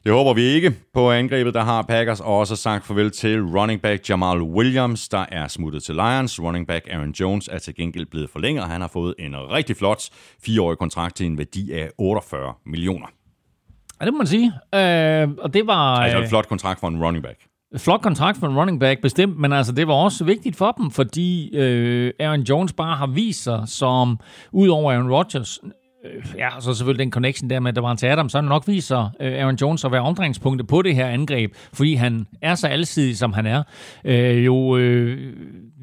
Det håber vi ikke. På angrebet, der har Packers også sagt farvel til running back Jamal Williams, der er smuttet til Lions. Running back Aaron Jones er til gengæld blevet forlænget, og han har fået en rigtig flot fireårig kontrakt til en værdi af 48 millioner. Ja, det må man sige. Øh, og det var... Altså en flot kontrakt for en running back. Flot kontrakt for en running back, bestemt, men altså det var også vigtigt for dem, fordi øh, Aaron Jones bare har vist sig som, ud over Aaron Rodgers, øh, ja, så selvfølgelig den connection der med, at der var en til Adam, så han nok viser øh, Aaron Jones at være omdrejningspunktet på det her angreb, fordi han er så alsidig, som han er. Øh, jo øh,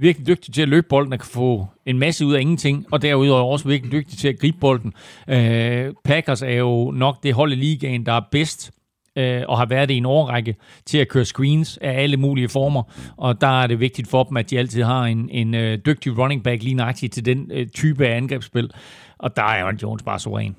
virkelig dygtig til at løbe bolden og kan få en masse ud af ingenting, og derudover også virkelig dygtig til at gribe bolden. Øh, Packers er jo nok det hold i ligaen, der er bedst øh, og har været det i en årrække til at køre screens af alle mulige former. Og der er det vigtigt for dem, at de altid har en, en øh, dygtig running back lige nøjagtigt til den øh, type af angrebsspil. Og der er Aaron Jones bare suveræn.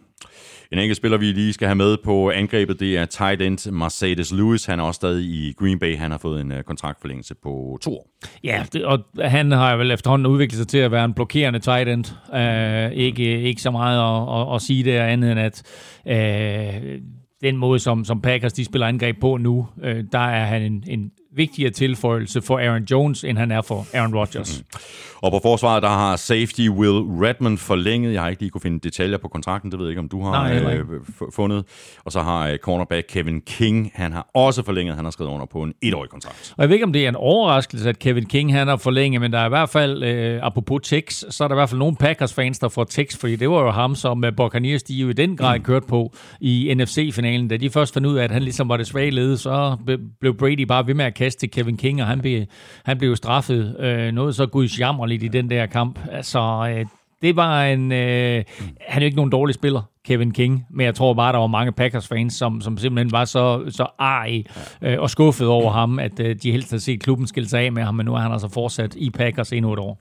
En enkelt spiller, vi lige skal have med på angrebet, det er tight end Mercedes Lewis. Han er også stadig i Green Bay. Han har fået en uh, kontraktforlængelse på to år. Ja, det, og han har vel efterhånden udviklet sig til at være en blokerende tight end. Uh, ikke, ikke så meget at, at, at sige det andet end, at uh, den måde, som, som Packers de spiller angreb på nu, øh, der er han en, en vigtigere tilføjelse for Aaron Jones, end han er for Aaron Rodgers. Mm. Og på forsvaret, der har safety Will Redmond forlænget. Jeg har ikke lige kunne finde detaljer på kontrakten, det ved jeg ikke, om du har Nej, øh, fundet. Og så har øh, cornerback Kevin King, han har også forlænget. Han har skrevet under på en etårig kontrakt. Og jeg ved ikke, om det er en overraskelse, at Kevin King han har forlænget, men der er i hvert fald, øh, apropos Tex, så er der i hvert fald nogle Packers-fans, der får Tex, fordi det var jo ham, som uh, Buccaneers de jo i den grad mm. kørte på i NFC-finalen. Da de først fandt ud af, at han ligesom var det svage led, så blev Brady bare ved med at kast til Kevin King, og han blev, han blev straffet øh, noget så gudsjammerligt i den der kamp. Altså, øh, det var en... Øh, han er jo ikke nogen dårlig spiller, Kevin King, men jeg tror bare, der var mange Packers-fans, som, som simpelthen var så, så arg øh, og skuffet over ham, at øh, de helst havde set klubben skille sig af med ham, men nu er han altså fortsat i Packers endnu et år.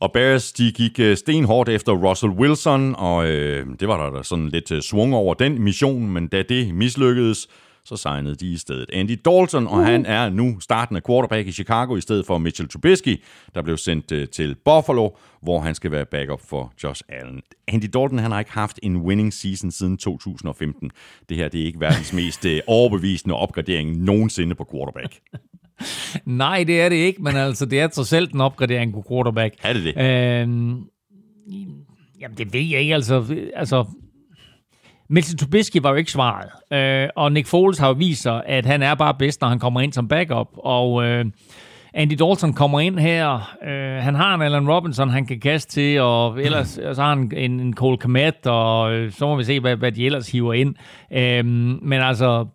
Og Bears, de gik øh, stenhårdt efter Russell Wilson, og øh, det var der sådan lidt øh, svung over den mission, men da det mislykkedes, så signede de i stedet Andy Dalton, og han er nu startende quarterback i Chicago i stedet for Mitchell Trubisky, der blev sendt uh, til Buffalo, hvor han skal være backup for Josh Allen. Andy Dalton han har ikke haft en winning season siden 2015. Det her det er ikke verdens mest uh, overbevisende opgradering nogensinde på quarterback. Nej, det er det ikke, men altså, det er trods alt en opgradering på quarterback. Er det det? Øhm, jamen, det ved jeg ikke. Altså, altså Mitchell Trubisky var jo ikke svaret. Øh, og Nick Foles har jo vist sig, at han er bare bedst, når han kommer ind som backup. Og øh, Andy Dalton kommer ind her. Øh, han har en Allen Robinson, han kan kaste til, og ellers så har han en, en Cole Komet, og øh, så må vi se, hvad, hvad de ellers hiver ind. Øh, men altså,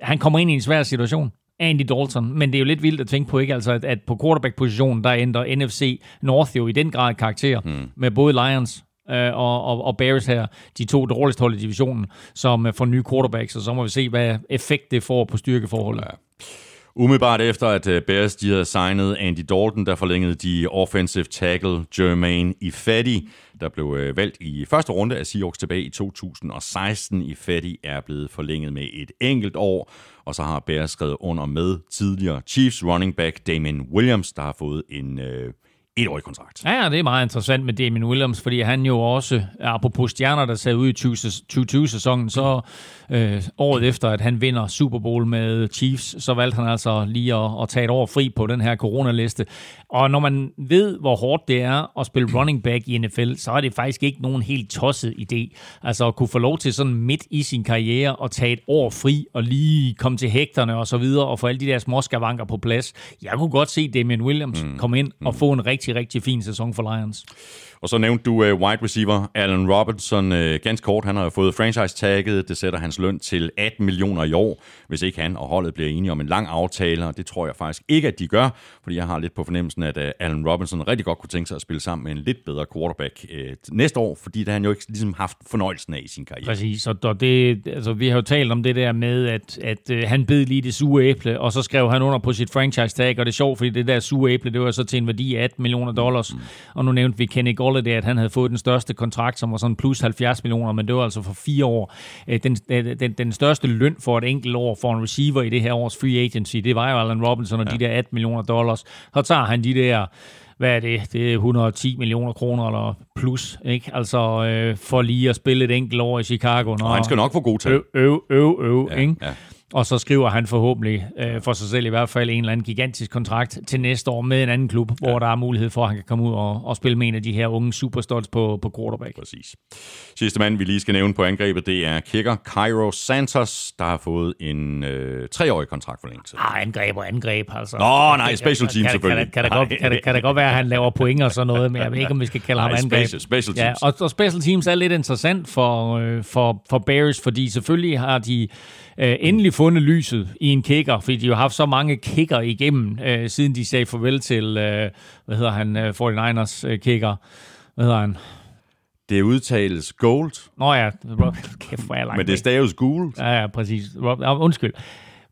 han kommer ind i en svær situation. Andy Dalton, men det er jo lidt vildt at tænke på, ikke? Altså, at, at på quarterback-positionen, der ændrer NFC North jo i den grad karakter mm. med både Lions øh, og, og, og Bears her, de to dårligste hold i divisionen, som øh, får nye quarterbacks, og så må vi se, hvad effekt det får på styrkeforholdet. Ja. Umiddelbart efter, at øh, Bears de havde signet Andy Dalton, der forlængede de offensive tackle Jermaine Ifedi, der blev øh, valgt i første runde af Seahawks tilbage i 2016. Ifedi er blevet forlænget med et enkelt år, og så har Bears skrevet under med tidligere Chiefs running back Damien Williams, der har fået en øh, etårig kontrakt. Ja, det er meget interessant med Damien Williams, fordi han jo også, apropos stjerner, der sad ude i 2020-sæsonen, så øh, året efter, at han vinder Super Bowl med Chiefs, så valgte han altså lige at, at tage et år fri på den her coronaliste. Og når man ved, hvor hårdt det er at spille running back i NFL, så er det faktisk ikke nogen helt tosset idé. Altså at kunne få lov til sådan midt i sin karriere at tage et år fri og lige komme til hægterne og så videre og få alle de der små skavanker på plads. Jeg kunne godt se Damien Williams mm. komme ind og få en rigtig, rigtig fin sæson for Lions. Og så nævnte du uh, wide receiver Allen Robinson uh, ganske kort. Han har jo fået franchise-tagget. Det sætter hans løn til 18 millioner i år, hvis ikke han og holdet bliver enige om en lang aftale. Og det tror jeg faktisk ikke, at de gør, fordi jeg har lidt på fornemmelsen, at uh, Allen Robinson rigtig godt kunne tænke sig at spille sammen med en lidt bedre quarterback uh, næste år, fordi det har han jo ikke ligesom haft fornøjelsen af i sin karriere. Præcis, og det, altså, vi har jo talt om det der med, at, at uh, han bed lige det sure æble, og så skrev han under på sit franchise-tag, og det er sjovt, fordi det der sure æble, det var så til en værdi af 18 millioner dollars. Mm. Og nu nævnte vi Kenny Golladay, at han havde fået den største kontrakt, som var sådan plus 70 millioner, men det var altså for fire år. Øh, den, øh, den, den største løn for et enkelt år for en receiver i det her års free agency, det var jo Allen Robinson og ja. de der 18 millioner dollars. Så tager han de der hvad er det? Det er 110 millioner kroner eller plus, ikke? Altså øh, for lige at spille et enkelt år i Chicago. Når, og han skal nok få god tal. Øv, øv, øv, øv ja, ikke? Ja. Og så skriver han forhåbentlig øh, for sig selv i hvert fald en eller anden gigantisk kontrakt til næste år med en anden klub, ja. hvor der er mulighed for, at han kan komme ud og, og spille med en af de her unge superstolts på, på quarterback. Præcis. Sidste mand, vi lige skal nævne på angrebet, det er kicker Cairo Santos, der har fået en øh, treårig kontrakt for længe Ah, angreb og angreb, altså. Nå, nej, special team kan, selvfølgelig. Kan, kan, kan, godt, kan, det, kan det godt være, at han laver point og sådan noget, men jeg ved ikke, om vi skal kalde nej, ham angreb. Special, special teams. Ja, og, og special teams er lidt interessant for, øh, for, for Bears, fordi selvfølgelig har de øh, endelig fundet lyset i en kicker, fordi de har haft så mange kicker igennem, øh, siden de sagde farvel til, øh, hvad hedder han, øh, 49ers øh, kicker. Hvad hedder han? Det udtales gold. Nå ja, kæft, hvor er langt Men det staves guld. Ja, ja, præcis. Rob, undskyld.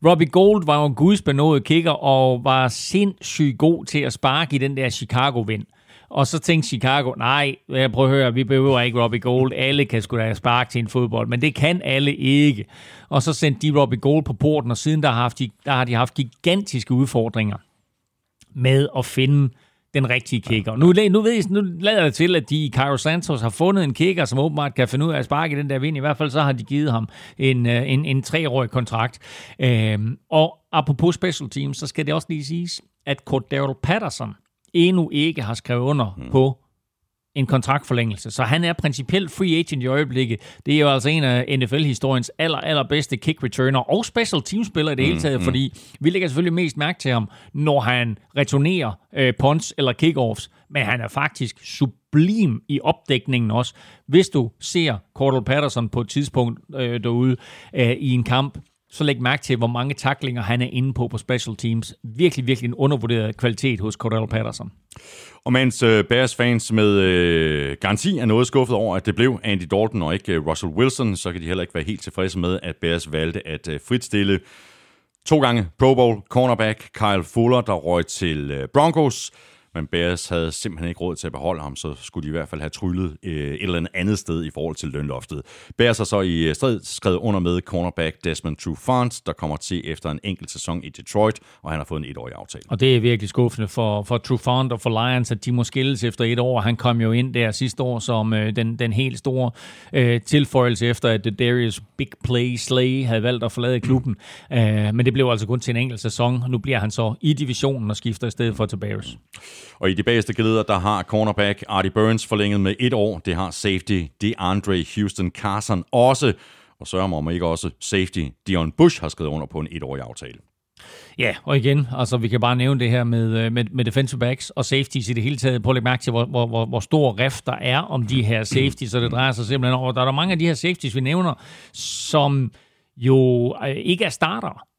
Robbie Gold var jo en gudsbenået kicker, og var sindssygt god til at sparke i den der Chicago-vind. Og så tænkte Chicago, nej, jeg prøver at høre, vi behøver ikke Robbie Gold. Alle kan sgu da spark til en fodbold, men det kan alle ikke. Og så sendte de Robbie Gold på porten, og siden der har, haft, der har de haft gigantiske udfordringer med at finde den rigtige kicker. Nu, nu, ved jeg, nu lader det til, at de i Cairo Santos har fundet en kicker, som åbenbart kan finde ud af at sparke den der vind. I hvert fald så har de givet ham en, øh, en, en treårig kontrakt. Øhm, og apropos special teams, så skal det også lige siges, at Cordero Patterson, endnu ikke har skrevet under mm. på en kontraktforlængelse. Så han er principielt free agent i øjeblikket. Det er jo altså en af NFL-historiens aller, allerbedste kick returner og special teamspiller i det mm, hele taget, mm. fordi vi lægger selvfølgelig mest mærke til ham, når han returnerer øh, punts eller kickoffs, men han er faktisk sublim i opdækningen også. Hvis du ser Cordell Patterson på et tidspunkt øh, derude øh, i en kamp, så læg mærke til, hvor mange taklinger han er inde på på special teams. Virkelig, virkelig en undervurderet kvalitet hos Cordell Patterson. Og mens øh, Bears fans med øh, garanti er noget skuffet over, at det blev Andy Dalton og ikke øh, Russell Wilson, så kan de heller ikke være helt tilfredse med, at Bears valgte at øh, fritstille to gange Pro Bowl cornerback Kyle Fuller, der røg til øh, Broncos, men Bears havde simpelthen ikke råd til at beholde ham, så skulle de i hvert fald have tryllet øh, et eller andet sted i forhold til lønloftet. Bears har så i øh, strid skrevet under med cornerback Desmond Trufant, der kommer til efter en enkelt sæson i Detroit, og han har fået en etårig aftale. Og det er virkelig skuffende for, for Trufant og for Lions, at de må skilles efter et år. Han kom jo ind der sidste år som øh, den, den helt store øh, tilføjelse efter, at Darius Big Play Slay havde valgt at forlade klubben. Øh, men det blev altså kun til en enkelt sæson. Nu bliver han så i divisionen og skifter i stedet for til Bears. Og i de bageste glæder, der har cornerback Artie Burns forlænget med et år. Det har safety DeAndre Houston Carson også. Og sørger mig om ikke også safety Dion Bush har skrevet under på en etårig aftale. Ja, og igen, altså vi kan bare nævne det her med, øh, med, med defensive backs og safeties i det hele taget. Prøv at lægge mærke til, hvor, hvor, hvor, hvor stor rift der er om de her safeties, så det drejer sig simpelthen over. Der er der mange af de her safeties, vi nævner, som jo øh, ikke er starter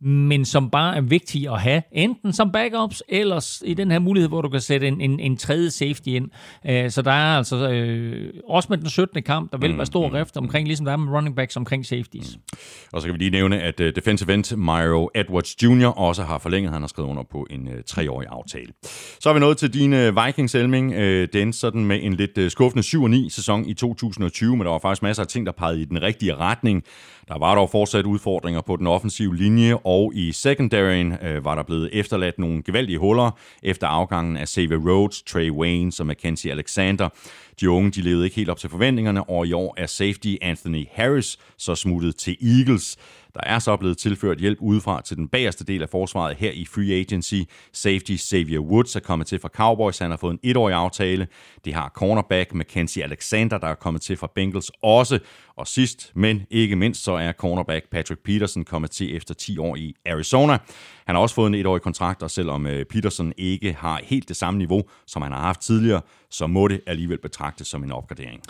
men som bare er vigtige at have, enten som backups, eller i den her mulighed, hvor du kan sætte en, en, en tredje safety ind. Uh, så der er altså øh, også med den 17. kamp, der vil være stor mm, rift omkring, ligesom der er med running backs omkring safeties. Mm. Og så kan vi lige nævne, at uh, defensive end Mario Edwards Jr. også har forlænget. Han har skrevet under på en uh, treårig aftale. Så er vi nået til din uh, Vikings, Elming. Uh, den sådan med en lidt uh, skuffende 7-9 sæson i 2020, men der var faktisk masser af ting, der pegede i den rigtige retning. Der var dog fortsat udfordringer på den offensive linje, og i secondaryen øh, var der blevet efterladt nogle gevaldige huller efter afgangen af Xavier Rhodes, Trey Waynes og Mackenzie Alexander. De unge de levede ikke helt op til forventningerne, og i år er safety Anthony Harris så smuttet til Eagles. Der er så blevet tilført hjælp udefra til den bagerste del af forsvaret her i Free Agency. Safety Xavier Woods er kommet til fra Cowboys. Han har fået en etårig aftale. Det har cornerback Mackenzie Alexander, der er kommet til fra Bengals også. Og sidst, men ikke mindst, så er cornerback Patrick Peterson kommet til efter 10 år i Arizona. Han har også fået en etårig kontrakt, og selvom øh, Peterson ikke har helt det samme niveau, som han har haft tidligere, så må det alligevel betragtes som en opgradering.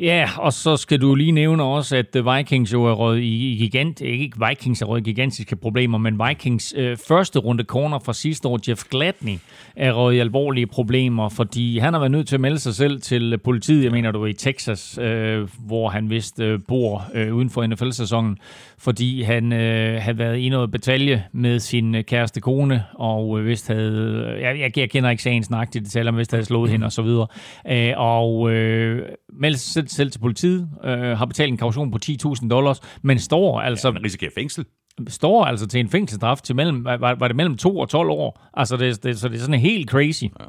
Ja, og så skal du lige nævne også, at Vikings jo er røget i gigant, ikke Vikings er røget i gigantiske problemer, men Vikings øh, første runde corner fra sidste år, Jeff Gladney, er røget i alvorlige problemer, fordi han har været nødt til at melde sig selv til politiet, jeg mener du i Texas, øh, hvor han vist øh, bor øh, uden for NFL-sæsonen, fordi han øh, havde været i noget betalje med sin øh, kæreste kone, og øh, vist havde, øh, jeg, jeg, jeg kender ikke sagens nøjagtige detaljer, men vist havde slået hende og så videre, øh, og øh, meldte sig selv, selv til politiet, øh, har betalt en kaution på 10.000 dollars, men står altså... Ja, man risikerer fængsel står altså til en fængselsstraf til mellem, var, var det mellem 2 og 12 år. Altså, det, det, så det er sådan helt crazy. Ja.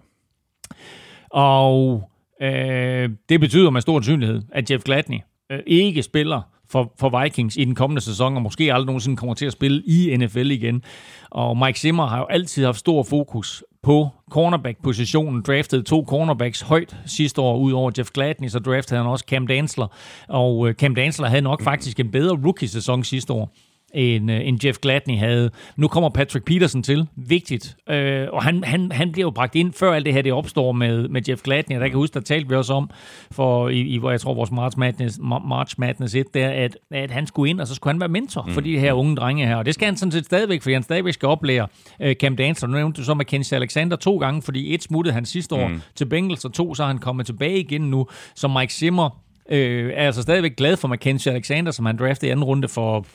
Og øh, det betyder med stor sandsynlighed, at Jeff Gladney øh, ikke spiller for, for Vikings i den kommende sæson, og måske aldrig nogensinde kommer til at spille i NFL igen. Og Mike Zimmer har jo altid haft stor fokus på cornerback-positionen, draftede to cornerbacks højt sidste år, ud over Jeff Gladney, så draftede han også Cam Dansler, og øh, Cam Dansler havde nok faktisk en bedre rookie-sæson sidste år end, øh, end Jeff Gladney havde. Nu kommer Patrick Peterson til. Vigtigt. Øh, og han, han, han bliver jo bragt ind, før alt det her det opstår med, med Jeff Gladney. Og der kan huske, der talte vi også om, for i, i hvor jeg tror, vores March Madness, March Madness 1, der, at, at han skulle ind, og så skulle han være mentor mm. for de her unge drenge her. Og det skal han sådan set stadigvæk, fordi han stadigvæk skal oplære øh, Cam Dancer. Nu nævnte du så Mackenzie Alexander to gange, fordi et smuttede han sidste år mm. til Bengals, og to så er han kommet tilbage igen nu. Så Mike Zimmer øh, er altså stadigvæk glad for Mackenzie Alexander, som han draftede i anden runde for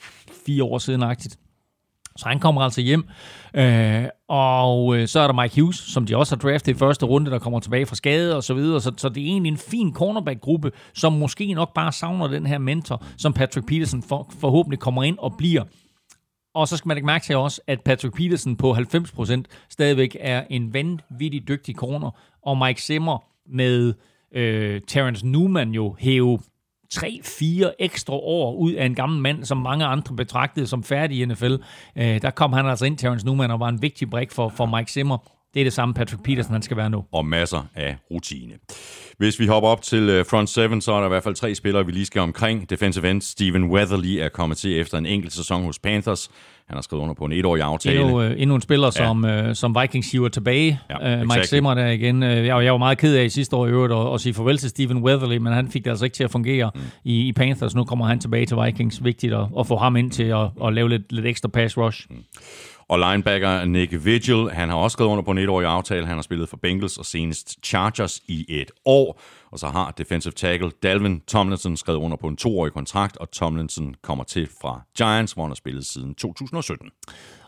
fire år siden agtigt. Så han kommer altså hjem. Øh, og øh, så er der Mike Hughes, som de også har draftet i første runde, der kommer tilbage fra skade og så videre. Så, så det er egentlig en fin cornerback-gruppe, som måske nok bare savner den her mentor, som Patrick Peterson for, forhåbentlig kommer ind og bliver. Og så skal man ikke mærke til også, at Patrick Peterson på 90% stadigvæk er en vanvittig dygtig corner, og Mike Zimmer med øh, Terrence Newman jo hæve 3-4 ekstra år ud af en gammel mand, som mange andre betragtede som færdig i NFL. Øh, der kom han altså ind, Terrence Newman, og var en vigtig brik for, for Mike Zimmer. Det er det samme Patrick Peterson, han skal være nu. Og masser af rutine. Hvis vi hopper op til øh, front seven, så er der i hvert fald tre spillere, vi lige skal omkring. Defensive end Steven Weatherly er kommet til efter en enkelt sæson hos Panthers. Han har skrevet under på en etårig aftale. Endnu, øh, endnu en spiller, ja. som, øh, som Vikings hiver tilbage. Ja, uh, Mike Zimmer der igen. Jeg, jeg var meget ked af i sidste år i øvrigt at, at sige farvel til Steven Weatherly, men han fik det altså ikke til at fungere mm. i, i Panthers. Nu kommer han tilbage til Vikings. Vigtigt at, at få ham ind til at, at lave lidt, lidt ekstra pass rush. Mm. Og linebacker Nick Vigil, han har også skrevet under på en etårig aftale. Han har spillet for Bengals og senest Chargers i et år. Og så har defensive tackle Dalvin Tomlinson skrevet under på en toårig kontrakt, og Tomlinson kommer til fra Giants, hvor han har spillet siden 2017.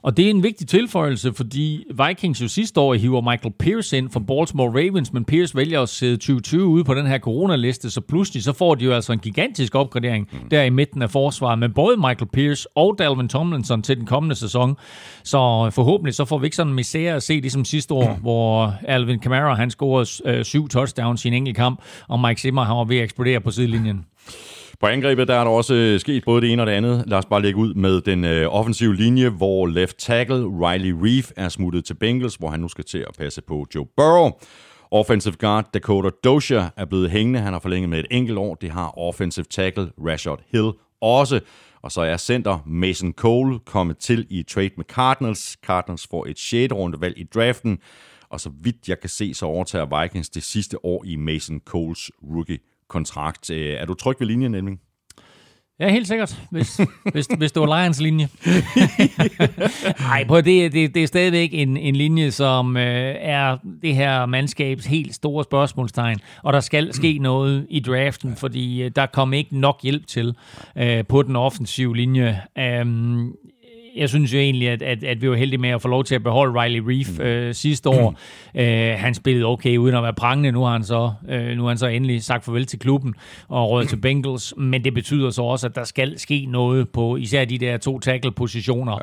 Og det er en vigtig tilføjelse, fordi Vikings jo sidste år hiver Michael Pierce ind fra Baltimore Ravens, men Pierce vælger at sidde 2020 ude på den her coronaliste, så pludselig så får de jo altså en gigantisk opgradering mm. der i midten af forsvaret med både Michael Pierce og Dalvin Tomlinson til den kommende sæson. Så forhåbentlig så får vi ikke sådan en misære at se ligesom sidste år, mm. hvor Alvin Kamara han scorede øh, syv touchdowns i en enkelt kamp, og Mike Zimmer han var ved at eksplodere på sidelinjen. På angrebet der er der også øh, sket både det ene og det andet. Lad os bare lægge ud med den øh, offensive linje, hvor left tackle Riley Reef er smuttet til Bengals, hvor han nu skal til at passe på Joe Burrow. Offensive guard Dakota Dozier er blevet hængende. Han har forlænget med et enkelt år. Det har offensive tackle Rashad Hill også. Og så er center Mason Cole kommet til i trade med Cardinals. Cardinals får et 6. rundevalg i draften. Og så vidt jeg kan se, så overtager Vikings det sidste år i Mason Coles rookie kontrakt. Øh, er du tryg ved linjen, Nemling? Ja, helt sikkert, hvis, hvis, hvis det var Lions linje. Nej, på det, det, det er stadigvæk en, en linje, som øh, er det her mandskabs helt store spørgsmålstegn. Og der skal ske noget i draften, fordi øh, der kom ikke nok hjælp til øh, på den offensive linje. Um, jeg synes jo egentlig, at, at, at vi var heldige med at få lov til at beholde Riley Reef mm. øh, sidste år. Mm. Øh, han spillede okay uden at være prangende. Nu har han så, øh, nu har han så endelig sagt farvel til klubben og råd til Bengals. Men det betyder så også, at der skal ske noget på især de der to tackle-positioner.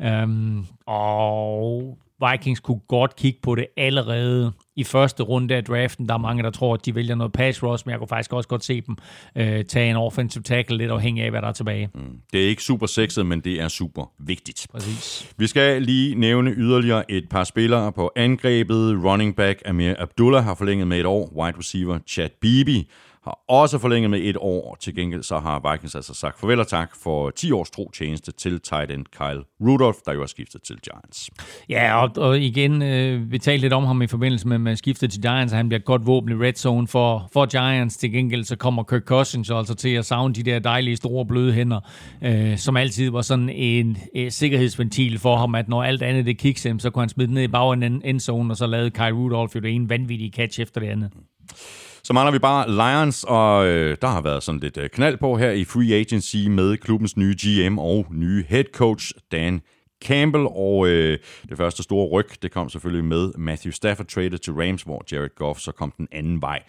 Ja. Øhm, og Vikings kunne godt kigge på det allerede i første runde af draften. Der er mange, der tror, at de vælger noget pass rush, men jeg kunne faktisk også godt se dem øh, tage en offensive tackle, lidt afhængig af, hvad der er tilbage. Mm. Det er ikke super sexet, men det er super vigtigt. Præcis. Vi skal lige nævne yderligere et par spillere på angrebet. Running back Amir Abdullah har forlænget med et år. Wide receiver Chad Beebe har også forlænget med et år. Til gengæld så har Vikings altså sagt farvel og tak for 10 års tro tjeneste til tight end Kyle Rudolph, der jo har skiftet til Giants. Ja, og, og igen, øh, vi talte lidt om ham i forbindelse med, med skiftet til Giants, og han bliver godt våben i red zone for, for Giants. Til gengæld så kommer Kirk Cousins altså til at savne de der dejlige store bløde hænder, øh, som altid var sådan en øh, sikkerhedsventil for ham, at når alt andet det kiks så kunne han smide ned i bagenden endzone, og så lavede Kyle Rudolph jo det ene vanvittige catch efter det andet. Så mangler vi bare Lions, og øh, der har været sådan lidt øh, knald på her i free agency med klubbens nye GM og nye head coach, Dan Campbell, og øh, det første store ryg, det kom selvfølgelig med Matthew Stafford traded til Rams, hvor Jared Goff så kom den anden vej.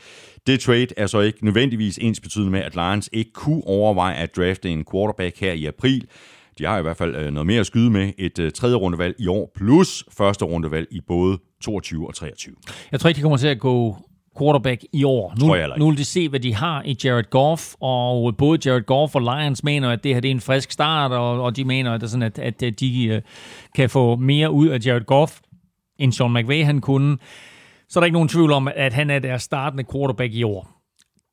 Det trade er så ikke nødvendigvis ens betydende med, at Lions ikke kunne overveje at drafte en quarterback her i april. De har i hvert fald øh, noget mere at skyde med. Et øh, tredje rundevalg i år, plus første rundevalg i både 22 og 23. Jeg tror ikke, de kommer til at gå quarterback i år. Nu, nu vil de se, hvad de har i Jared Goff, og både Jared Goff og Lions mener, at det her det er en frisk start, og, og de mener, at, det sådan, at, at de uh, kan få mere ud af Jared Goff, end Sean McVay han kunne. Så er der ikke nogen tvivl om, at han er deres startende quarterback i år.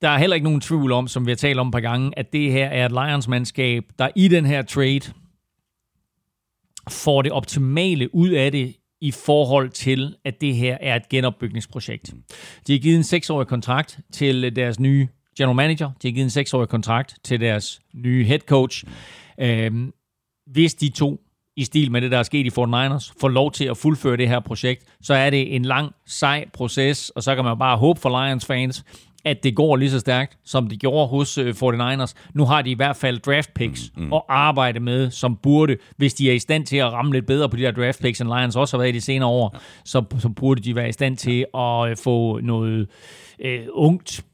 Der er heller ikke nogen tvivl om, som vi har talt om et par gange, at det her er et Lions-mandskab, der i den her trade får det optimale ud af det i forhold til, at det her er et genopbygningsprojekt. De har givet en seksårig kontrakt til deres nye general manager. De har givet en seksårig kontrakt til deres nye head coach. Øhm, hvis de to, i stil med det, der er sket i Fort Niners, får lov til at fuldføre det her projekt, så er det en lang, sej proces, og så kan man bare håbe for Lions fans, at det går lige så stærkt, som det gjorde hos uh, 49ers. Nu har de i hvert fald draft picks mm, mm. at arbejde med, som burde, hvis de er i stand til at ramme lidt bedre på de der draft picks, end Lions også har været i de senere år, så, så burde de være i stand til at uh, få noget uh, ungt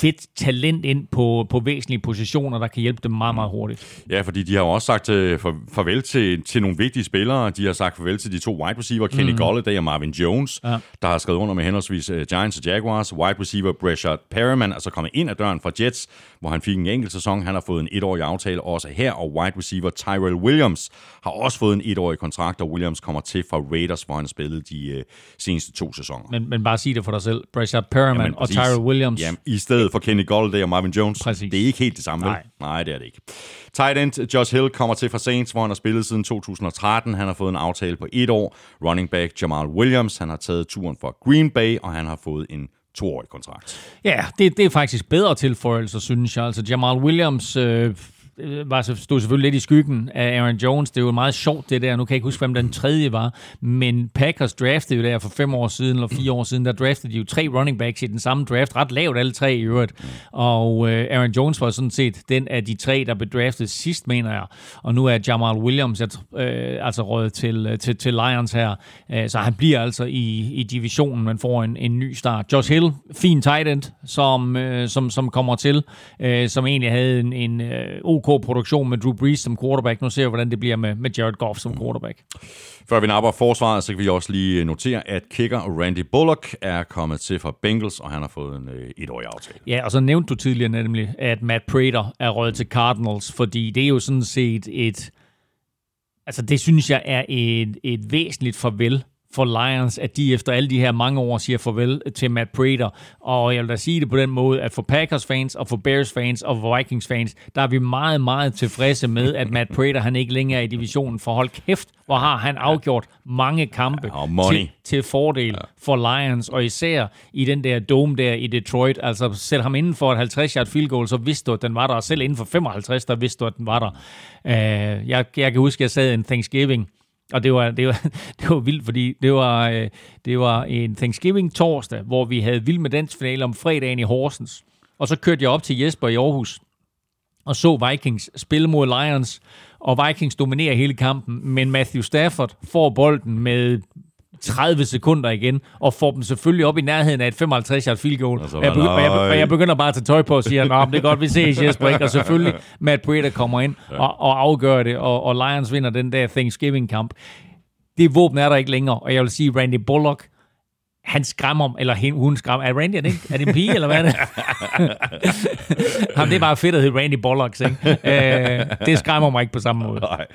fedt talent ind på, på væsentlige positioner, der kan hjælpe dem meget, meget hurtigt. Ja, fordi de har jo også sagt for, farvel til, til nogle vigtige spillere. De har sagt farvel til de to wide receiver, Kenny mm. Golladay og Marvin Jones, ja. der har skrevet under med henholdsvis uh, Giants og Jaguars. Wide receiver Breshad Perriman er så kommet ind ad døren fra Jets, hvor han fik en enkelt sæson. Han har fået en etårig aftale også her, og wide receiver Tyrell Williams har også fået en etårig kontrakt, og Williams kommer til fra Raiders, hvor han spillede de uh, seneste to sæsoner. Men, men bare sig det for dig selv. Breshad Perriman Jamen, og Tyrell Williams. Jamen, i stedet for Kenny Golladay og Marvin Jones. Præcis. Det er ikke helt det samme, Nej. Nej, det er det ikke. Tight end Josh Hill kommer til fra Saints, hvor han har spillet siden 2013. Han har fået en aftale på et år. Running back Jamal Williams, han har taget turen for Green Bay, og han har fået en toårig kontrakt. Ja, det, det er faktisk bedre tilføjelser, synes jeg. Altså Jamal Williams... Øh øh, Øh, var, stod selvfølgelig lidt i skyggen af Aaron Jones. Det er jo meget sjovt, det der. Nu kan jeg ikke huske, hvem den tredje var. Men Packers draftede jo der for fem år siden, eller fire år siden, der draftede de jo tre running backs i den samme draft. Ret lavt alle tre i øvrigt. Og øh, Aaron Jones var sådan set den af de tre, der blev draftet sidst, mener jeg. Og nu er Jamal Williams øh, altså råd til, øh, til, til Lions her. Øh, så han bliver altså i, i divisionen, man får en, en ny start. Josh Hill, fin tight end, som, øh, som, som kommer til, øh, som egentlig havde en, en øh, OK produktion med Drew Brees som quarterback. Nu ser vi, hvordan det bliver med, med Jared Goff som quarterback. Før vi napper forsvaret, så kan vi også lige notere, at kicker Randy Bullock er kommet til fra Bengals, og han har fået en øh, etårig aftale. Ja, og så nævnte du tidligere nemlig, at Matt Prater er røget til Cardinals, fordi det er jo sådan set et... Altså, det synes jeg er et, et væsentligt farvel for Lions, at de efter alle de her mange år siger farvel til Matt Prater. Og jeg vil da sige det på den måde, at for Packers fans og for Bears fans og for Vikings fans, der er vi meget, meget tilfredse med, at Matt Prater han ikke længere er i divisionen. For hold kæft, hvor har han afgjort mange kampe til, til fordel for Lions, og især i den der dome der i Detroit. Altså sæt ham inden for et 50-yard field goal, så vidste du, at den var der. Og selv inden for 55, der vidste du, at den var der. Uh, jeg, jeg kan huske, at jeg sad en Thanksgiving og det var, det var, det var vildt, fordi det var, øh, det var en Thanksgiving torsdag, hvor vi havde vild med dans finale om fredagen i Horsens. Og så kørte jeg op til Jesper i Aarhus og så Vikings spille mod Lions, og Vikings dominerer hele kampen, men Matthew Stafford får bolden med 30 sekunder igen, og får dem selvfølgelig op i nærheden af et 55 yard field goal. Altså, jeg, begynder, jeg, jeg, jeg begynder bare at tage tøj på og siger, at det er godt, vi ses, Jesper. Ikke? Og selvfølgelig Matt Breida kommer ind og, og afgør det, og, og Lions vinder den der Thanksgiving-kamp. Det våben er der ikke længere, og jeg vil sige, Randy Bullock, han skræmmer, eller hun skræmmer. Er Randy, er det, er det en pige, eller hvad er det? Jamen, det er bare fedt at hedde Randy Bullock, ikke? Øh, det skræmmer mig ikke på samme måde. Nej.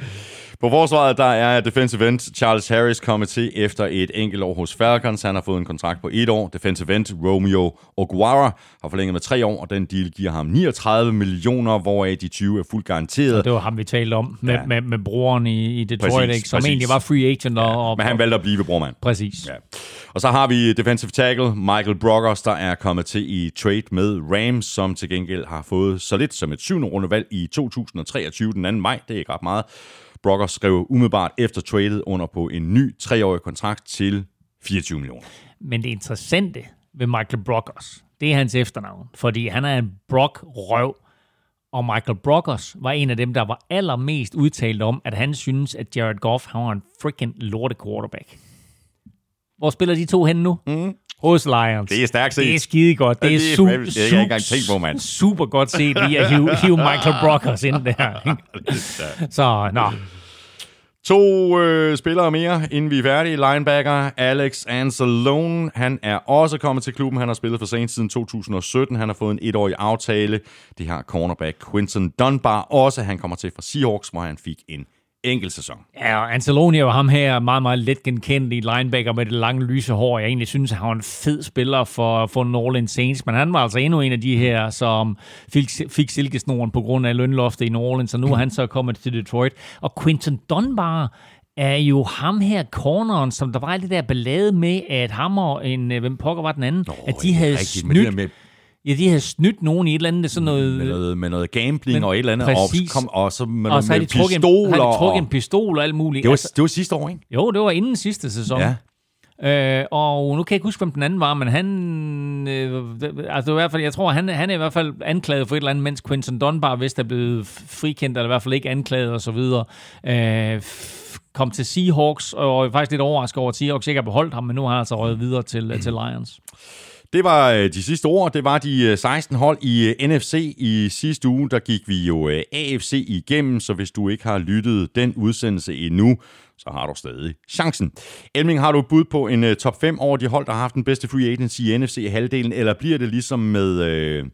På forsvaret, der er defensive end Charles Harris kommet til efter et enkelt år hos Falcons. Han har fået en kontrakt på et år. Defensive end Romeo Oguara har forlænget med tre år, og den deal giver ham 39 millioner, hvoraf de 20 er fuldt garanteret. Og det var ham, vi talte om med, ja. med, med broren i, i Detroit, præcis, ikke? som præcis. egentlig var free agent. Og, ja, og, men han valgte at blive brormand. Præcis. Ja. Og så har vi defensive tackle Michael Brockers, der er kommet til i trade med Rams, som til gengæld har fået så lidt som et syvende rundevalg i 2023, den 2. maj. Det er ikke ret meget. Brockers skrev umiddelbart efter tradet under på en ny treårig kontrakt til 24 millioner. Men det interessante ved Michael Brockers, det er hans efternavn, fordi han er en Brock-røv, og Michael Brockers var en af dem, der var allermest udtalt om, at han synes, at Jared Goff har en freaking lorte quarterback. Hvor spiller de to hen nu? Mm. Hos Lions. Det er stærkt set. Det er skide godt. Det, det er, su- det er ikke engang tænkt på, mand. Super godt set lige at hive, hive Michael Brockers ind der. Så, nå. To øh, spillere mere, inden vi er færdige. Linebacker Alex Anzalone, han er også kommet til klubben. Han har spillet for Saints siden 2017. Han har fået en etårig aftale. Det har cornerback Quinton Dunbar også. Han kommer til fra Seahawks, hvor han fik en enkelt sæson. Ja, og Anzalone var ham her meget, meget let genkendelig linebacker med det lange lyse hår. Jeg egentlig synes, at han var en fed spiller for, for New Orleans Saints, men han var altså endnu en af de her, som fik, fik silkesnoren på grund af lønloftet i New Orleans, og nu er han så kommet til Detroit. Og Quinton Dunbar er jo ham her, corneren, som der var det der ballade med, at ham og en, øh, hvem pokker var den anden, oh, at de havde snydt med Ja, de havde snydt nogen i et eller andet sådan noget... Med noget, med noget gambling men, og et eller andet. Præcis. Og, kom, og så med, og så med de pistoler. En, har de trukket en pistol og alt muligt. Det var, altså, det var sidste år, ikke? Jo, det var inden sidste sæson. Ja. Øh, og nu kan jeg ikke huske, hvem den anden var, men han... Øh, altså i hvert fald, jeg tror, han, han er i hvert fald anklaget for et eller andet, mens Quinton Dunbar vist er blevet frikendt, eller i hvert fald ikke anklaget og så videre. Øh, kom til Seahawks, og faktisk lidt overrasket over, at Seahawks ikke har beholdt ham, men nu har han altså røget videre til, til Lions. Det var øh, de sidste ord. Det var de 16 øh, hold i øh, NFC i sidste uge. Der gik vi jo AFC igennem, så hvis du ikke har lyttet den udsendelse endnu, så har du stadig chancen. Elming, har du et bud på en top 5 over de hold, der har haft den bedste free agency i NFC i halvdelen, eller bliver det ligesom med øh,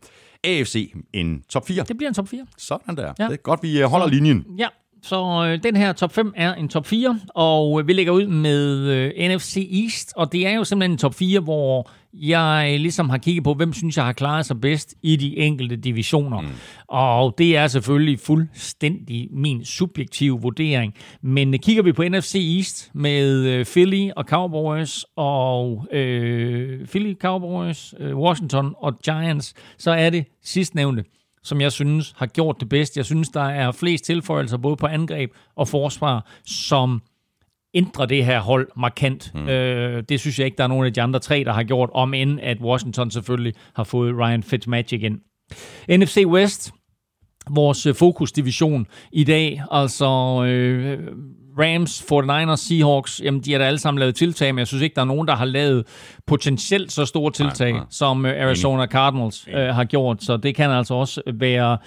AFC en top 4? Det bliver en top 4. Sådan der. Ja. Det er godt, vi holder linjen. Ja, så øh, den her top 5 er en top 4, og øh, vi lægger ud med øh, NFC East, og det er jo simpelthen en top 4, hvor jeg ligesom har kigget på, hvem synes jeg har klaret sig bedst i de enkelte divisioner. Mm. Og det er selvfølgelig fuldstændig min subjektive vurdering. Men kigger vi på NFC East med øh, Philly og Cowboys og øh, Philly, Cowboys, øh, Washington og Giants, så er det sidstnævnte som jeg synes har gjort det bedst. Jeg synes, der er flest tilføjelser både på angreb og forsvar, som ændrer det her hold markant. Mm. Øh, det synes jeg ikke, der er nogen af de andre tre, der har gjort, om end at Washington selvfølgelig har fået Ryan Fitzmagic ind. NFC West, vores øh, fokusdivision i dag, altså øh, Rams, 49ers, Seahawks, jamen de har da alle sammen lavet tiltag, men jeg synes ikke, der er nogen, der har lavet potentielt så store tiltag, nej, nej. som øh, Arizona Cardinals øh, har gjort. Så det kan altså også være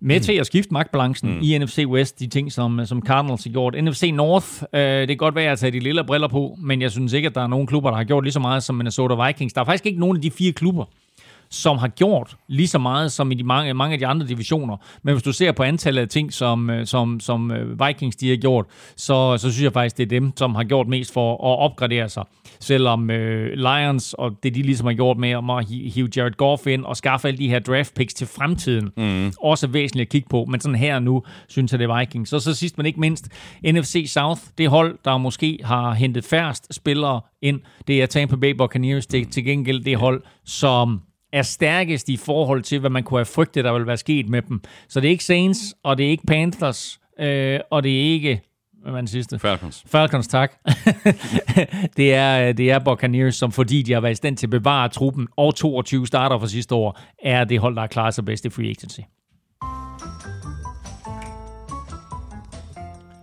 med til at skifte magtbalancen mm. i NFC West, de ting, som, som Cardinals har gjort. NFC North, øh, det kan godt være at tage de lille briller på, men jeg synes ikke, at der er nogen klubber, der har gjort lige så meget som Minnesota Vikings. Der er faktisk ikke nogen af de fire klubber, som har gjort lige så meget som i de mange, mange af de andre divisioner. Men hvis du ser på antallet af ting, som, øh, som, som øh, Vikings de har gjort, så, så synes jeg faktisk, det er dem, som har gjort mest for at opgradere sig. Selvom øh, Lions og det, de ligesom har gjort med om at hive Jared Goff ind og skaffe alle de her draft picks til fremtiden, mm. også er væsentligt at kigge på. Men sådan her nu, synes jeg, det er Vikings. Så så sidst, men ikke mindst, NFC South, det hold, der måske har hentet færrest spillere ind, det er Tampa Bay Buccaneers. Det til gengæld det hold, som er stærkest i forhold til, hvad man kunne have frygtet, der ville være sket med dem. Så det er ikke Saints, og det er ikke Panthers, øh, og det er ikke hvad var den sidste? Falcons. Falcons, tak. det, er, det er Buccaneers, som fordi de har været i stand til at bevare truppen og 22 starter for sidste år, er det hold, der har klaret sig bedst i free agency.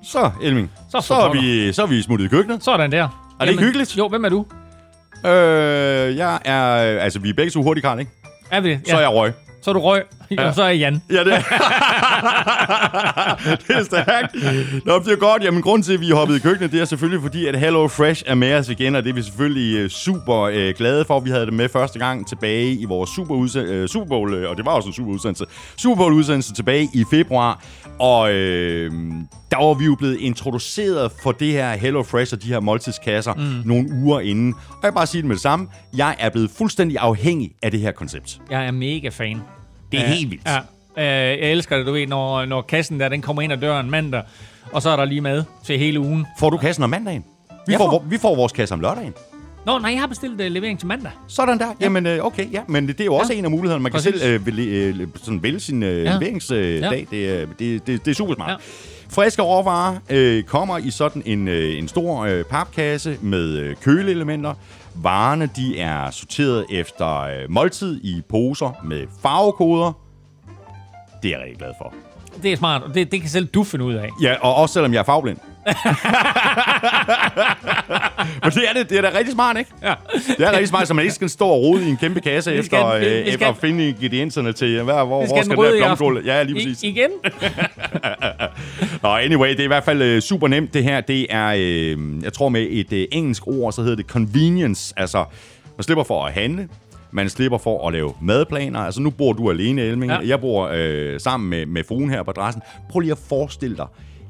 Så, Elming. Så, så, er vi, så er vi smuttet i køkkenet. Sådan der. Er det Jamen, ikke hyggeligt? Jo, hvem er du? Øh, jeg er... Altså, vi er begge så hurtige, Karl, ikke? Er vi det? Så er jeg røg. Så er du røg, ja. og så er Jan. Ja, det er, det er stærkt. Nå, det er godt. Jamen, grund til, at vi er hoppet i køkkenet, det er selvfølgelig fordi, at Hello Fresh er med os igen, og det er vi selvfølgelig øh, super øh, glade for. Vi havde det med første gang tilbage i vores super, øh, Super Bowl, øh, og det var også en super udsendelse, Super Bowl udsendelse tilbage i februar, og øh, der var vi jo blevet introduceret for det her Hello Fresh og de her måltidskasser mm. nogle uger inden. Og jeg vil bare sige det med det samme. Jeg er blevet fuldstændig afhængig af det her koncept. Jeg er mega fan. Det er uh, helt vildt. Ja. Uh, jeg elsker det, du ved, når, når kassen der, den kommer ind ad døren mandag, og så er der lige mad til hele ugen. Får du kassen om mandagen? Vi, får, får, vi får vores kasse om lørdagen. Nå, nej, jeg har bestilt uh, levering til mandag. Sådan der. Ja. Jamen, uh, okay, ja. Men det er jo også ja. en af mulighederne. Man Præcis. kan selv uh, vælge, uh, sådan vælge sin uh, ja. leveringsdag. Uh, ja. det, det, det, det er super smart. Ja. Friske råvarer øh, kommer i sådan en, øh, en stor øh, papkasse med øh, køleelementer. Varerne de er sorteret efter øh, måltid i poser med farvekoder. Det er jeg rigtig glad for. Det er smart, og det, det kan selv du finde ud af. Ja, og også selvom jeg er fagblind. Men det er, det, det er da rigtig smart, ikke? Ja. Det er rigtig smart, så man ikke skal stå og rode i en kæmpe kasse vi efter, skal, vi, vi efter at finde ingredienserne til, hvad, hvor, hvor skal, skal det være blomkål? Ja, lige præcis. I, igen? Nå, anyway, det er i hvert fald uh, super nemt, det her. Det er, uh, jeg tror med et uh, engelsk ord, så hedder det convenience. Altså, man slipper for at handle, man slipper for at lave madplaner. Altså, nu bor du alene, Elming. Ja. Jeg bor øh, sammen med, med fruen her på adressen. Prøv lige at forestille dig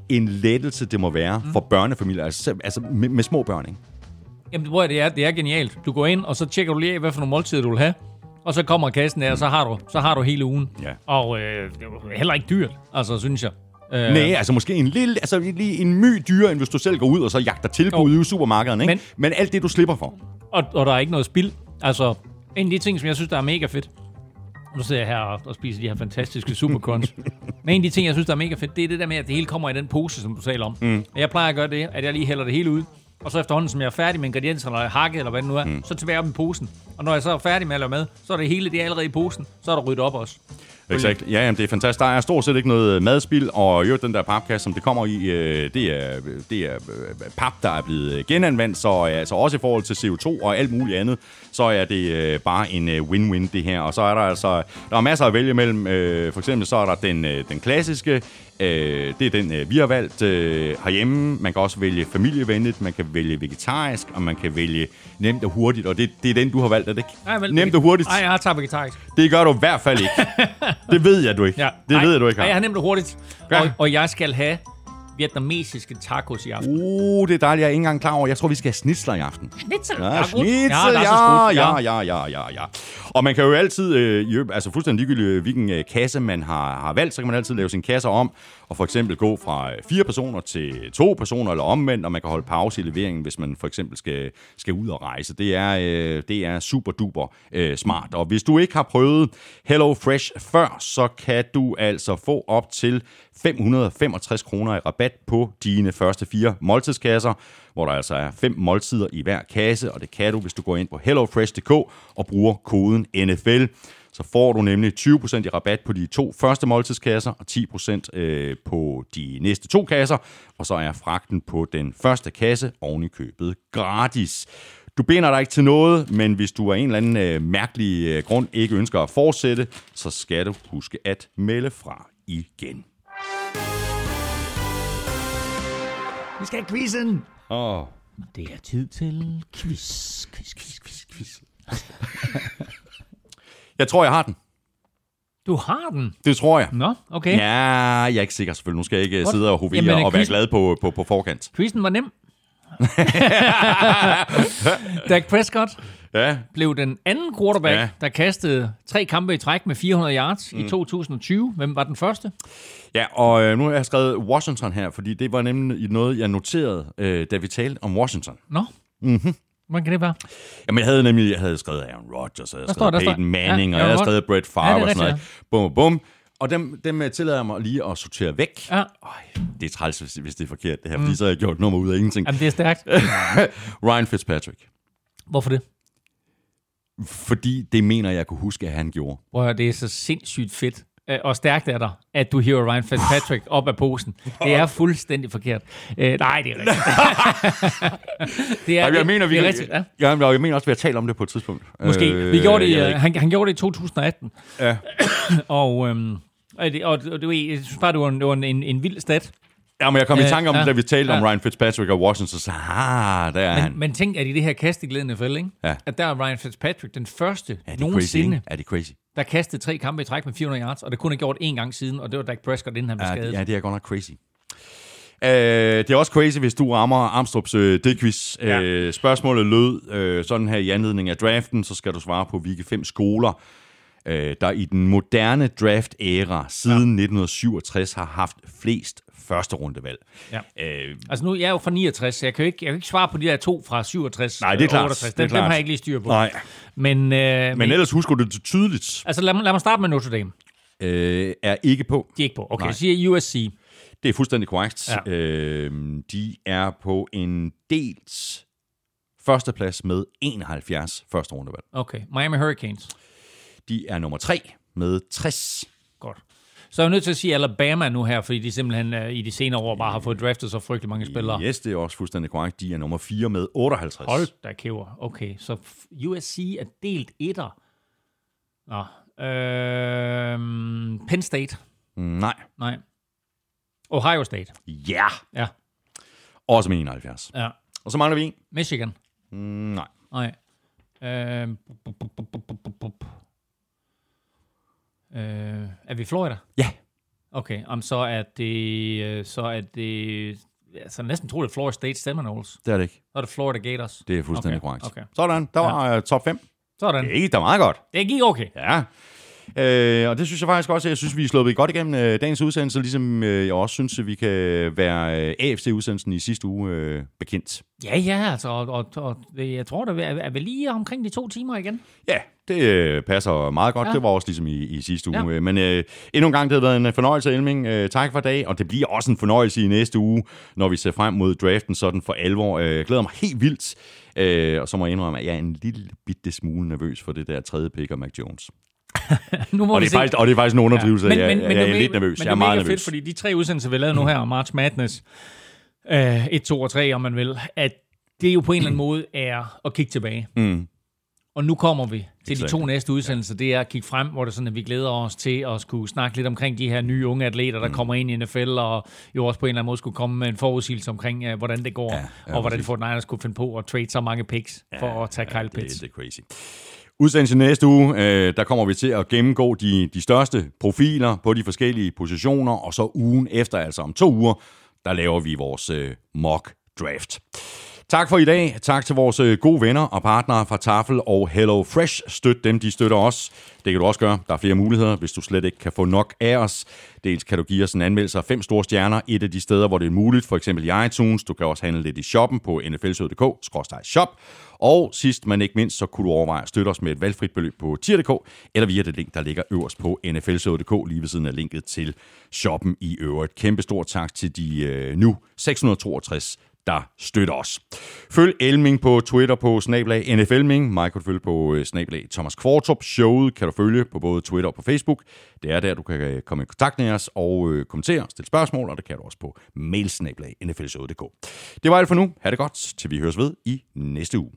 en lettelse, det må være mm. for børnefamilier. Altså, altså med, med små børn, ikke? Jamen, det, det, er, det er genialt. Du går ind, og så tjekker du lige af, hvad for nogle måltider du vil have. Og så kommer kassen der, og så har du, så har du hele ugen. Ja. Og øh, det er heller ikke dyrt, altså, synes jeg. Øh. Nej, altså måske en lille, altså lige en my dyrere, end hvis du selv går ud og så jagter tilbud oh. i supermarkedet, ikke? Men, Men alt det, du slipper for. Og, og der er ikke noget spild. Altså, en af de ting, som jeg synes, der er mega fedt, nu sidder jeg her og, og spiser de her fantastiske supercons. Men en af de ting, jeg synes, der er mega fedt, det er det der med, at det hele kommer i den pose, som du taler om. Mm. Jeg plejer at gøre det, at jeg lige hælder det hele ud. Og så efterhånden, som jeg er færdig med ingredienserne, eller hakket, eller hvad det nu er, mm. så tilbage op i posen. Og når jeg så er færdig med at lave mad, så er det hele det er allerede i posen. Så er der ryddet op også. Exakt. Ja, jamen, det er fantastisk. Der er stort set ikke noget madspil, og jo, den der papkasse, som det kommer i, øh, det er, det er øh, pap, der er blevet genanvendt, så altså også i forhold til CO2 og alt muligt andet, så er det øh, bare en win-win det her. Og så er der altså, der er masser at vælge mellem. For eksempel så er der den, den klassiske, det er den, vi har valgt herhjemme. Man kan også vælge familievenligt, man kan vælge vegetarisk, og man kan vælge nemt og hurtigt, og det, det er den, du har valgt, er det ikke? Nej, nemt og hurtigt. Nej, jeg har taget vegetarisk. Det gør du i hvert fald ikke. det ved jeg, du ikke. Ja. Det Ej, ved jeg, du ikke har. Nej, jeg har nemt og hurtigt. Ja. Og, og jeg skal have vietnamesiske tacos i aften. Uh, det er dejligt. Jeg er ikke engang klar over. Jeg tror, vi skal have snitsler i aften. Schnitzel. Ja, Ja, snitsel, ja, ja, ja, ja, ja, ja. Og man kan jo altid, øh, altså fuldstændig ligegyldigt, øh, hvilken øh, kasse man har, har valgt, så kan man altid lave sin kasser om, og for eksempel gå fra øh, fire personer til to personer, eller omvendt, og man kan holde pause i leveringen, hvis man for eksempel skal, skal ud og rejse. Det er, øh, det er super duper øh, smart. Og hvis du ikke har prøvet Hello Fresh før, så kan du altså få op til 565 kroner i rabat på dine første fire måltidskasser, hvor der altså er fem måltider i hver kasse, og det kan du, hvis du går ind på hellofresh.dk og bruger koden NFL. Så får du nemlig 20% i rabat på de to første måltidskasser, og 10% øh, på de næste to kasser, og så er fragten på den første kasse oven i købet gratis. Du binder dig ikke til noget, men hvis du af en eller anden øh, mærkelig øh, grund ikke ønsker at fortsætte, så skal du huske at melde fra igen. Vi skal have quizzen. Åh, oh. Det er tid til quiz, quiz, quiz, quiz, quiz. Jeg tror, jeg har den. Du har den. Det tror jeg. Nå, okay. Ja, jeg er ikke sikker selvfølgelig. Nu skal jeg ikke What? sidde og hovere Jamen, er og være quizzen- glad på, på, på forkant. Quizzen var nem. Dak Prescott Ja, blev den anden quarterback, ja. der kastede tre kampe i træk med 400 yards mm. i 2020. Hvem var den første? Ja og øh, nu har jeg skrevet Washington her, fordi det var nemlig noget, jeg noterede, øh, da vi talte om Washington. Nå. Mm-hmm. Hvordan kan det være? Jamen, jeg havde nemlig jeg havde skrevet Aaron Rodgers, og jeg havde skrevet der Peyton Manning, Ja, og jeg havde skrevet Brett Favre Ja, og sådan noget. Bum, bum. Og dem, dem tillader jeg mig lige at sortere væk. Ja. Øj, det er træls, hvis, hvis det er forkert, det her, fordi så har jeg gjort nummer ud af ingenting. Jamen, det er stærkt. Ryan Fitzpatrick. Hvorfor det? Fordi det mener jeg kunne huske, at han gjorde. Prøv at det er så sindssygt fedt øh, og stærkt af dig, at du hiver Ryan Fitzpatrick op af posen. Det er fuldstændig forkert. Øh, nej, det er rigtigt. det er, Ej, jeg mener, vi det er rigtigt, ja. Ja, men jeg mener også, at vi har talt om det på et tidspunkt. Måske. Øh, Vi gjorde det, øh, han, han gjorde det i 2018. Ja. og, øhm, og, det, og, ved, jeg synes bare, det var en, det var en, en, en vild stat. Ja, men jeg kom i tanke om, ja, da vi talte om ja. Ryan Fitzpatrick og Washington, så ah, der er han. Men, men tænk, at i det her kasteglædende ikke? Ja. at der er Ryan Fitzpatrick den første er det crazy, nogensinde, ikke? Er det crazy? Der kastede tre kampe i træk med 400 yards, og det kun er gjort én gang siden, og det var Dak Prescott, inden han blev Ja, skadet. det, ja, det er godt nok crazy. Uh, det er også crazy, hvis du rammer Armstrongs uh, D-quiz. Ja. Uh, spørgsmålet lød uh, sådan her i anledning af draften, så skal du svare på, hvilke fem skoler, uh, der i den moderne draft-æra siden ja. 1967 har haft flest første rundevalg. Ja. Uh, Altså nu, jeg er jo fra 69, så jeg kan jo ikke, jeg kan ikke svare på de der to fra 67 Nej, det er klart. 68. Det er Dem, dem klart. har jeg ikke lige styr på. nej, Men, øh, men, men ellers husker du det tydeligt. altså lad mig, lad mig starte med Notre Dame. Uh, er ikke på. De er ikke på. Okay, Nej. så siger USC. Det er fuldstændig korrekt. Ja. Øh, de er på en dels førsteplads med 71 første rundevalg. Okay, Miami Hurricanes. De er nummer 3 med 60. Godt. Så er jeg nødt til at sige Alabama nu her, fordi de simpelthen uh, i de senere år bare har fået draftet så frygtelig mange spillere. Yes, det er også fuldstændig korrekt. De er nummer 4 med 58. Hold da kæver. Okay, så USC er delt etter. Nå. Øh, Penn State. Nej. Nej. Ohio State. Ja. Ja. Også med 71. Ja. Og så mangler vi en. Michigan. Mm, nej. Nej. Øh, bup, bup, bup, bup, bup, bup, bup. Øh, er vi i Florida? Ja. Okay, om så er det, øh, så er det, altså næsten tror det er Florida State Seminoles. Det er det ikke. Så er det Florida Gators. Det er fuldstændig Okay, korrekt. okay. Sådan. Der var ja. top 5. Sådan. Det gik da meget godt. Det gik okay. Ja. Øh, og det synes jeg faktisk også, jeg synes, vi er sluppet godt igennem øh, dagens udsendelse, ligesom øh, jeg også synes, at vi kan være øh, AFC-udsendelsen i sidste uge øh, bekendt. Ja, ja, altså, og, og, og jeg tror, det er, er vel lige omkring de to timer igen. Ja, det øh, passer meget godt. Ja. Det var også ligesom i, i sidste uge. Ja. Ja. Men øh, endnu en gang, det har været en fornøjelse, Elming. Øh, tak for dag, og det bliver også en fornøjelse i næste uge, når vi ser frem mod draften sådan for alvor. Øh, jeg glæder mig helt vildt, øh, og så må jeg indrømme, at jeg er en lille bitte smule nervøs for det der tredje pick af Mac Jones. nu må Og det, er se. faktisk, og det er faktisk en underdrivelse, ja. jeg, jeg, jeg det er lidt nervøs. Men jeg er det meget nervøs. fedt, fordi de tre udsendelser, vi lavet nu her, om March Madness, øh, 1, 2 og 3, om man vil, at det jo på en eller anden måde er at kigge tilbage. Mm. Og nu kommer vi til Exakt. de to næste udsendelser. Det er at kigge frem, hvor det sådan, at vi glæder os til at skulle snakke lidt omkring de her nye unge atleter, der mm. kommer ind i NFL, og jo også på en eller anden måde skulle komme med en forudsigelse omkring, uh, hvordan det går, Ja, ja, ja, og hvordan. Fortnite skulle finde på at trade så mange picks ja, for at tage Kyle det, Pitts. det er crazy. Udsendelse næste uge, øh, der kommer vi til at gennemgå de, de største profiler på de forskellige positioner, og så ugen efter, altså om to uger, der laver vi vores øh, mock draft. Tak for i dag. Tak til vores øh, gode venner og partnere fra Tafel og Hello Fresh. Støt dem, de støtter os. Det kan du også gøre. Der er flere muligheder, hvis du slet ikke kan få nok af os. Dels kan du give os en anmeldelse af fem store stjerner, et af de steder, hvor det er muligt, for eksempel i iTunes. Du kan også handle lidt i shoppen på nflsød.dk-shop. Og sidst, men ikke mindst, så kunne du overveje at støtte os med et valgfrit beløb på tier.dk, eller via det link, der ligger øverst på nflsød.dk, lige ved siden af linket til shoppen i øvrigt. Kæmpe stor tak til de øh, nu 662 der støtter os. Følg Elming på Twitter på snablag NFLming. Mig kan du følge på øh, snablag Thomas Kvartrup. Showet kan du følge på både Twitter og på Facebook. Det er der, du kan øh, komme i kontakt med os og øh, kommentere, stille spørgsmål, og det kan du også på mailsnablag nflshowet.dk. Det var alt for nu. Ha' det godt, til vi høres ved i næste uge.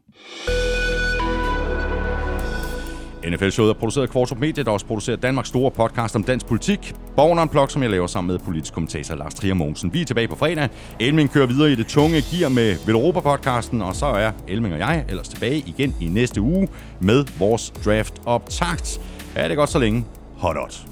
NFL-showet er produceret af Kvartrup Media, der også producerer Danmarks store podcast om dansk politik. Borgen Unplugged, som jeg laver sammen med politisk kommentator Lars Trier Mogensen. Vi er tilbage på fredag. Elming kører videre i det tunge gear med Europa podcasten og så er Elming og jeg ellers tilbage igen i næste uge med vores draft optakt. Ha' det godt så længe. Hot, hot.